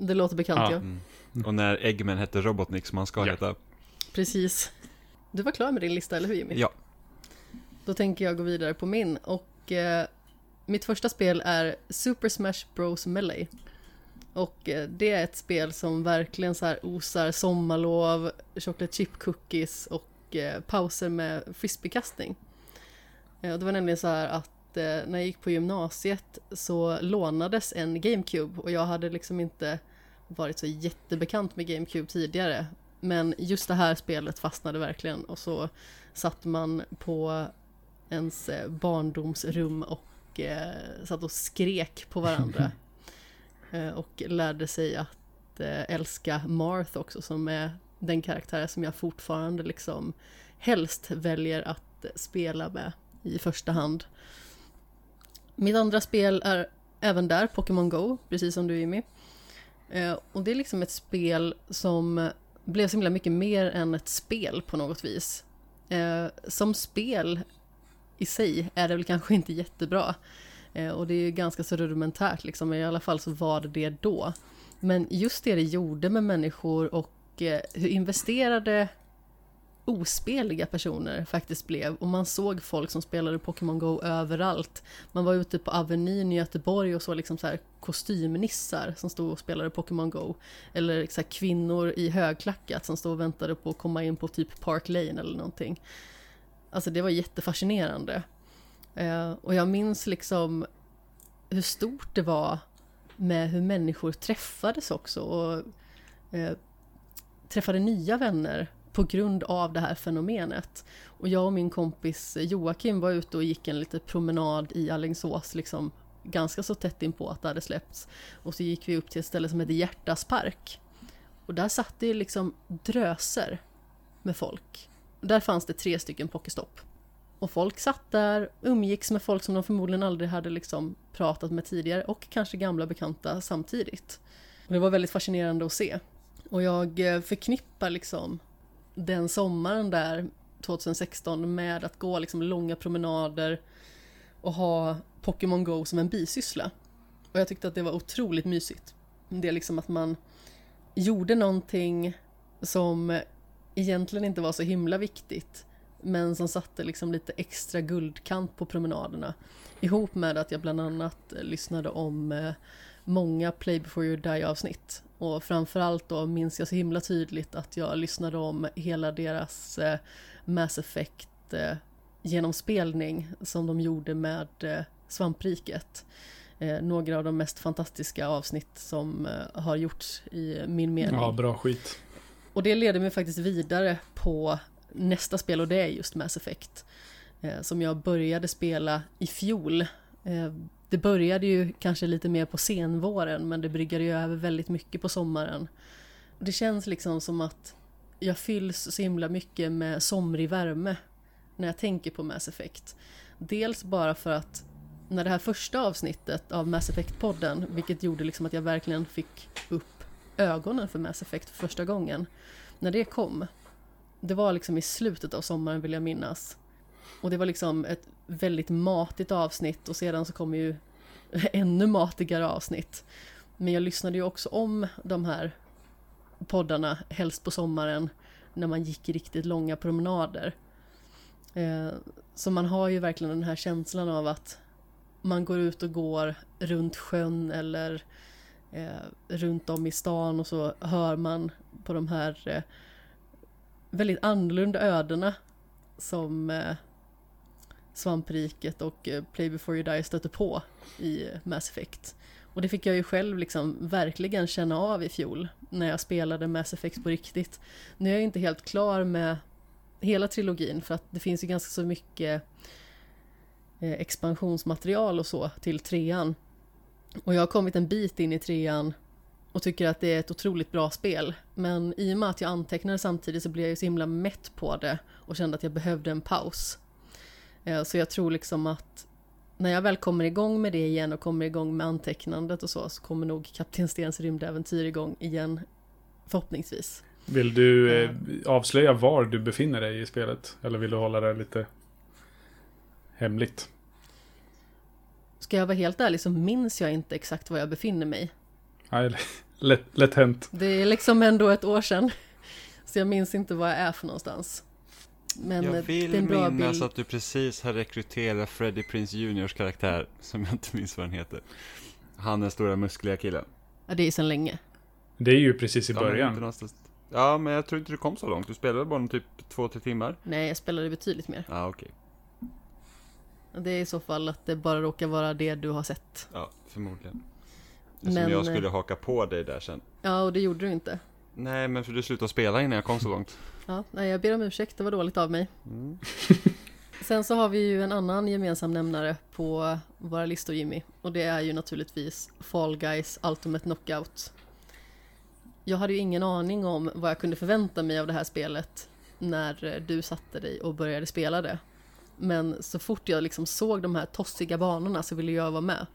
Det låter bekant Ja. ja. Mm. Och när Eggman hette Robotnik som han ska Ja. heta. Precis. Du var klar med din lista, eller hur Jimmy? Ja. Då tänker jag gå vidare på min. Och eh, mitt första spel är Super Smash Bros Melee. Och eh, det är ett spel som verkligen så här osar sommarlov, chocolate chip cookies och eh, pauser med frisbeekastning. Eh, det var nämligen så här att eh, när jag gick på gymnasiet så lånades en GameCube och jag hade liksom inte varit så jättebekant med GameCube tidigare. Men just det här spelet fastnade verkligen och så satt man på ens eh, barndomsrum och eh, satt och skrek på varandra. eh, och lärde sig att eh, älska Marth också som är den karaktär som jag fortfarande liksom helst väljer att spela med i första hand. Mitt andra spel är även där Pokémon Go, precis som du Jimmy. Eh, och det är liksom ett spel som blev så himla mycket mer än ett spel på något vis. Eh, som spel i sig är det väl kanske inte jättebra. Eh, och det är ju ganska så rudimentärt liksom, i alla fall så var det det då. Men just det det gjorde med människor och eh, hur investerade ospeliga personer faktiskt blev. Och man såg folk som spelade Pokémon Go överallt. Man var ute på Avenyn i Göteborg och såg liksom så här kostymnissar som stod och spelade Pokémon Go. Eller så här kvinnor i högklackat som stod och väntade på att komma in på typ Park Lane eller någonting. Alltså det var jättefascinerande. Eh, och jag minns liksom hur stort det var med hur människor träffades också och eh, träffade nya vänner på grund av det här fenomenet. Och jag och min kompis Joakim var ute och gick en liten promenad i Alingsås, liksom ganska så tätt inpå att det hade släppts. Och så gick vi upp till ett ställe som heter Hjärtas park. Och där satt det liksom dröser med folk. Och där fanns det tre stycken pokestopp. Och folk satt där, umgicks med folk som de förmodligen aldrig hade liksom pratat med tidigare och kanske gamla bekanta samtidigt. Och det var väldigt fascinerande att se. Och jag eh, förknippar liksom den sommaren där 2016 med att gå liksom långa promenader och ha Pokémon Go som en bisyssla. Och jag tyckte att det var otroligt mysigt. Det är liksom att man gjorde någonting som egentligen inte var så himla viktigt men som satte liksom lite extra guldkant på promenaderna. Ihop med att jag bland annat lyssnade om eh, många Play before you die avsnitt. Och framförallt då minns jag så himla tydligt att jag lyssnade om hela deras eh, Mass Effect eh, genomspelning som de gjorde med eh, Svampriket. Eh, några av de mest fantastiska avsnitt som eh, har gjorts i min mening. Ja, bra skit. Och det leder mig faktiskt vidare på nästa spel och det är just Mass Effect. Eh, som jag började spela i fjol. Det började ju kanske lite mer på senvåren men det bryggade ju över väldigt mycket på sommaren. Det känns liksom som att jag fylls så himla mycket med somrig värme när jag tänker på Mass Effect. Dels bara för att när det här första avsnittet av Mass Effect-podden, vilket gjorde liksom att jag verkligen fick upp ögonen för Mass Effect för första gången, när det kom, det var liksom i slutet av sommaren vill jag minnas. Och det var liksom ett väldigt matigt avsnitt och sedan så kom ju ännu matigare avsnitt. Men jag lyssnade ju också om de här poddarna, helst på sommaren, när man gick riktigt långa promenader. Eh, så man har ju verkligen den här känslan av att man går ut och går runt sjön eller eh, runt om i stan och så hör man på de här eh, väldigt annorlunda ödena som eh, Svampriket och eh, Play before you die stöter på i eh, Mass Effect. Och det fick jag ju själv liksom verkligen känna av i fjol när jag spelade Mass Effect på riktigt. Nu är jag inte helt klar med hela trilogin för att det finns ju ganska så mycket eh, expansionsmaterial och så till trean. Och jag har kommit en bit in i trean och tycker att det är ett otroligt bra spel. Men i och med att jag antecknade samtidigt så blev jag ju så himla mätt på det och kände att jag behövde en paus. Eh, så jag tror liksom att när jag väl kommer igång med det igen och kommer igång med antecknandet och så, så kommer nog Kapten Stens rymdäventyr igång igen, förhoppningsvis. Vill du eh, avslöja var du befinner dig i spelet? Eller vill du hålla det lite hemligt? Ska jag vara helt ärlig så minns jag inte exakt var jag befinner mig. Nej, lätt, lätt hänt. Det är liksom ändå ett år sedan. Så jag minns inte var jag är för någonstans. Men jag vill det är en bra minnas bild. att du precis har rekryterat Freddie Prince Juniors karaktär, som jag inte minns vad den heter. Han den stora muskliga killen. Ja, det är sedan länge. Det är ju precis i Ja, men början. någonstans- Ja, men jag tror inte du kom så långt. Du spelade bara en typ två, tre timmar. Nej, jag spelade betydligt mer. Ja, okej. Det är i så fall att det bara råkar vara det du har sett. Ja, förmodligen. Eftersom Men, jag eh, skulle haka på dig där sen. Ja, och det gjorde du inte. Nej, men för du slutade spela innan jag kom så långt. Ja, nej, jag ber om ursäkt, det var dåligt av mig. Mm. Sen så har vi ju en annan gemensam nämnare på våra listor Jimmy. Och det är ju naturligtvis Fall Guys Ultimate Knockout. Jag hade ju ingen aning om vad jag kunde förvänta mig av det här spelet när du satte dig och började spela det. Men så fort jag liksom såg de här tossiga banorna så ville jag vara med.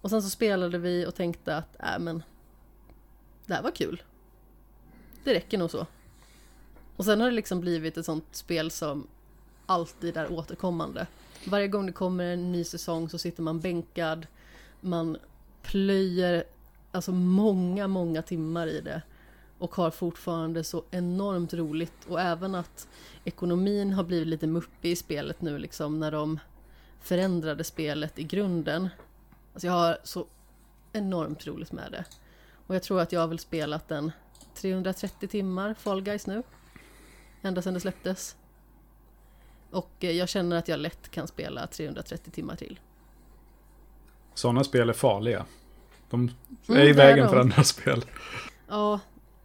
Och sen så spelade vi och tänkte att, äh men, det här var kul. Det räcker nog så. Och sen har det liksom blivit ett sånt spel som alltid är återkommande. Varje gång det kommer en ny säsong så sitter man bänkad, man plöjer alltså många, många timmar i det och har fortfarande så enormt roligt och även att ekonomin har blivit lite muppig i spelet nu liksom när de förändrade spelet i grunden. Alltså jag har så enormt roligt med det. Och jag tror att jag har väl spelat en 330 timmar Fall Guys nu. Ända sedan det släpptes. Och eh, jag känner att jag lätt kan spela 330 timmar till. Sådana spel är farliga. De är Mm, i vägen för andra spel. Ja,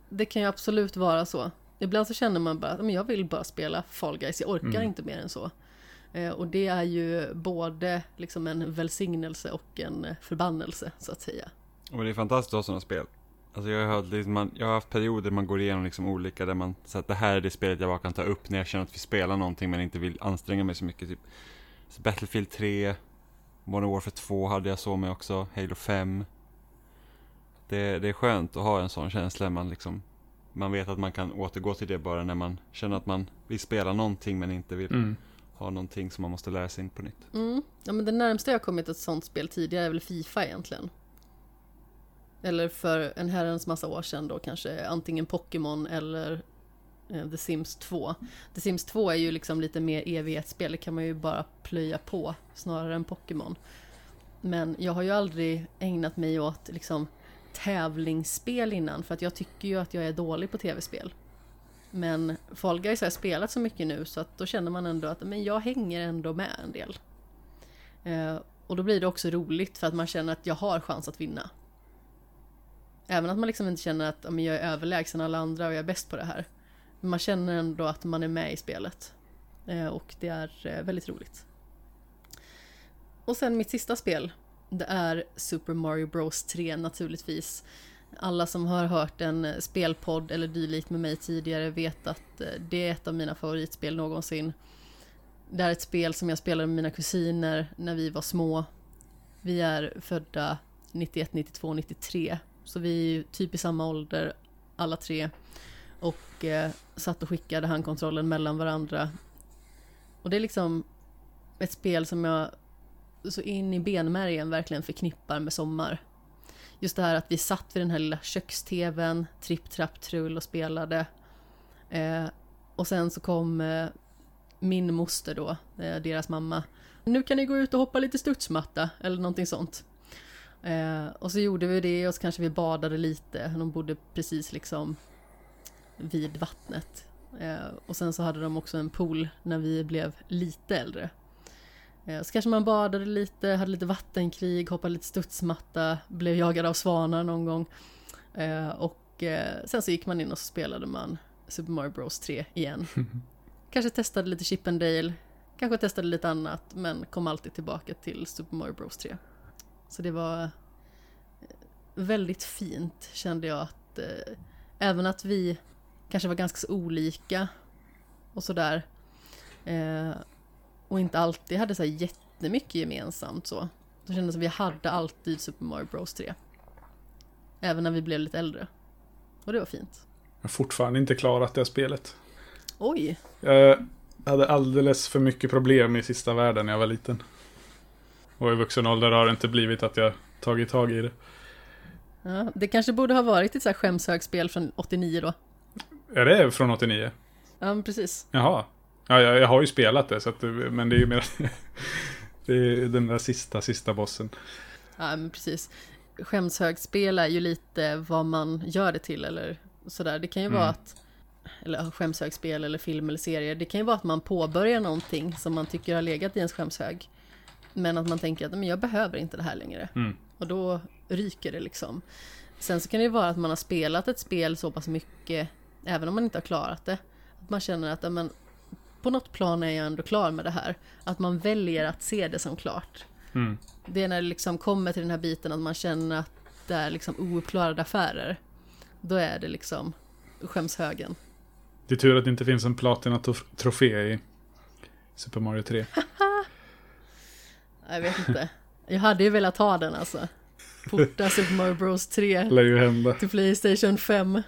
det kan ju absolut vara så. Ibland så känner man bara att jag vill bara spela Fall Guys, jag orkar Mm. inte mer än så. Eh, Och det är ju både liksom en välsignelse och en eh, förbannelse så att säga. Och det är fantastiskt att ha sådana spel. Alltså jag har, liksom, man, jag har haft perioder man går igenom liksom olika där man så att det här är det spelet jag bara kan ta upp när jag känner att vi spelar någonting men inte vill anstränga mig så mycket. Typ så Battlefield 3, Modern Warfare 2 hade jag så med också, Halo 5. Det, det är skönt att ha en sån känsla, man liksom man vet att man kan återgå till det bara när man känner att man vill spela någonting men inte vill Mm. ha någonting som man måste lära sig in på nytt. Mm. Ja men det närmsta jag kommit ett sånt spel tidigare är väl Fifa egentligen. Eller för en herrens massa år sedan då kanske antingen Pokémon eller eh, The Sims 2. The Sims 2 är ju liksom lite mer evighetsspel, det kan man ju bara plöja på snarare än Pokémon. Men jag har ju aldrig ägnat mig åt liksom tävlingsspel innan för att jag tycker ju att jag är dålig på tv-spel. Men Fall Guys har jag spelat så mycket nu så att då känner man ändå att men jag hänger ändå med en del. Eh, och då blir det också roligt för att man känner att jag har chans att vinna. Även att man liksom inte känner att men jag är överlägsen alla andra och jag är bäst på det här. Men man känner ändå att man är med i spelet. Eh, och det är eh, väldigt roligt. Och sen mitt sista spel. Det är Super Mario Bros 3 naturligtvis. Alla som har hört en eh, spelpodd eller dylikt med mig tidigare vet att det är ett av mina favoritspel någonsin. Det är ett spel som jag spelade med mina kusiner när vi var små. Vi är födda 91, 92, 93. Så vi är typ i samma ålder alla tre. Och eh, satt och skickade handkontrollen mellan varandra. Och det är liksom ett spel som jag så in i benmärgen verkligen förknippar med sommar. Just det här att vi satt vid den här lilla köks-tvn, tripp, trapp, trull och spelade. Eh, och sen så kom eh, min moster då, eh, deras mamma. Nu kan ni gå ut och hoppa lite studsmatta eller någonting sånt. Eh, och så gjorde vi det och så kanske vi badade lite. De bodde precis liksom vid vattnet. Eh, och sen så hade de också en pool när vi blev lite äldre. Eh, så kanske man badade lite, hade lite vattenkrig, hoppade lite studsmatta, blev jagad av svanar någon gång. Eh, och eh, sen så gick man in och så spelade man Super Mario Bros 3 igen. kanske testade lite Chip and Dale, kanske testade lite annat, men kom alltid tillbaka till Super Mario Bros 3. Så det var väldigt fint kände jag att även att vi kanske var ganska så olika och sådär. Eh, och inte alltid hade så här jättemycket gemensamt så. Det kändes som vi hade alltid Super Mario Bros 3. Även när vi blev lite äldre. Och det var fint. Jag har fortfarande inte klarat det spelet. Oj! Jag hade alldeles för mycket problem i sista världen när jag var liten. Och i vuxen ålder har det inte blivit att jag tagit tag i det. Ja, det kanske borde ha varit ett så här skämshögspel från 89 då. Är det från 89? Ja, precis. Jaha. Ja, jag, jag har ju spelat det, så att, men det är ju mer... det är den där sista, sista bossen. Ja, men precis. Skämshögspel är ju lite vad man gör det till eller sådär. Det kan ju mm. vara att eller skämshögspel eller film eller serie. Det kan ju vara att man påbörjar någonting som man tycker har legat i ens skämshög. Men att man tänker att men jag behöver inte det här längre. Mm. Och då ryker det liksom. Sen så kan det ju vara att man har spelat ett spel så pass mycket, även om man inte har klarat det. Att man känner att men, på något plan är jag ändå klar med det här. Att man väljer att se det som klart. Mm. Det är när det liksom kommer till den här biten att man känner att det är liksom ouppklarade affärer. Då är det liksom skämshögen. Det är tur att det inte finns en platina-trofé i Super Mario 3. jag vet inte. Jag hade ju velat ha den alltså. Porta Super Mario Bros 3 Lär ju hända. till Playstation 5.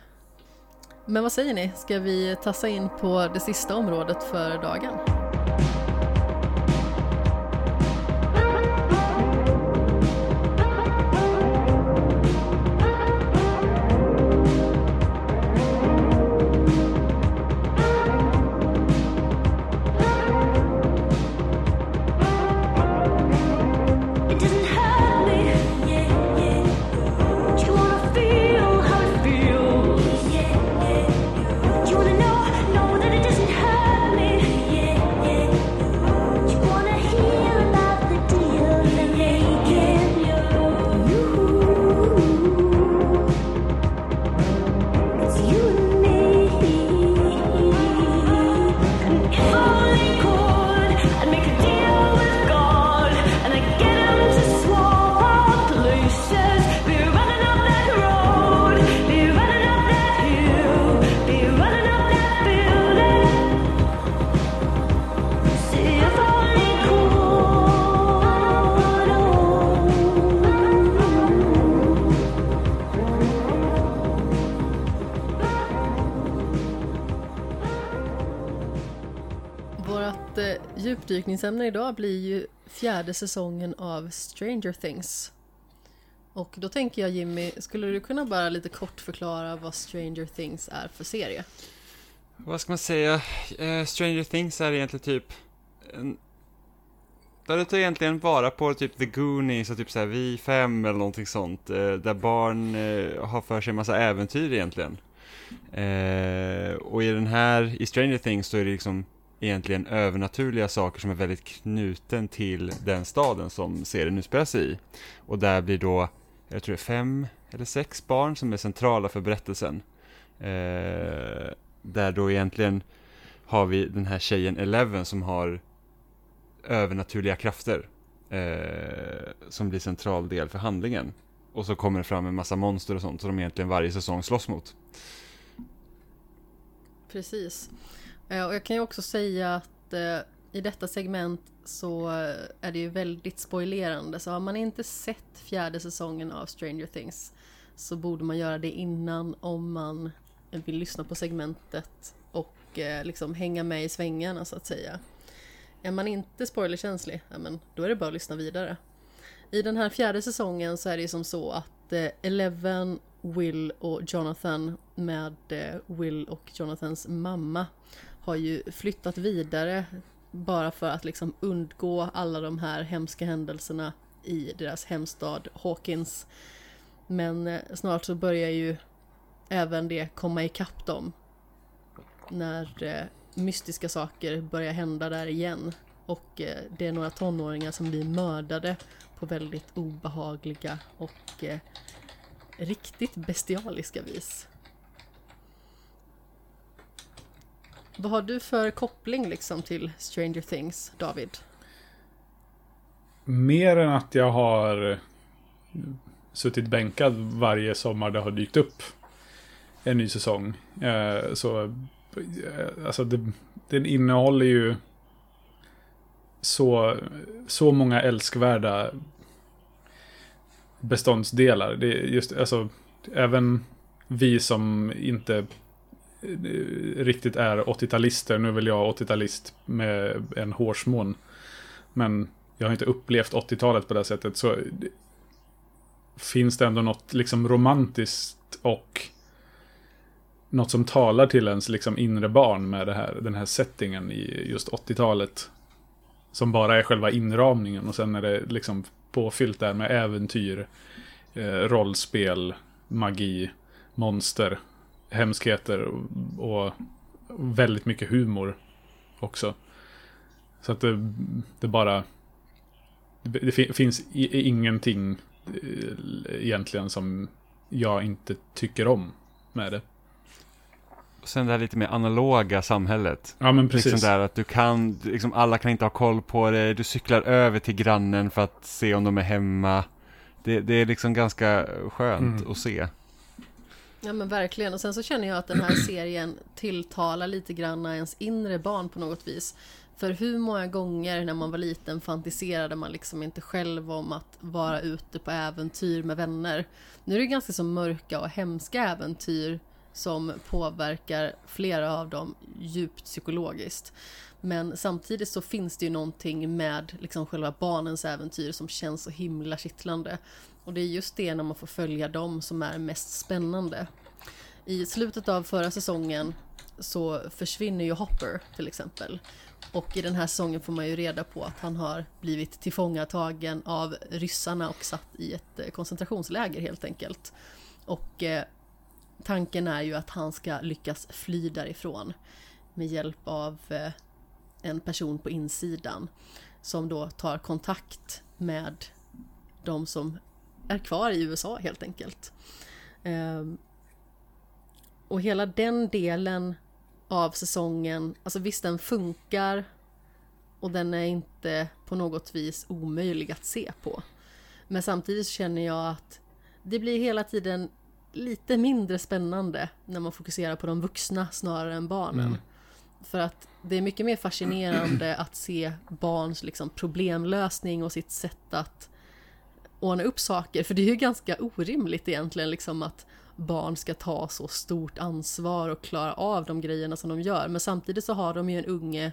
Men vad säger ni? Ska vi tassa in på det sista området för dagen? Djupdykningsämne idag blir ju fjärde säsongen av Stranger Things. Och då tänker jag Jimmy, skulle du kunna bara lite kort förklara vad Stranger Things är för serie? Vad ska man säga? Uh, Stranger Things är egentligen typ en... Där det tar egentligen vara på typ The Goonies och typ såhär Vi fem eller någonting sånt. Uh, där barn uh, har för sig en massa äventyr egentligen. Och i den här, i Stranger Things så är det liksom egentligen övernaturliga saker som är väldigt knuten till den staden som serien utspelar sig i. Och där blir då, jag tror det är fem eller sex barn som är centrala för berättelsen. Eh, där då egentligen har vi den här tjejen Eleven som har övernaturliga krafter. Eh, som blir central del för handlingen. Och så kommer det fram en massa monster och sånt som de egentligen varje säsong slåss mot. Precis. Eh, och jag kan ju också säga att eh, i detta segment så eh, är det ju väldigt spoilerande. Så har man inte sett fjärde säsongen av Stranger Things så borde man göra det innan om man vill lyssna på segmentet och liksom hänga med i svängarna så att säga. Är man inte spoilerkänslig, ja, men då är det bara att lyssna vidare. I den här fjärde säsongen så är det ju som så att Eleven, Will och Jonathan med Will och Jonathans mamma har ju flyttat vidare bara för att liksom undgå alla de här hemska händelserna i deras hemstad Hawkins. Men eh, snart så börjar ju även det komma ikapp dem. När eh, mystiska saker börjar hända där igen. Och eh, det är några tonåringar som blir mördade på väldigt obehagliga och eh, riktigt bestialiska vis. Vad har du för koppling liksom till Stranger Things, David? Mer än att jag har suttit bänkad varje sommar det har dykt upp en ny säsong. Eh, så, eh, alltså det, den innehåller ju så, så många älskvärda beståndsdelar. Det är just, alltså, även vi som inte Eh, riktigt är 80-talister, nu är väl jag 80-talist med en hårsmån. Men jag har inte upplevt 80-talet på det sättet, så finns det ändå något liksom romantiskt och något som talar till ens liksom inre barn med det här, den här settingen i just 80-talet. Som bara är själva inramningen och sen är det liksom påfyllt där med äventyr, eh, rollspel, magi, monster, hemskheter och, och väldigt mycket humor också. Så att det, det bara... Det, finns i, ingenting eh, egentligen som jag inte tycker om med det. Och sen det här lite mer analoga samhället. Ja men precis. Liksom där att du kan, liksom alla kan inte ha koll på det, du cyklar över till grannen för att se om de är hemma. Det, det är liksom ganska skönt mm. att se. Ja men verkligen, och sen så känner jag att den här serien tilltalar lite grann ens inre barn på något vis. För hur många gånger när man var liten fantiserade man liksom inte själv om att vara ute på äventyr med vänner. Nu är det ganska så mörka och hemska äventyr som påverkar flera av dem djupt psykologiskt. Men samtidigt så finns det ju någonting med liksom själva barnens äventyr som känns så himla kittlande. Och det är just det när man får följa dem som är mest spännande. I slutet av förra säsongen så försvinner ju Hopper till exempel. Och i den här säsongen får man ju reda på att han har blivit tillfångatagen av ryssarna och satt i ett eh, koncentrationsläger helt enkelt. Och eh, tanken är ju att han ska lyckas fly därifrån med hjälp av eh, en person på insidan som då tar kontakt med de som är kvar i USA helt enkelt. Ehm, och hela den delen av säsongen, alltså visst den funkar och den är inte på något vis omöjlig att se på. Men samtidigt känner jag att det blir hela tiden lite mindre spännande när man fokuserar på de vuxna snarare än barnen. Mm. För att det är mycket mer fascinerande att se barns liksom, problemlösning och sitt sätt att ordna upp saker. För det är ju ganska orimligt egentligen liksom att barn ska ta så stort ansvar och klara av de grejerna som de gör. Men samtidigt så har de ju en unge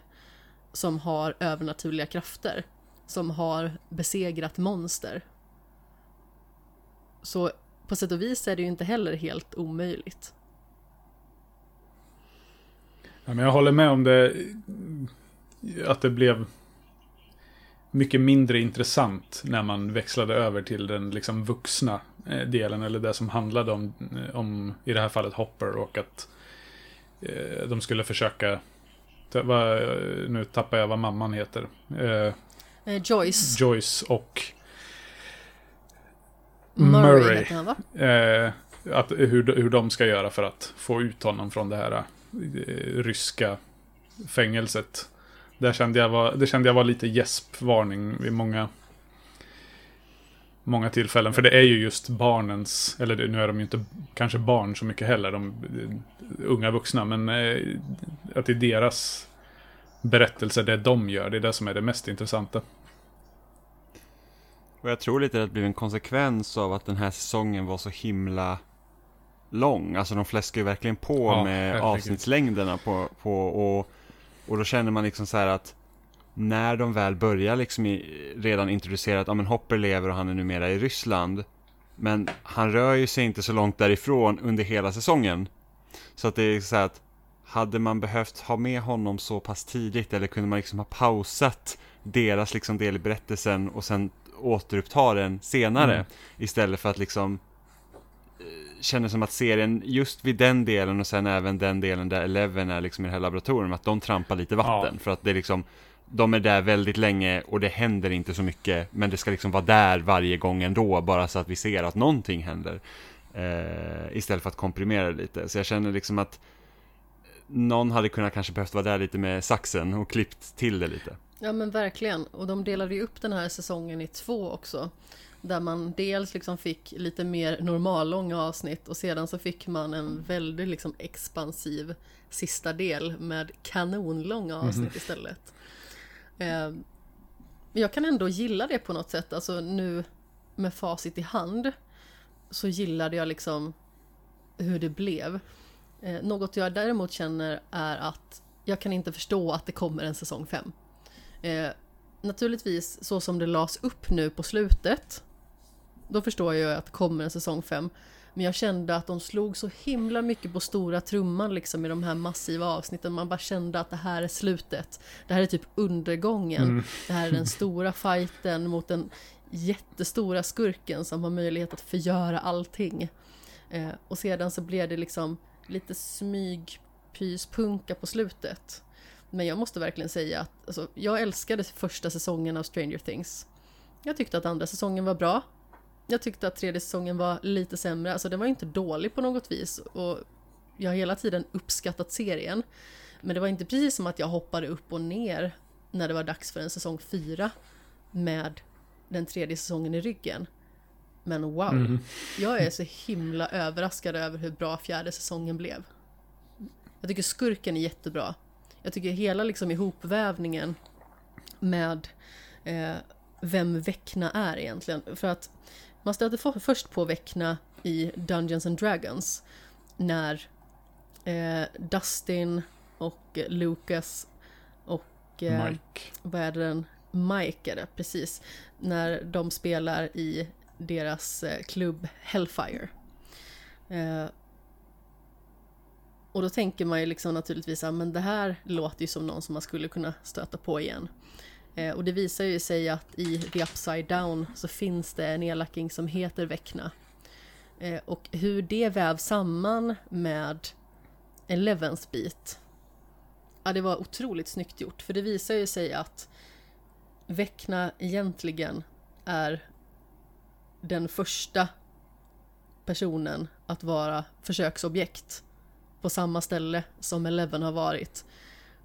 som har övernaturliga krafter. Som har besegrat monster. Så på sätt och vis är det ju inte heller helt omöjligt. Ja, men jag håller med om det. Att det blev mycket mindre intressant när man växlade över till den liksom vuxna eh, delen, eller det som handlade om, eh, om i det här fallet Hopper och att eh, de skulle försöka vad, eh, nu tappar jag vad mamman heter. Eh, Joyce Joyce och Murray, Murray. han va? Eh, att, hur, hur de ska göra för att få ut honom från det här ryska fängelset. Där kände jag var, det kände jag var lite gäspvarning vid många, många tillfällen. För det är ju just barnens, eller nu är de ju inte kanske barn så mycket heller, de eh, unga vuxna, men eh, att det är deras berättelse, det de gör, det är det som är det mest intressanta. Och jag tror lite att det blev en konsekvens av att den här säsongen var så himla lång. Alltså de fläskar ju verkligen på Ja, med avsnittslängderna på, på och, och då känner man liksom så här att när de väl börjar liksom i, redan introducera att ja, men Hopper lever och han är numera i Ryssland. Men han rör ju sig inte så långt därifrån under hela säsongen. Så att det är så här att hade man behövt ha med honom så pass tidigt eller kunde man liksom ha pausat deras liksom del i berättelsen och sen återuppta den senare Mm. istället för att liksom eh, känner som att serien just vid den delen och sen även den delen där Eleven är liksom i det här laboratorium att de trampar lite vatten Ja. för att det är liksom de är där väldigt länge och det händer inte så mycket men det ska liksom vara där varje gång ändå bara så att vi ser att någonting händer eh, istället för att komprimera det lite så jag känner liksom att någon hade kunnat kanske behövt vara där lite med saxen och klippt till det lite. Ja men verkligen. Och de delade ju upp den här säsongen i två också. Där man dels liksom fick lite mer normallånga avsnitt och sedan så fick man en väldigt liksom expansiv sista del med kanonlånga avsnitt istället. Eh, jag kan ändå gilla det på något sätt. Alltså nu med facit i hand så gillade jag liksom hur det blev. Eh, något jag däremot känner är att jag kan inte förstå att det kommer en säsong 5. Eh, naturligtvis så som det lades upp nu på slutet då förstår jag ju att det kommer en säsong 5 men jag kände att de slog så himla mycket på stora trumman liksom i de här massiva avsnitten. Man bara kände att det här är slutet. Det här är typ undergången. Det här är den stora fighten mot den jättestora skurken som har möjlighet att förgöra allting. Eh, och sedan så blev det liksom lite smygpyspunka på slutet. Men jag måste verkligen säga att alltså, jag älskade första säsongen av Stranger Things. Jag tyckte att andra säsongen var bra. Jag tyckte att tredje säsongen var lite sämre. Alltså den var inte dålig på något vis. Och jag har hela tiden uppskattat serien. Men det var inte precis som att jag hoppade upp och ner när det var dags för en säsong fyra med den tredje säsongen i ryggen. Men wow, jag är så himla överraskad över hur bra fjärde säsongen blev. Jag tycker skurken är jättebra. Jag tycker hela liksom ihopvävningen med eh, vem Vecna är egentligen. För att man stöter för, först på Vecna i Dungeons and Dragons när eh, Dustin och Lucas och eh, Mike. vad är det den? Mike är det, precis. När de spelar i deras eh, klubb Hellfire. Eh, och då tänker man ju liksom naturligtvis att men det här låter ju som någon som man skulle kunna stöta på igen. Eh, och det visar ju sig att i The Upside Down så finns det en elaking som heter Vecna. Eh, och hur det vävs samman med Elevens bit. Ja, det var otroligt snyggt gjort. För det visar ju sig att Vecna egentligen är den första personen att vara försöksobjekt på samma ställe som Eleven har varit.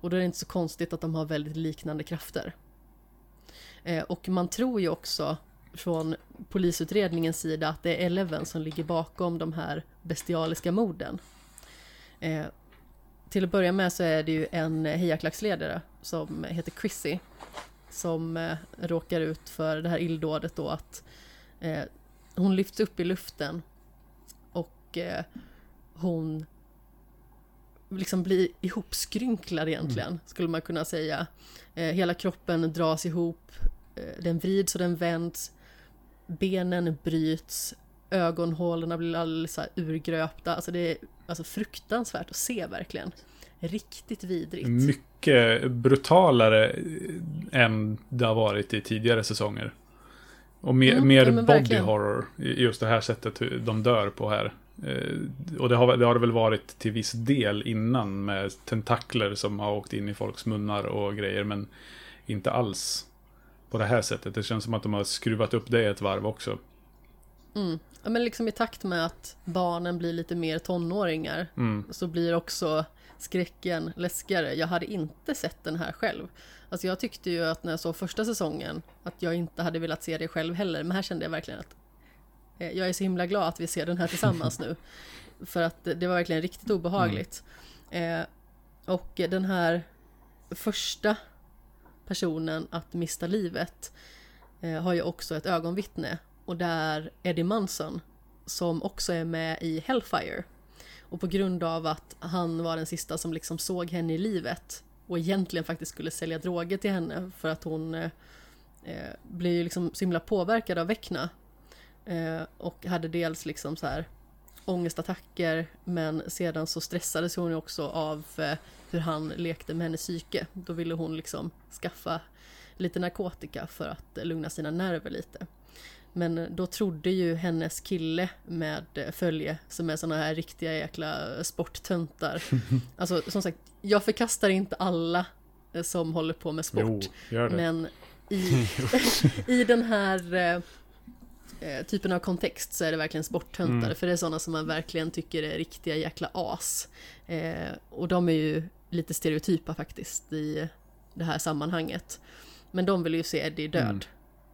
Och då är det inte så konstigt att de har väldigt liknande krafter. Eh, och man tror ju också från polisutredningens sida att det är Eleven som ligger bakom de här bestialiska morden. Eh, till att börja med så är det ju en hejaklacksledare som heter Chrissy som eh, råkar ut för det här illdådet då att eh, hon lyfts upp i luften och hon liksom blir ihopskrynklad egentligen, skulle man kunna säga. Hela kroppen dras ihop, den vrids och den vänds, benen bryts, ögonhålorna blir alldeles så urgröpta. Alltså det är alltså fruktansvärt att se verkligen. Riktigt vidrigt. Mycket brutalare än det har varit i tidigare säsonger. Och mer, Mm, mer ja, body verkligen. horror. Just det här sättet hur de dör på här. Eh, Och det har, det har det väl varit till viss del innan med tentakler som har åkt in i folks munnar och grejer. Men inte alls på det här sättet. Det känns som att de har skruvat upp det ett varv också. Mm. Ja, men liksom i takt med att barnen blir lite mer tonåringar Mm. så blir också skräcken läskigare. Jag hade inte sett den här själv. Alltså jag tyckte ju att när jag såg första säsongen att jag inte hade velat se det själv heller. Men här kände jag verkligen att eh, jag är så himla glad att vi ser den här tillsammans nu. För att det var verkligen riktigt obehagligt. Eh, och den här första personen att mista livet eh, har ju också ett ögonvittne. Och det är Eddie Munson som också är med i Hellfire. Och på grund av att han var den sista som liksom såg henne i livet och egentligen faktiskt skulle sälja droger till henne för att hon eh, eh blev ju liksom så himla påverkad av Vecna. Eh, och hade dels liksom så här ångestattacker men sedan så stressades hon ju också av eh, hur han lekte med hennes psyke. Då ville hon liksom skaffa lite narkotika för att eh, lugna sina nerver lite. Men eh, då trodde ju hennes kille med följe, som är såna här riktiga jäkla sporttöntar. Alltså som sagt, jag förkastar inte alla som håller på med sport. Jo. Men i, i den här eh, typen av kontext så är det verkligen sporttöntar. Mm. För det är sådana som man verkligen tycker är riktiga jäkla as. Eh, och de är ju lite stereotypa faktiskt i det här sammanhanget. Men de vill ju se Eddie död.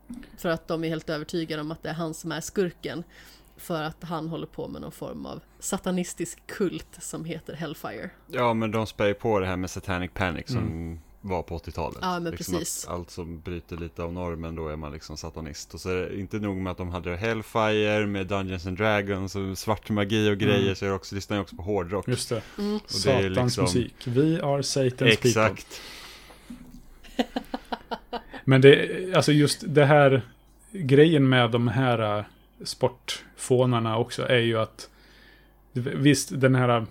Mm. För att de är helt övertygade om att det är han som är skurken. För att han håller på med någon form av satanistisk kult som heter Hellfire. Ja, men de spär ju på det här med Satanic Panic som var på 80-talet. Ja, men liksom precis. Allt som bryter lite av normen, då är man liksom satanist. Och så är det inte nog med att de hade Hellfire med Dungeons and Dragons och svart magi och grejer, Mm. så är det också, lyssnar jag också på hårdrock. Just det. Mm. Och det är Satans liksom- musik. We are Satan's people. Exakt. Men det, alltså just det här grejen med de här äh, sportfånarna också är ju att visst, den här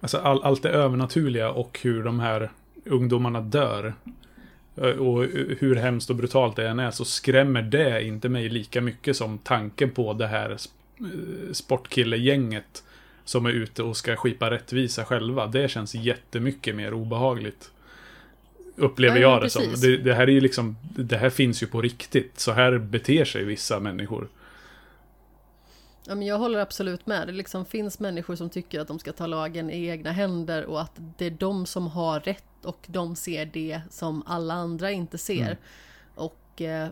alltså all, allt det övernaturliga och hur de här ungdomarna dör äh, och hur hemskt och brutalt det än är så skrämmer det inte mig lika mycket som tanken på det här äh, sportkillegänget som är ute och ska skipa rättvisa själva. Det känns jättemycket mer obehagligt. Upplever Ja, jag det som. Det, det här är ju liksom, det här finns ju på riktigt. Så här beter sig vissa människor. Ja, men jag håller absolut med. Det liksom finns människor som tycker att de ska ta lagen i egna händer och att det är de som har rätt och de ser det som alla andra inte ser. Mm. Och eh,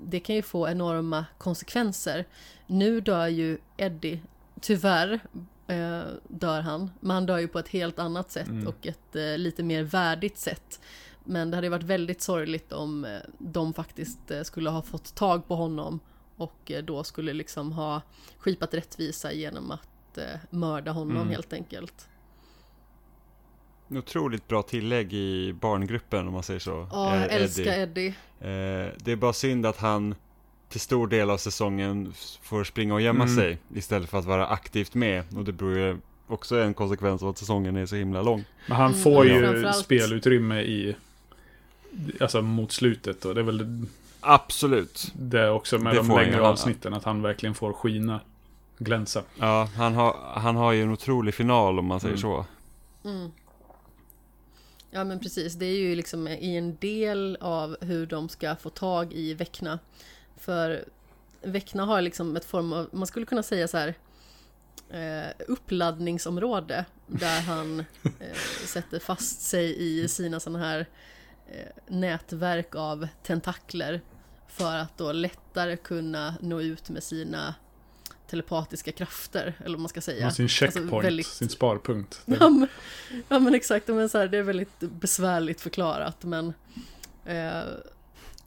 det kan ju få enorma konsekvenser. Nu dör ju Eddie, tyvärr eh, dör han, men han dör ju på ett helt annat sätt Mm. och ett eh, lite mer värdigt sätt. Men det hade varit väldigt sorgligt om eh, de faktiskt eh, skulle ha fått tag på honom och eh, då skulle liksom ha skipat rättvisa genom att mörda honom Mm. helt enkelt. Otroligt bra tillägg i barngruppen om man säger så. Ja, Eh, jag älskar Eddie. Eh, det är bara synd att han till stor del av säsongen får springa och gömma Mm. sig istället för att vara aktivt med. Och det beror ju också en konsekvens av att säsongen är så himla lång. Men han Mm, får ja. ju Framförallt- spelutrymme i... Alltså mot slutet. Och det är väl Absolut. det också med Det de längre avsnitten. Att han verkligen får skina. Glänsa. Ja, han har, han har ju en otrolig final om man säger Mm. så. Ja men precis, det är ju liksom i en del av hur de ska få tag i Väckna. För Väckna har liksom ett form av, man skulle kunna säga så här eh, uppladdningsområde där han eh, sätter fast sig i sina sådana här eh, nätverk av tentakler för att då lättare kunna nå ut med sina telepatiska krafter, eller vad man ska säga. Har sin checkpoint. Alltså, väldigt- Sin sparpunkt. Ja men, ja, men exakt, men så här, det är väldigt besvärligt förklarat men eh,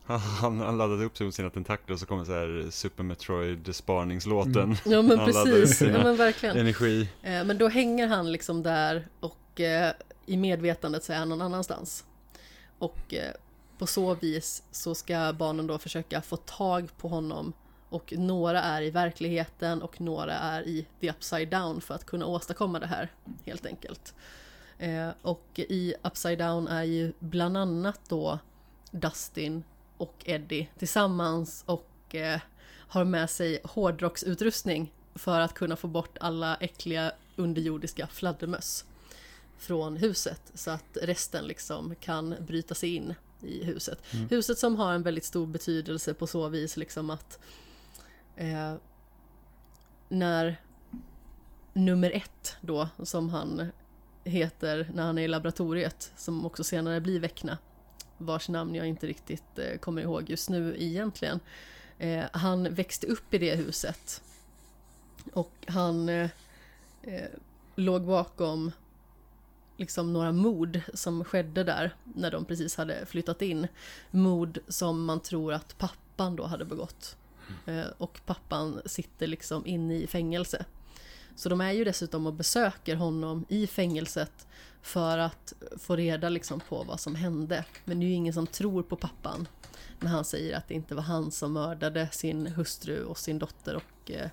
Han, han laddade upp sig mot sina tentakler och så kommer så här Super Metroid sparningslåten. Mm. Ja men Han precis, ja, men verkligen. Energi. Eh, men då hänger han liksom där och eh, i medvetandet så är han någon annanstans. Och eh, på så vis så ska barnen då försöka få tag på honom och några är i verkligheten och några är i the upside down för att kunna åstadkomma det här helt enkelt. Eh, och i upside down är ju bland annat då Dustin och Eddie tillsammans och eh, har med sig hårdrocksutrustning för att kunna få bort alla äckliga underjordiska fladdermöss från huset så att resten liksom kan bryta sig in i huset. Mm. Huset som har en väldigt stor betydelse på så vis liksom att eh, när nummer ett då, som han heter när han är i laboratoriet, som också senare blir Väckna, vars namn jag inte riktigt eh, kommer ihåg just nu egentligen. Eh, han växte upp i det huset. Och han eh, eh, låg bakom liksom några mord som skedde där när de precis hade flyttat in. Mord som man tror att pappan då hade begått. Eh, och pappan sitter liksom inne i fängelse. Så de är ju dessutom och besöker honom i fängelset för att få reda liksom på vad som hände. Men det är ju ingen som tror på pappan när han säger att det inte var han som mördade sin hustru och sin dotter och eh,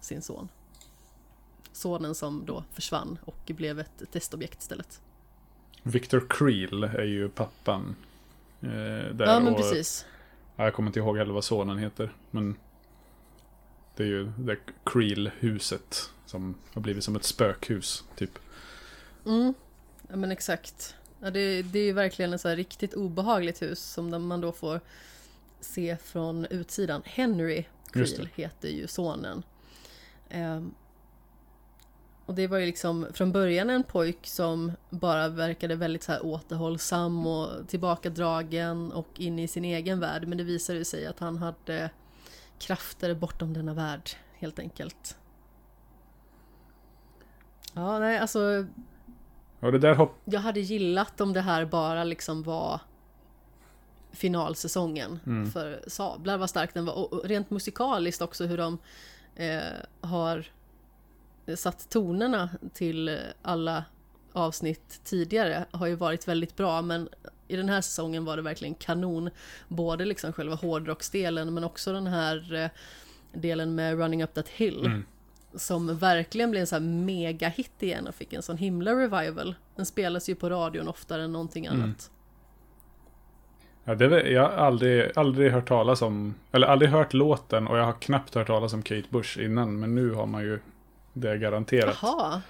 sin son. Sonen som då försvann och blev ett testobjekt istället. Victor Creel är ju pappan. Eh, där Ja men och, precis. Ja, jag kommer inte ihåg heller vad sonen heter. Men det är ju det Creel-huset. Som har blivit som ett spökhus, typ. Mm. Ja men exakt. Ja, det, det är ju verkligen ett så riktigt obehagligt hus som man då får se från utsidan. Henry Creel heter ju sonen. Ehm, och det var ju liksom från början en pojk som bara verkade väldigt så här återhållsam och tillbakadragen och inne i sin egen värld. Men det visade sig att han hade krafter bortom denna värld, helt enkelt. Ja, nej, alltså Och det där hopp... jag hade gillat om det här bara liksom var finalsäsongen Mm. för Sablar, vad stark den var. Och rent musikaliskt också hur de eh, har satt tonerna till alla avsnitt tidigare har ju varit väldigt bra men i den här säsongen var det verkligen kanon. Både liksom själva hårdrocksdelen men också den här eh, delen med Running Up That Hill. Mm. Som verkligen blev en sån här mega-hit igen och fick en sån himla revival. Den spelas ju på radion oftare än någonting Mm. annat. Ja, det, jag har aldrig, aldrig hört talas om... Eller aldrig hört låten och jag har knappt hört talas om Kate Bush innan. Men nu har man ju det garanterat. Jaha.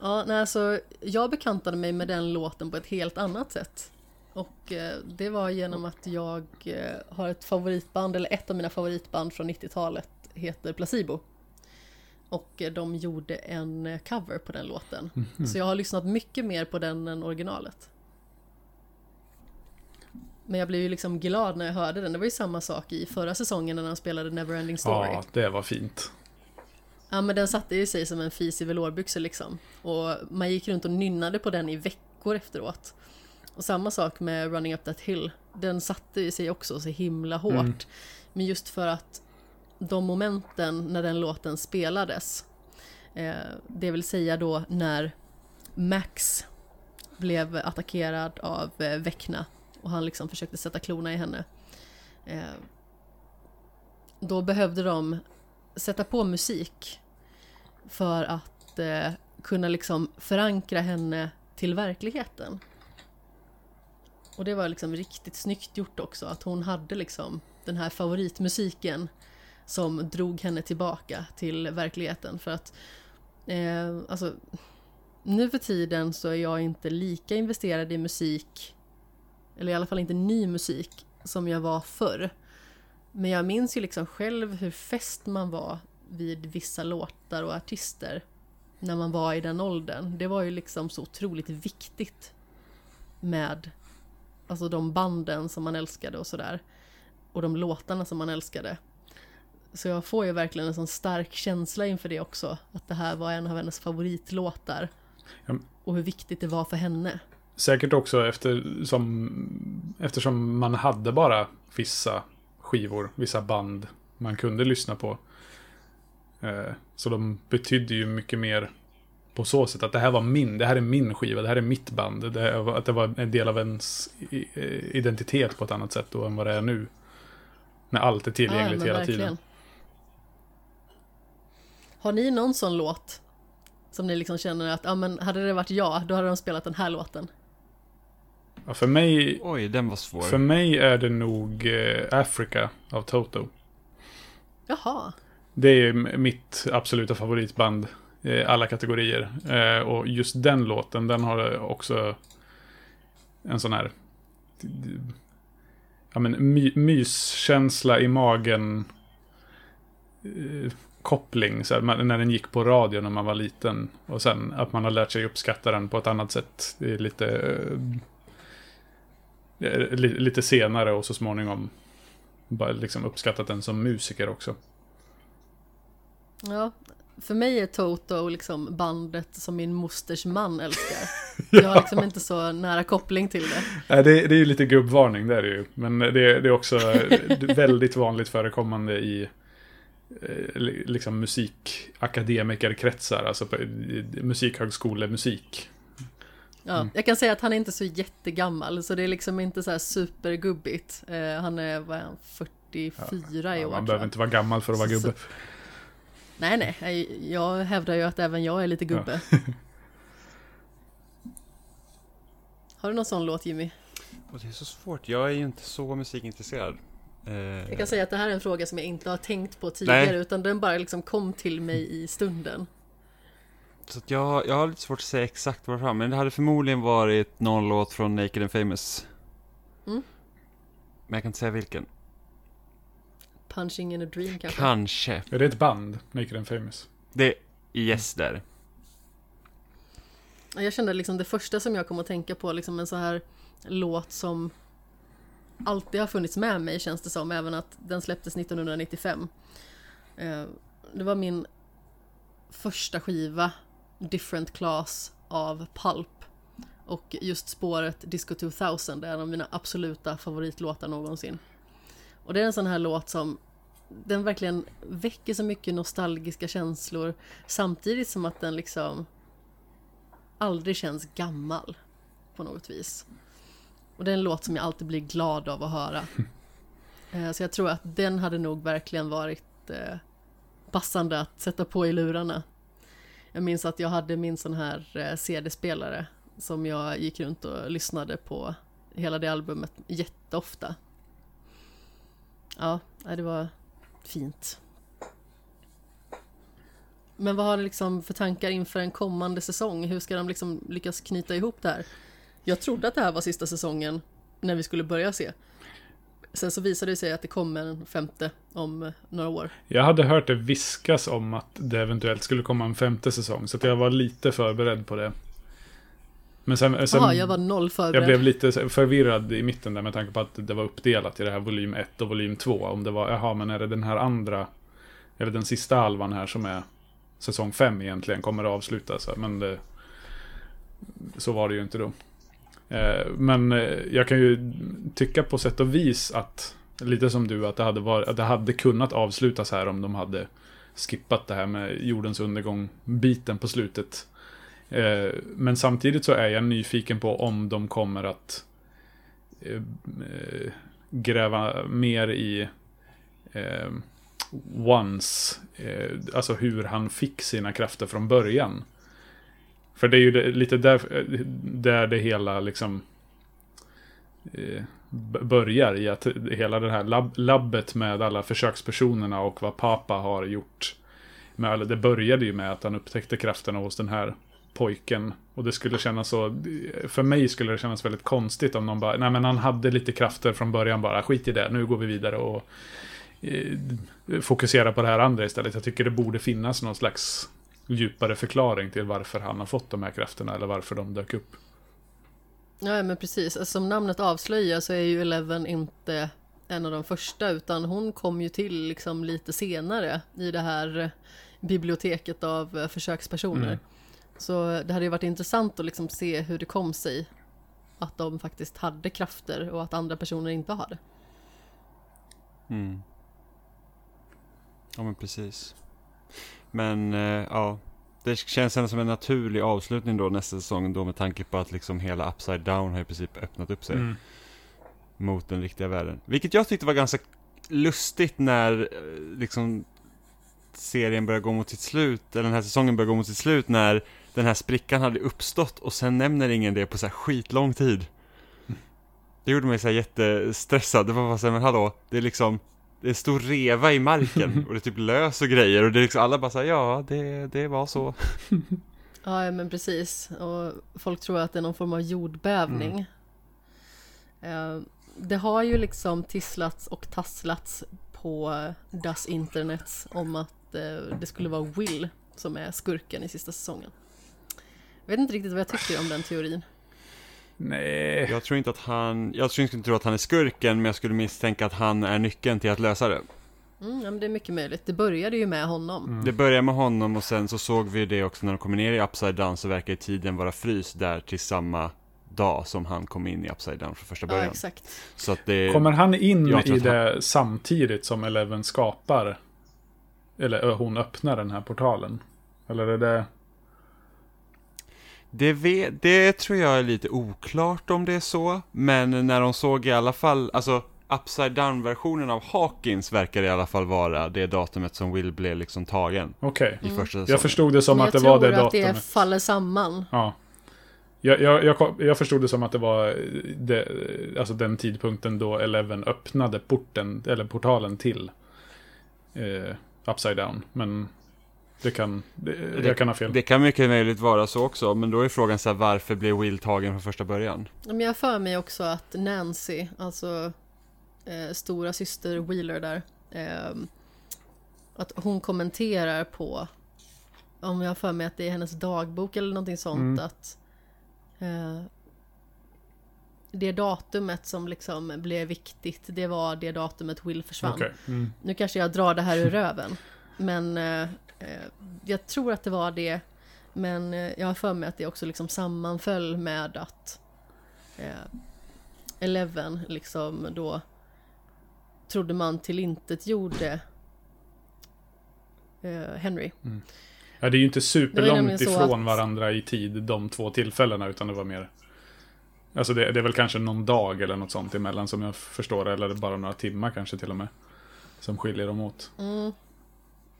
Ja, nej, alltså, jag bekantade mig med den låten på ett helt annat sätt. Och eh, det var genom att jag eh, har ett favoritband, eller ett av mina favoritband från 90-talet heter Placebo. Och eh, de gjorde en eh, cover på den låten. Så jag har lyssnat mycket mer på den än originalet. Men jag blev ju liksom glad när jag hörde den. Det var ju samma sak i förra säsongen när de spelade Neverending Story. Ja, det var fint. Ja men den satte ju sig som en fis i velourbyxor liksom. Och man gick runt och nynnade på den i veckor efteråt. Och samma sak med Running Up That Hill. Den satte ju sig också så himla hårt. Mm. Men just för att de momenten när den låten spelades. Eh, det vill säga då när Max blev attackerad av eh, Vecna. Och han liksom försökte sätta klorna i henne. Eh, då behövde de sätta på musik för att eh, kunna liksom förankra henne till verkligheten. Och det var liksom riktigt snyggt gjort också, att hon hade liksom den här favoritmusiken som drog henne tillbaka till verkligheten. För att, eh, alltså, nu för tiden så är jag inte lika investerad i musik, eller i alla fall inte ny musik, som jag var förr. Men jag minns ju liksom själv hur fäst man var vid vissa låtar och artister när man var i den åldern. Det var ju liksom så otroligt viktigt med alltså de banden som man älskade och sådär. Och de låtarna som man älskade. Så jag får ju verkligen en sån stark känsla inför det också. Att det här var en av hennes favoritlåtar. Ja. Och hur viktigt det var för henne. Säkert också eftersom, eftersom man hade bara vissa skivor, vissa band man kunde lyssna på. Eh, Så de betydde ju mycket mer på så sätt att det här var min, det här är min skiva, det här är mitt band. Det att det var en del av ens eh, identitet på ett annat sätt då än vad det är nu. När allt är tillgängligt men hela verkligen. tiden. Har ni någon sån låt? Som ni liksom känner att, ja men hade det varit jag, då hade de spelat den här låten. Ja, för mig, Oj, den var svår. för mig är det nog eh, Africa av Toto. Jaha. Det är mitt absoluta favoritband. i alla kategorier. Eh, och just den låten, den har också en sån här ja, men, my, myskänsla i magen-koppling. Eh, så här, när den gick på radio när man var liten. Och sen att man har lärt sig uppskatta den på ett annat sätt. Det är lite, eh, eh li, lite senare och så småningom bara liksom uppskattat den som musiker också. Ja, för mig är Toto liksom bandet som min mosters man älskar. Jag har liksom inte så nära koppling till det. Det, det är ju lite gubbvarning, det är det ju. Men det, det är också väldigt vanligt förekommande i eh, li- liksom musikakademikerkretsar, alltså i, i musikhögskolemusik. Ja, jag kan säga att han är inte så jättegammal, så det är liksom inte så här supergubbigt. Eh, han är, vad är han, 44 i Ja, år man behöver inte vara gammal för att vara Så- gubbe. Nej, nej, jag- hävdar ju att även jag är lite gubbe. Har du någon sån låt Jimmy? Och det är så svårt, jag är ju inte så musikintresserad. Eh, Jag kan säga att det här är en fråga som jag inte har tänkt på tidigare, Nej. utan den bara liksom kom till mig i stunden. Så att jag, jag har lite svårt att säga exakt vad det fram, men det hade förmodligen varit någon låt från Naked and Famous. Mm. Men jag kan inte säga vilken. Punching in a dream kanske? Kanske. Är det ett band, Naked and Famous? Det är yes där. Ja, Jag kände liksom det första som jag kom att tänka på, liksom en så här låt som alltid har funnits med mig känns det som, även att den släpptes 1995. Eh, Det var min första skiva, Different Class av Pulp. Och just spåret Disco 2000 är en av mina absoluta favoritlåtar någonsin. Och det är en sån här låt som den verkligen väcker så mycket nostalgiska känslor samtidigt som att den liksom aldrig känns gammal på något vis. Och det är en låt som jag alltid blir glad av att höra. Eh, Så jag tror att den hade nog verkligen varit eh, passande att sätta på i lurarna. Jag minns att jag hade min sån här eh, CD-spelare som jag gick runt och lyssnade på hela det albumet jätteofta. Ja, det var fint. Men vad har ni liksom för tankar inför en kommande säsong? Hur ska de liksom lyckas knyta ihop det här? Jag trodde att det här var sista säsongen när vi skulle börja se. Sen så visade det sig att det kommer en femte om eh, några år. Jag hade hört det viskas om att det eventuellt skulle komma en femte säsong, så att jag var lite förberedd på det. Men sen, sen Jaha, jag var noll förberedd. jag blev lite förvirrad i mitten där med tanke på att det var uppdelat i det här volym 1 och volym 2. Om det var, jaha, men är det den här andra, eller den sista halvan här som är säsong 5 egentligen, kommer att avslutas. Men det, så var det ju inte då. Eh, Men eh, jag kan ju tycka på sätt och vis att, lite som du, att det hade, varit, att det hade kunnat avslutas här om de hade skippat det här med jordens undergång-biten på slutet. Eh, Men samtidigt så är jag nyfiken på om de kommer att eh, eh, gräva mer i eh, Once, eh, alltså hur han fick sina krafter från början. För det är ju det, lite där, där det hela liksom eh, börjar i att hela det här lab, labbet med alla försökspersonerna och vad pappa har gjort. Med alla, det började ju med att han upptäckte krafterna hos den här pojken. Och det skulle kännas så, för mig skulle det kännas väldigt konstigt om någon bara, nej men han hade lite krafter från början bara, skit i det, nu går vi vidare och eh, fokusera på det här andra istället. Jag tycker det borde finnas någon slags djupare förklaring till varför han har fått de här krafterna eller varför de dök upp. Ja, men precis. Alltså, Som namnet avslöjar så är ju Eleven inte en av de första, utan hon kom ju till liksom lite senare i det här biblioteket av eh, försökspersoner. Mm. Så det hade ju varit intressant att liksom se hur det kom sig att de faktiskt hade krafter och att andra personer inte hade. Mm. Ja men precis. Men eh, ja, det känns ändå som en naturlig avslutning då nästa säsong då med tanke på att liksom hela Upside Down har i princip öppnat upp sig Mm. mot den riktiga världen. Vilket jag tyckte var ganska lustigt när eh, liksom serien börjar gå mot sitt slut, eller den här säsongen börjar gå mot sitt slut när den här sprickan hade uppstått och sen nämner ingen det på så här skitlång tid. Det gjorde mig så här jättestressad. Det var bara så här, men hallå, det är liksom det är stor reva i marken och det är typ lös och grejer och det är liksom alla bara säger ja, det, det var så. Ja, men precis. Och folk tror att det är någon form av jordbävning. Eh, Det har ju liksom tisslats och tasslats på Das Internets om att eh, det skulle vara Will som är skurken i sista säsongen. Jag vet inte riktigt vad jag tycker om den teorin. Nej. Jag tror inte att han, jag tror inte tro att han är skurken men jag skulle misstänka att han är nyckeln till att lösa det. Mm, ja, men det är mycket möjligt. Det började ju med honom. Det börjar med honom och sen så såg vi det också när de kommer ner i Upside Down så verkar tiden vara fryst där till samma dag som han kom in i Upside Down från första Ja, början. exakt. så att det... Kommer han in i han- det samtidigt som Eleven skapar? Eller ö, hon öppnar den här portalen? Eller är det... Det, vet, det tror jag är lite oklart om det är så, men när de såg i alla fall, alltså Upside Down-versionen av Hawkins verkar i alla fall vara det datumet som Will blev liksom tagen Okej. i första säsongen. Jag förstod det som Men att det jag var tror det att det datumet. faller samman. Ja. Jag, jag, jag, jag förstod det som att det var det, alltså den tidpunkten då Eleven öppnade porten, eller portalen till eh, Upside Down. Men det kan, det, jag kan ha fel. Det kan mycket möjligt vara så också, men då är frågan så här, varför blev Will tagen från första början? Men jag för mig också att Nancy, alltså eh, stora syster Wheeler där, eh, att hon kommenterar på, om jag har för mig att det är hennes dagbok eller någonting sånt, Mm. att eh, det datumet som liksom blev viktigt, det var det datumet Will försvann. Okej. Mm. Nu kanske jag drar det här ur röven. Men eh, jag tror att det var det. Men eh, jag har för mig att det också liksom sammanföll med att eh, Eleven liksom då trodde man till inte gjorde eh, Henry. Ja, det är ju inte superlångt ifrån att- varandra i tid, de två tillfällena, utan det var mer... Alltså det, det är väl kanske någon dag eller något sånt emellan som jag förstår, eller bara några timmar kanske till och med. Som skiljer dem åt. Mm.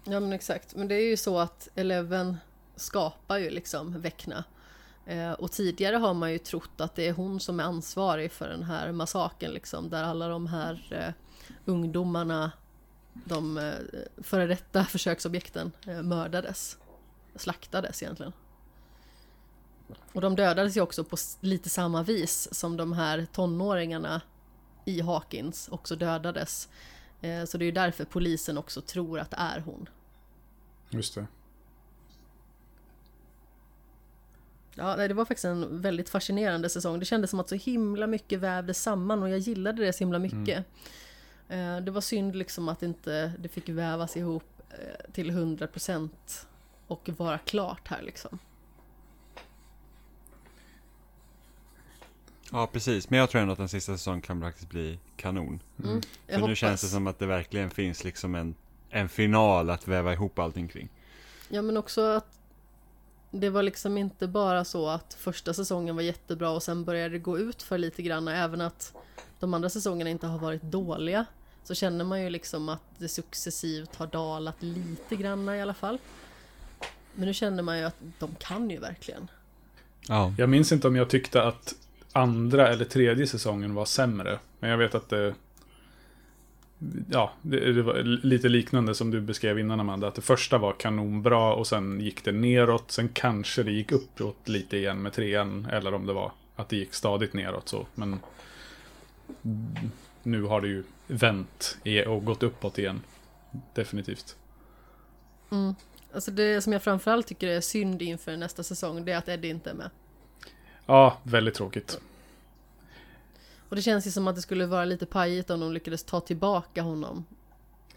Ja men exakt. Men det är ju så att Eleven skapar ju liksom Vecna. Eh, och tidigare har man ju trott att det är hon som är ansvarig för den här massakern liksom. Där alla de här eh, ungdomarna, de eh, före detta försöksobjekten, eh, mördades. Slaktades egentligen. Och de dödades ju också på lite samma vis som de här tonåringarna i Hawkins också dödades. Eh, Så det är ju därför polisen också tror att det är hon. Just det. Ja, det var faktiskt en väldigt fascinerande säsong. Det kändes som att så himla mycket vävdes samman och jag gillade det så himla mycket. Eh, Det var synd liksom att inte det fick vävas ihop eh, till 100% och vara klart här liksom. Ja, precis. Men jag tror ändå att den sista säsongen kan faktiskt bli kanon. Mm. Jag För nu hoppas. känns det som att det verkligen finns liksom en, en final att väva ihop allting kring. Ja men också att det var liksom inte bara så att första säsongen var jättebra och sen började det gå ut för lite grann. Även att de andra säsongerna inte har varit dåliga. Så känner man ju liksom att det successivt har dalat lite grann i alla fall. Men nu känner man ju att de kan ju verkligen. Ja. Jag minns inte om jag tyckte att andra eller tredje säsongen var sämre. Men jag vet att det... Ja, det, det var lite liknande som du beskrev innan Amanda. Att det första var kanonbra och sen gick det neråt. Sen kanske det gick uppåt lite igen med trean. Eller om det var att det gick stadigt neråt så. Men nu har det ju vänt e- och gått uppåt igen. Definitivt. Mm. Alltså det som jag framförallt tycker är synd inför nästa säsong det är att Eddie inte är med. Ja, väldigt tråkigt. Och det känns ju som att det skulle vara lite pajigt om de lyckades ta tillbaka honom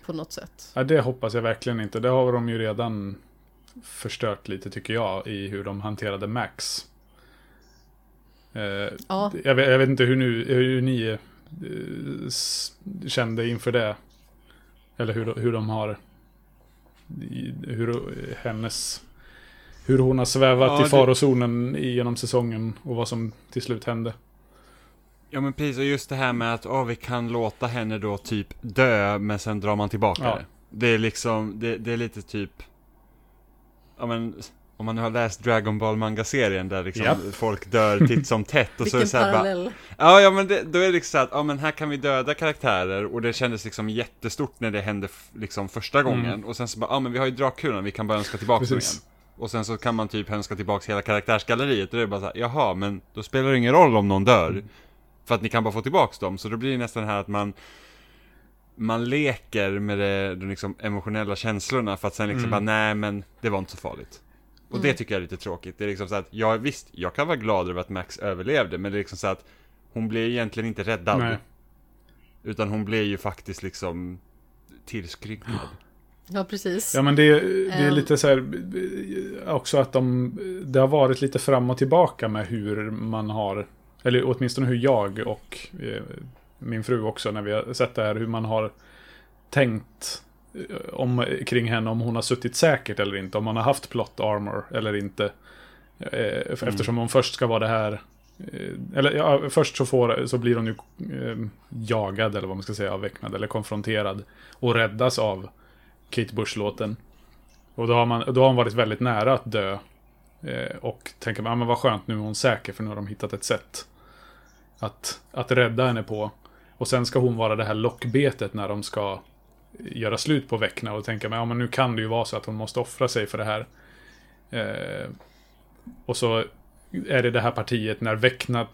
på något sätt. Ja, det hoppas jag verkligen inte. Det har de ju redan förstört lite tycker jag i hur de hanterade Max. Eh, Ja, jag, vet, jag vet inte hur, nu, hur ni eh, kände inför det. Eller hur, hur de har... Hur hennes... Hur hon har svävat Ja, i det- farozonen genom säsongen och vad som till slut hände. ja, men precis. Och just det här med att åh, vi kan låta henne då typ dö, men sen drar man tillbaka Ja. det. Det är liksom, det, det är lite typ... Ja men, om man nu har läst Dragon Ball manga-serien där liksom Japp. folk dör titt som tätt och så är det så här bara, parallell. Ja, ja men det, då är det liksom så att, ja men här kan vi döda karaktärer och det kändes liksom jättestort när det hände liksom första gången och sen så bara, ja men vi har ju drakkulan, vi kan bara önska tillbaka dem Precis. igen. Och sen så kan man typ önska tillbaka hela karaktärsgalleriet och det är bara så här, jaha men då spelar det ingen roll om någon dör. För att ni kan bara få tillbaka dem, så då blir det nästan här att man man leker med det, de liksom emotionella känslorna för att sen liksom Mm. bara, nej men det var inte så farligt. Och det Mm. tycker jag är lite tråkigt. Det är liksom så att, ja visst, jag kan vara glad över att Max överlevde, men det är liksom så att hon blir egentligen inte räddad. Nej. Utan hon blir ju faktiskt liksom tillskrynkad. Ja, precis. Ja men det, det är Ehm. lite så här också att de, det har varit lite fram och tillbaka med hur man har, eller åtminstone hur jag och eh, min fru också när vi har sett det här, hur man har tänkt eh, om, kring henne om hon har suttit säkert eller inte, om hon har haft plot armor eller inte. Eh, Mm. Eftersom hon först ska vara det här eller ja, först så, får, så blir hon ju eh, jagad eller vad man ska säga, avväcknad eller konfronterad. Och räddas av Kate Bush-låten. Och då har, man, då har hon varit väldigt nära att dö. Eh, och tänker man, ah, men vad skönt, nu är hon säker för nu har de hittat ett sätt att, att rädda henne på. Och sen ska hon vara det här lockbetet när de ska göra slut på Väckna och tänka, men, ja, men nu kan det ju vara så att hon måste offra sig för det här. Eh, och så är det det här partiet när Väckna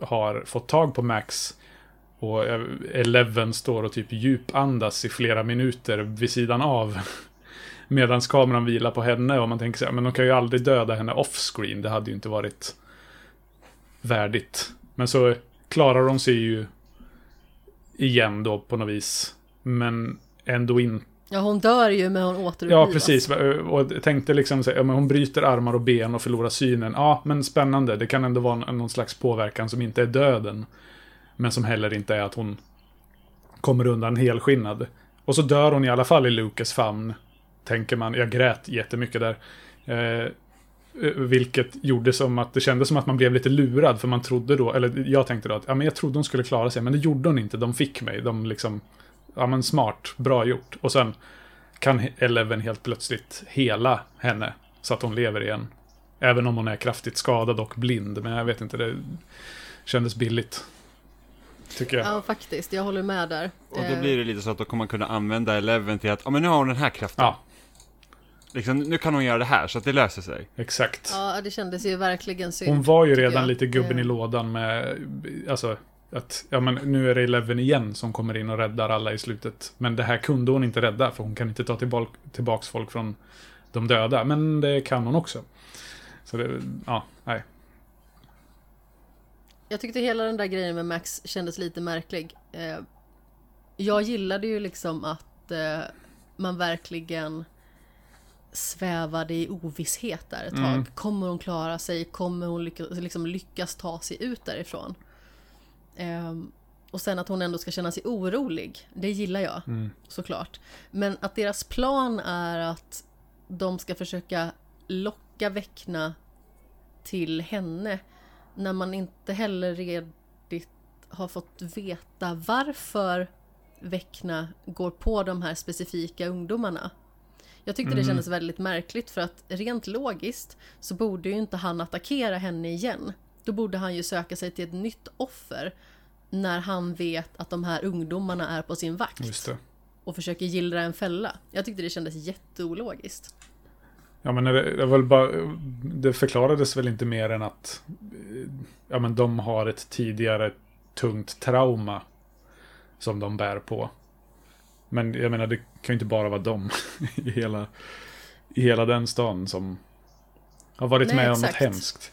har fått tag på Max och Eleven står och typ djupandas i flera minuter vid sidan av. Medan kameran vilar på henne och man tänker här, men de kan ju aldrig döda henne off-screen. Det hade ju inte varit värdigt. Men så klarar de sig ju igen då på något vis. Men ändå inte. Ja, hon dör ju men hon återupplivas. Ja, precis. Och tänkte liksom så här, ja, men hon bryter armar och ben och förlorar synen. Ja, men spännande. Det kan ändå vara någon slags påverkan som inte är döden. Men som heller inte är att hon kommer undan helskinnad. Och så dör hon i alla fall i Lucas famn. Tänker man. Jag grät jättemycket där. Eh, eh, vilket gjorde som att det kändes som att man blev lite lurad. För man trodde då, eller jag tänkte då att ja, men jag trodde hon skulle klara sig. Men det gjorde hon inte. De fick mig. De liksom, ja men smart, bra gjort. Och sen kan Eleven helt plötsligt hela henne. Så att hon lever igen. Även om hon är kraftigt skadad och blind. Men jag vet inte, det kändes billigt. Tycker jag. Ja, faktiskt. Jag håller med där. Och då Eh, blir det lite så att då kommer man kunna använda Eleven till att, ja men nu har hon den här kraften. Ja, Liksom, nu kan hon göra det här, så att det löser sig. exakt. Ja, det kändes ju verkligen synd. Hon var ju redan jag. lite gubben i Eh, lådan med, alltså, att, ja men nu är det Eleven igen som kommer in och räddar alla i slutet. Men det här kunde hon inte rädda, för hon kan inte ta tillbaka, tillbaks folk från de döda. Men det kan hon också. Så det, ja, nej. Jag tyckte hela den där grejen med Max kändes lite märklig. Eh, jag gillade ju liksom att eh, man verkligen svävade i ovisshet där ett tag. Mm. Kommer hon klara sig? Kommer hon lyckas, liksom lyckas ta sig ut därifrån? Ehm, och sen att hon ändå ska känna sig orolig, det gillar jag Mm. såklart. Men att deras plan är att de ska försöka locka Väckna till henne när man inte heller redigt har fått veta varför Väckna går på de här specifika ungdomarna. Jag tyckte det Mhm. kändes väldigt märkligt för att rent logiskt så borde ju inte han attackera henne igen. Då borde han ju söka sig till ett nytt offer när han vet att de här ungdomarna är på sin vakt det. och försöker gillra en fälla. Jag tyckte det kändes jätteologiskt. Ja, men det, var bara, det förklarades väl inte mer än att eh, ja, men de har ett tidigare tungt trauma som de bär på. Men jag menar, det kan ju inte bara vara de i hela, i hela den stan som har varit Nej, med om något exakt. hemskt.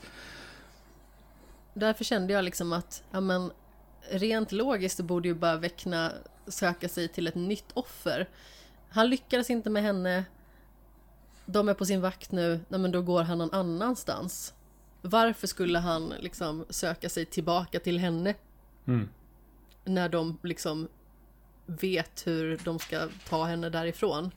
Därför kände jag liksom att, ja men, rent logiskt så borde ju bara Väckna söka sig till ett nytt offer. Han lyckades inte med henne. De är på sin vakt nu, nej men då går han någon annanstans. Varför skulle han liksom söka sig tillbaka till henne Mm. när de liksom vet hur de ska ta henne därifrån?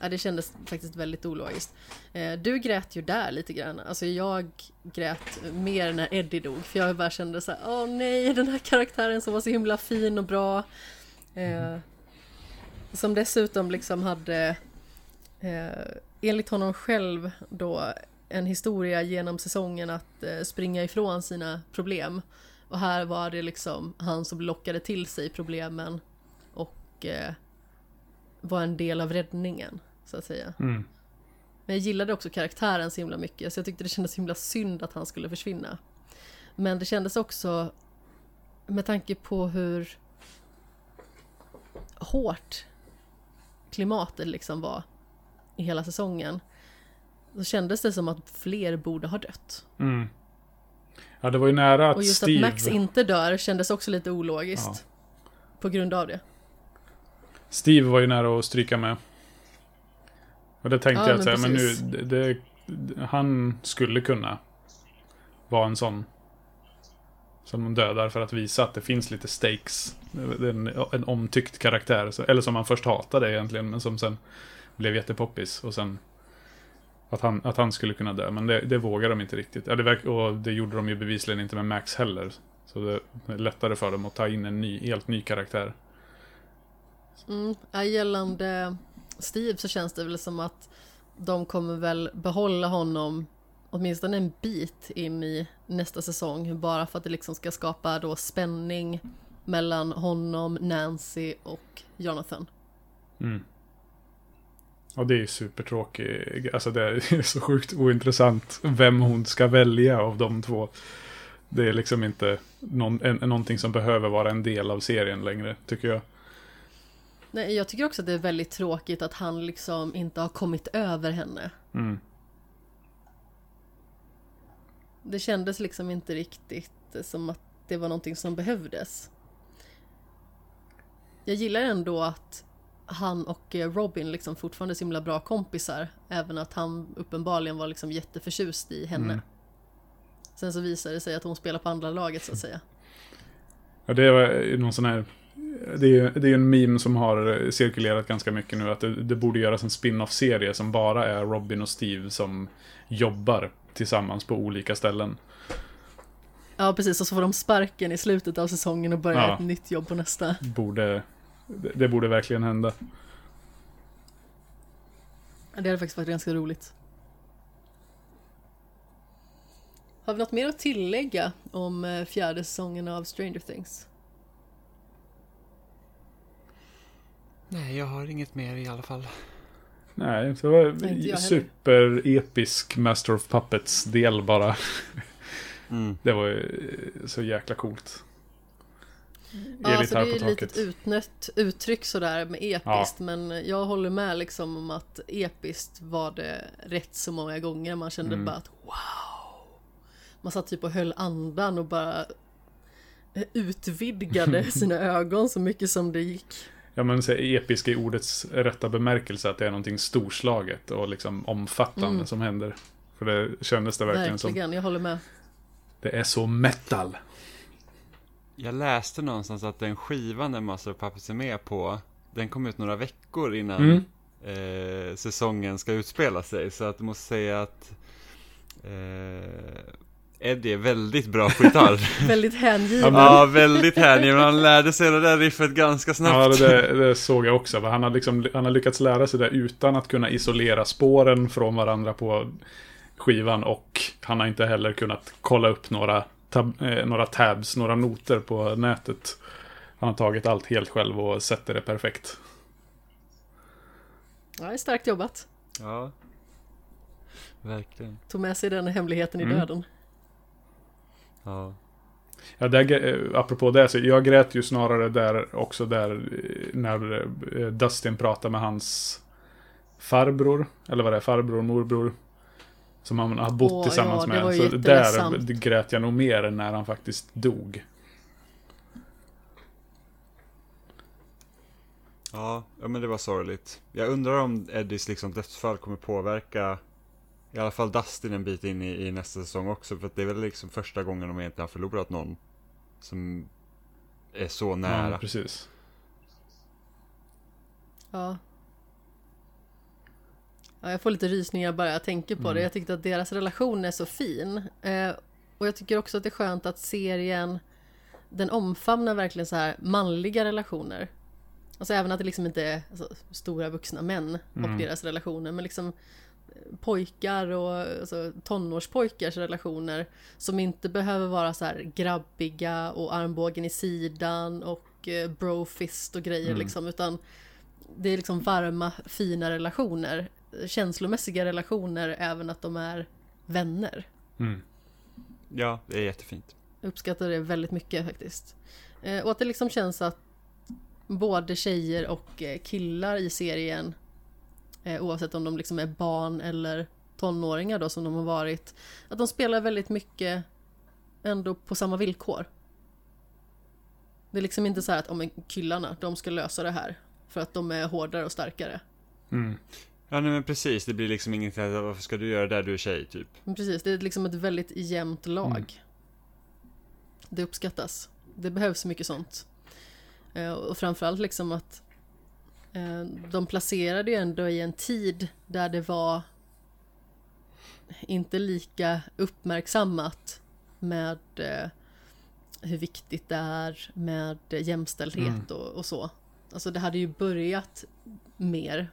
Ja, det kändes faktiskt väldigt ologiskt. Eh, Du grät ju där lite grann. Alltså jag grät mer när Eddie dog. För jag bara kände så här, åh nej, den här karaktären som var så himla fin och bra. Eh, som dessutom liksom hade eh, enligt honom själv då en historia genom säsongen att eh, springa ifrån sina problem. Och här var det liksom han som lockade till sig problemen och eh, var en del av räddningen, så att säga. Mm. Men jag gillade också karaktären så himla mycket, så jag tyckte det kändes så himla synd att han skulle försvinna. Men det kändes också, med tanke på hur hårt klimatet liksom var i hela säsongen, så kändes det som att fler borde ha dött. Mm. Ja, det var ju nära att Och just Steve... att Max inte dör kändes också lite ologiskt. Ja. På grund av det. Steve var ju nära att stryka med. Och det tänkte Ja, jag att men säga, men nu, det, det, han skulle kunna vara en sån som de dödar för att visa att det finns lite stakes. En, en omtyckt karaktär, eller som man först hatade egentligen, men som sen blev jättepoppis. Och sen att han, att han skulle kunna dö, men det, det vågar de inte riktigt. Ja, det verk, och det gjorde de ju bevisligen inte med Max heller. Så det är lättare för dem att ta in en ny, helt ny karaktär. Mm, gällande Steve så känns det väl som att de kommer väl behålla honom åtminstone en bit in i nästa säsong bara för att det liksom ska skapa då spänning mellan honom, Nancy och Jonathan. Mm. Och det är supertråkigt. Alltså det är så sjukt ointressant vem hon ska välja av de två. Det är liksom inte någon, en, någonting som behöver vara en del av serien längre, tycker jag. Nej, jag tycker också att det är väldigt tråkigt att han liksom inte har kommit över henne. Mm. Det kändes liksom inte riktigt som att det var någonting som behövdes. Jag gillar ändå att han och eh, Robin liksom fortfarande så himla bra kompisar. Även att han uppenbarligen var liksom jätteförtjust i henne. Mm. Sen så visade det sig att hon spelar på andra laget så att säga. Ja, det är ju någon sån här... Det är ju det är en meme som har cirkulerat ganska mycket nu. Att det, det borde göras en spin-off-serie som bara är Robin och Steve som jobbar tillsammans på olika ställen. Ja precis, och så får de sparken i slutet av säsongen och börjar Ja. ett nytt jobb på nästa. Borde, det, det borde verkligen hända. Det hade faktiskt varit ganska roligt. Har vi något mer att tillägga om eh, fjärde säsongen av Stranger Things? Nej, jag har inget mer i alla fall. Nej, det var superepisk Master of Puppets-del bara. Mm. Det var ju så jäkla coolt. Ja, alltså det är ju på ett taket. utnött uttryck sådär med episkt men jag håller med liksom om att episkt var det rätt så många gånger man kände Mm. bara att wow! Man satt typ och höll andan och bara eh, utvidgade sina ögon så mycket som det gick. Ja men så episk i ordets rätta bemärkelse. Att det är någonting storslaget och liksom omfattande Mm. som händer. För det kändes det verkligen, som. Verkligen, jag håller med. Det är så metal. Jag läste någonstans att den skivan där Master of Puppets är med på, den kom ut några veckor innan Mm. eh, säsongen ska utspela sig. Så att jag måste säga att eh, Eddie är väldigt bra på gitarr. Väldigt Ja, hängiven. men- ja, väldigt hängiven. Han lärde sig det där riffet ganska Ja, snabbt. det, det såg jag också. Han har, liksom, han har lyckats lära sig det utan att kunna isolera spåren från varandra på skivan. Och han har inte heller kunnat kolla upp några, tab, eh, några tabs, några noter på nätet. Han har tagit allt helt själv och sätter det perfekt. Ja, det är starkt jobbat. Ja, verkligen. Tog med sig den hemligheten i Mm. döden. Ja. Ja, där, eh, apropå det, så jag grät ju snarare där också där eh, när eh, Dustin pratar med hans farbror, eller vad det är, farbror, morbror. Som han har bott Åh, tillsammans ja, med. Så där grät jag nog mer än när han faktiskt dog. Ja, ja, men det var sorgligt. Jag undrar om Eddies liksom dödsfall kommer påverka i alla fall Dustin en bit in i, i nästa säsong också. För att det är väl liksom första gången de egentligen har förlorat någon som är så nära. Ja, precis. Ja. Ja. Jag får lite rysningar bara jag tänker på det. Mm. Jag tyckte att deras relation är så fin. Eh, och jag tycker också att det är skönt att serien den omfamnar verkligen så här manliga relationer. Alltså även att det liksom inte är alltså, stora vuxna män och Mm. deras relationer. Men liksom pojkar och alltså, tonårspojkars relationer som inte behöver vara så här grabbiga och armbågen i sidan och eh, brofist och grejer Mm. liksom utan det är liksom varma fina relationer känslomässiga relationer även att de är vänner. Mm. Ja, det är jättefint. Jag uppskattar det väldigt mycket faktiskt. Eh, och att det liksom känns att både tjejer och eh, killar i serien eh, oavsett om de liksom är barn eller tonåringar då som de har varit att de spelar väldigt mycket ändå på samma villkor. Det är liksom inte så här att om men killarna, de ska lösa det här för att de är hårdare och starkare. Mm. Ja, nej men precis. Det blir liksom inget att varför ska du göra det där du är tjej, typ. Men precis, det är liksom ett väldigt jämnt lag. Mm. Det uppskattas. Det behövs mycket sånt. Eh, Och framförallt liksom att eh, de placerade ju ändå i en tid där det var inte lika uppmärksammat med eh, hur viktigt det är med jämställdhet Mm. och, och så. Alltså det hade ju börjat mer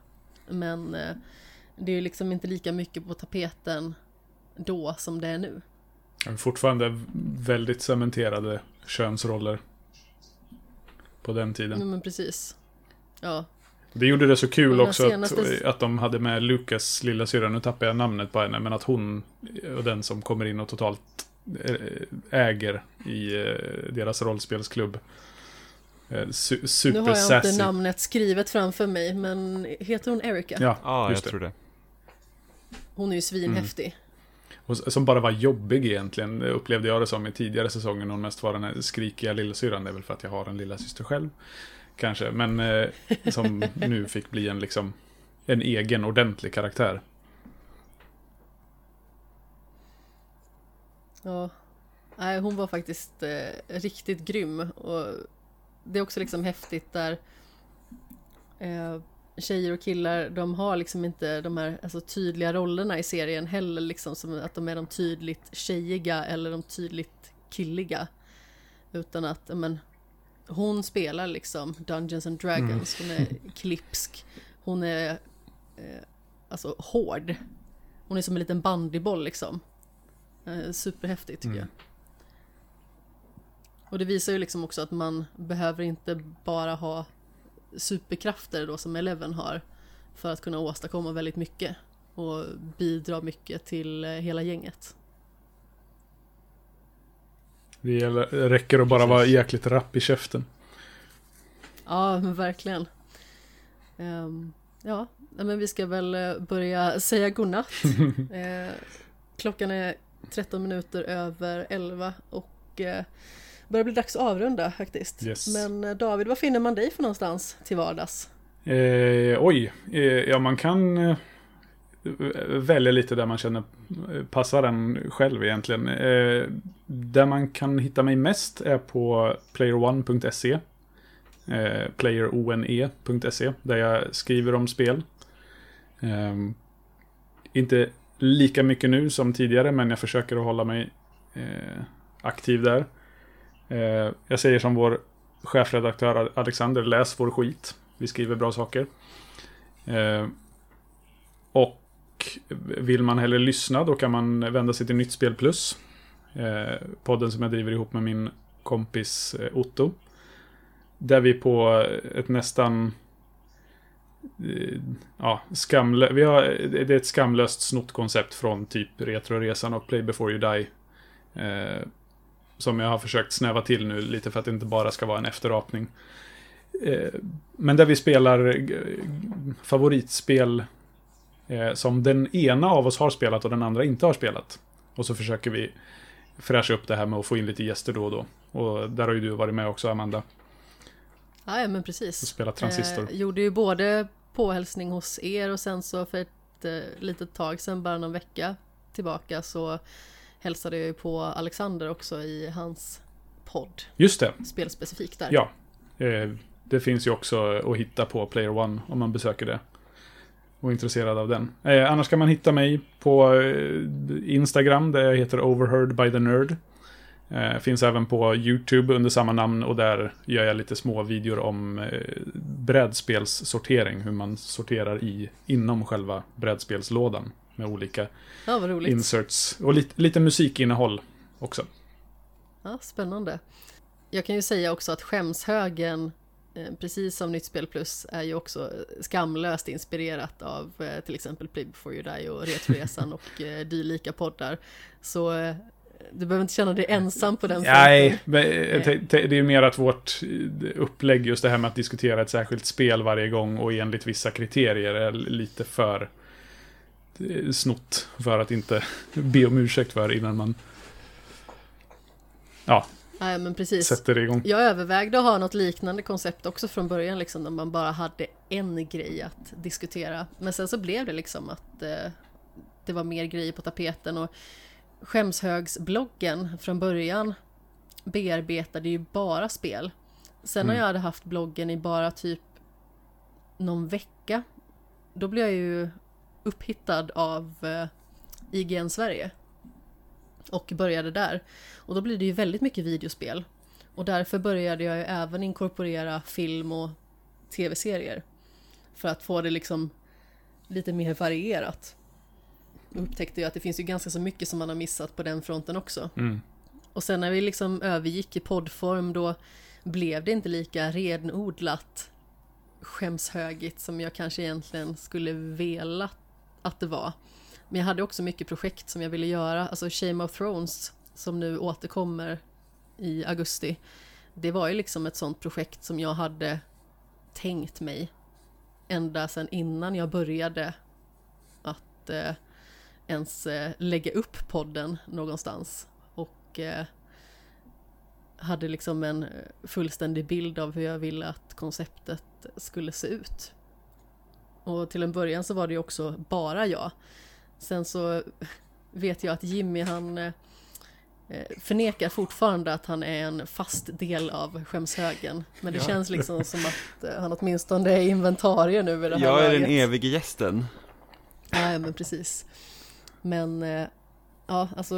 men eh, det är ju liksom inte lika mycket på tapeten då som det är nu. Är Fortfarande väldigt cementerade könsroller. På den tiden. Ja, men precis. Ja, Det gjorde det så kul också senaste- att, att de hade med Lukas lilla syra. nu tappar jag namnet på henne, men att hon och den som kommer in och totalt eh, äger i eh, deras rollspelsklubb. Eh, Su- nu super har jag sassy. inte namnet skrivet framför mig men heter hon Erika? Ja, jag just det. tror det. Hon är ju svinhäftig. Och s- som bara var jobbig egentligen, upplevde jag det som i tidigare säsonger. Hon mest var den här skrikiga lillasyrran. Det är väl för att jag har en lilla syster själv. Kanske, men eh, som nu fick bli en liksom en egen ordentlig karaktär. Ja. Nej, hon var faktiskt eh, riktigt grym. Och det är också liksom häftigt där eh, tjejer och killar, de har liksom inte de här alltså, tydliga rollerna i serien heller, liksom som att de är de tydligt tjejiga eller de tydligt killiga. Utan att, men, hon spelar liksom Dungeons and Dragons, hon är klipsk, hon är eh, alltså hård. Hon är som en liten bandyboll liksom. Eh, superhäftigt tycker Mm. jag. Och det visar ju liksom också att man behöver inte bara ha superkrafter då som Eleven har för att kunna åstadkomma väldigt mycket och bidra mycket till eh, hela gänget. Det räcker att bara Precis. vara jäkligt rapp i käften. Ja, men verkligen. Ehm, ja, men vi ska väl eh, börja säga godnatt. uh, klockan är 13 minuter över 11 och uh, börjar bli dags att avrunda faktiskt. Yes. Men eh, David, var finner man dig för någonstans till vardags? Eh, oj, eh, ja man kan eh, välja lite där man känner eh, passar en själv egentligen. Eh, där man kan hitta mig mest är på playerone.se. Eh, playerone.se där jag skriver om spel. Eh, inte lika mycket nu som tidigare men jag försöker att hålla mig eh, aktiv där. Eh, jag säger som vår chefredaktör Alexander, läs vår skit. Vi skriver bra saker. Eh, och vill man hellre lyssna då kan man vända sig till Nytt Spel Plus. Eh, podden som jag driver ihop med min kompis eh, Otto. Där vi på eh, ett nästan eh, ja, skamlö- vi har, det är ett skamlöst snott koncept från typ Retroresan och Play before you die. Som jag har försökt snäva till nu lite för att det inte bara ska vara en efterapning. Eh, men där vi spelar favoritspel eh, som den ena av oss har spelat och den andra inte har spelat. Och så försöker vi fräscha upp det här med att få in lite gäster då och då. Och där har ju du varit med också, Amanda. Ja, ja men Och precis. spelat Transistor. Eh, gjorde ju både påhälsning hos er och sen så för ett eh, litet tag sedan, bara någon vecka tillbaka, så hälsade jag ju på Alexander också i hans podd, Just det, spelspecifikt där. ja. Eh, det finns ju också att hitta på Player One om man besöker det. Och är intresserad av den. Eh, annars kan man hitta mig på eh, Instagram där jag heter Overheard by the Nerd. Finns även på YouTube under samma namn och där gör jag lite små videor om brädspelssortering. Hur man sorterar i inom själva brädspelslådan. Med olika Ja, inserts. Och lite, lite musikinnehåll också. Ja, spännande. Jag kan ju säga också att skämshögen, eh, precis som Nytt Spel Plus, är ju också skamlöst inspirerat av eh, till exempel Play before you die och Retroresan och eh, dylika poddar. Så du behöver inte känna dig ensam på den Nej, fronten. te- det är mer att vårt upplägg, just det här med att diskutera ett särskilt spel varje gång och enligt vissa kriterier är lite för snott för att inte be om ursäkt för innan man ja, Nej, men precis. sätter igång. Jag övervägde att ha något liknande koncept också från början, liksom, där man bara hade en grej att diskutera. Men sen så blev det liksom att eh, det var mer grejer på tapeten och Skämshögsbloggen från början bearbetade ju bara spel. Sen när Mm. jag hade haft bloggen i bara typ någon vecka, då blev jag ju upphittad av eh, IGN Sverige. Och började där. Och då blir det ju väldigt mycket videospel. Och därför började jag ju även inkorporera film och tv-serier. För att få det liksom lite mer varierat. Och upptäckte jag att det finns ju ganska så mycket som man har missat på den fronten också. Mm. Och sen när vi liksom övergick i poddform då blev det inte lika renodlat skämshögigt som jag kanske egentligen skulle vela att det var. Men jag hade också mycket projekt som jag ville göra, alltså Shame of Thrones som nu återkommer i augusti. Det var ju liksom ett sånt projekt som jag hade tänkt mig ända sedan innan jag började att eh, ens eh, lägga upp podden någonstans. Och eh, hade liksom en fullständig bild av hur jag ville att konceptet skulle se ut. Och till en början så var det ju också bara jag. Sen så vet jag att Jimmy han eh, förnekar fortfarande att han är en fast del av skämshögen. Men det Ja. känns liksom som att eh, han åtminstone är inventarie nu i det här Jag är den evige gästen. Ja, men precis. Men eh, ja, alltså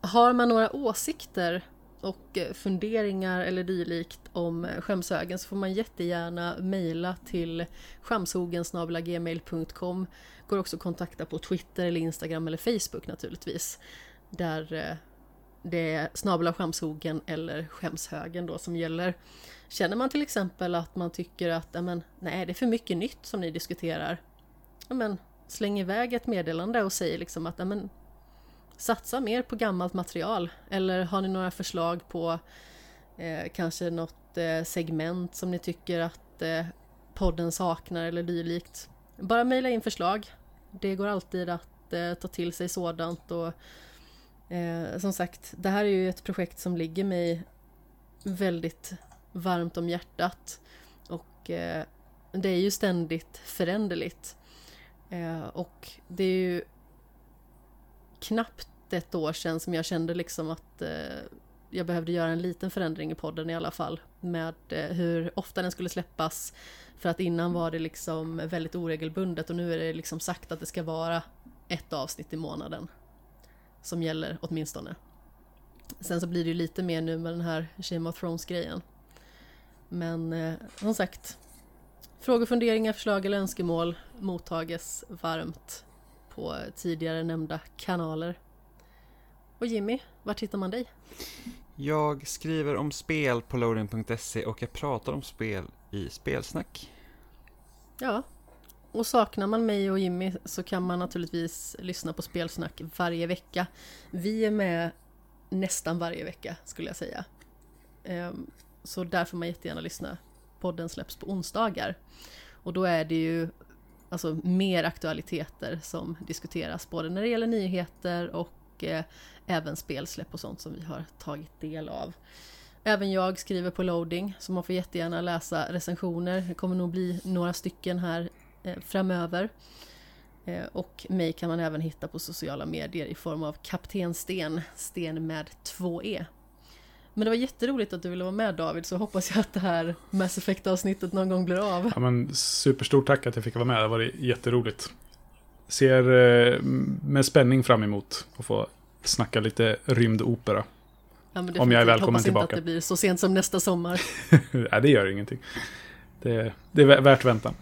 har man några åsikter och eh, funderingar eller dylikt om eh, skämshögen så får man jättegärna mejla till skamshogensgmail.com Går också att kontakta på Twitter eller Instagram eller Facebook naturligtvis. Där eh, det är snabla skämshogen eller skämshögen då som gäller. Känner man till exempel att man tycker att ja, nej, det är för mycket nytt som ni diskuterar. Ja, släng iväg ett meddelande och säg liksom att ja, satsa mer på gammalt material. Eller har ni några förslag på eh, kanske något eh, segment som ni tycker att eh, podden saknar eller dylikt. Bara mejla in förslag. Det går alltid att eh, ta till sig sådant och eh, som sagt, det här är ju ett projekt som ligger mig väldigt varmt om hjärtat och eh, det är ju ständigt föränderligt. Eh, och det är ju knappt ett år sedan som jag kände liksom att eh, jag behövde göra en liten förändring i podden i alla fall. Med eh, hur ofta den skulle släppas. För att innan var det liksom väldigt oregelbundet och nu är det liksom sagt att det ska vara ett avsnitt i månaden. Som gäller åtminstone. Sen så blir det ju lite mer nu med den här Shame of Thrones-grejen. Men eh, som sagt. Frågor, funderingar, förslag eller önskemål mottages varmt på tidigare nämnda kanaler. Och Jimmy, vart hittar man dig? Jag skriver om spel på loading.se och jag pratar om spel i spelsnack. Ja, och saknar man mig och Jimmy så kan man naturligtvis lyssna på spelsnack varje vecka. Vi är med nästan varje vecka skulle jag säga. Ehm, Så där får man jättegärna lyssna. Podden släpps på onsdagar. Och då är det ju alltså, mer aktualiteter som diskuteras både när det gäller nyheter och eh, även spelsläpp och sånt som vi har tagit del av. Även jag skriver på loading så man får jättegärna läsa recensioner. Det kommer nog bli några stycken här eh, framöver. Eh, och mig kan man även hitta på sociala medier i form av Kapten Sten, Sten med två E. Men det var jätteroligt att du ville vara med David, så hoppas jag att det här Mass Effect-avsnittet någon gång blir av. Ja, men superstort tack att jag fick vara med. Det var jätteroligt. Ser eh, med spänning fram emot att få snacka lite rymdopera. Ja, men Om jag är välkommen hoppas inte tillbaka. att det blir så sent som nästa sommar. Nej, det gör ingenting. Det, det är vä- värt väntan.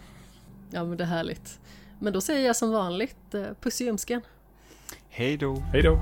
Ja, men det är härligt. Men då säger jag som vanligt, eh, puss i ljumsken. Hej då! Hej då!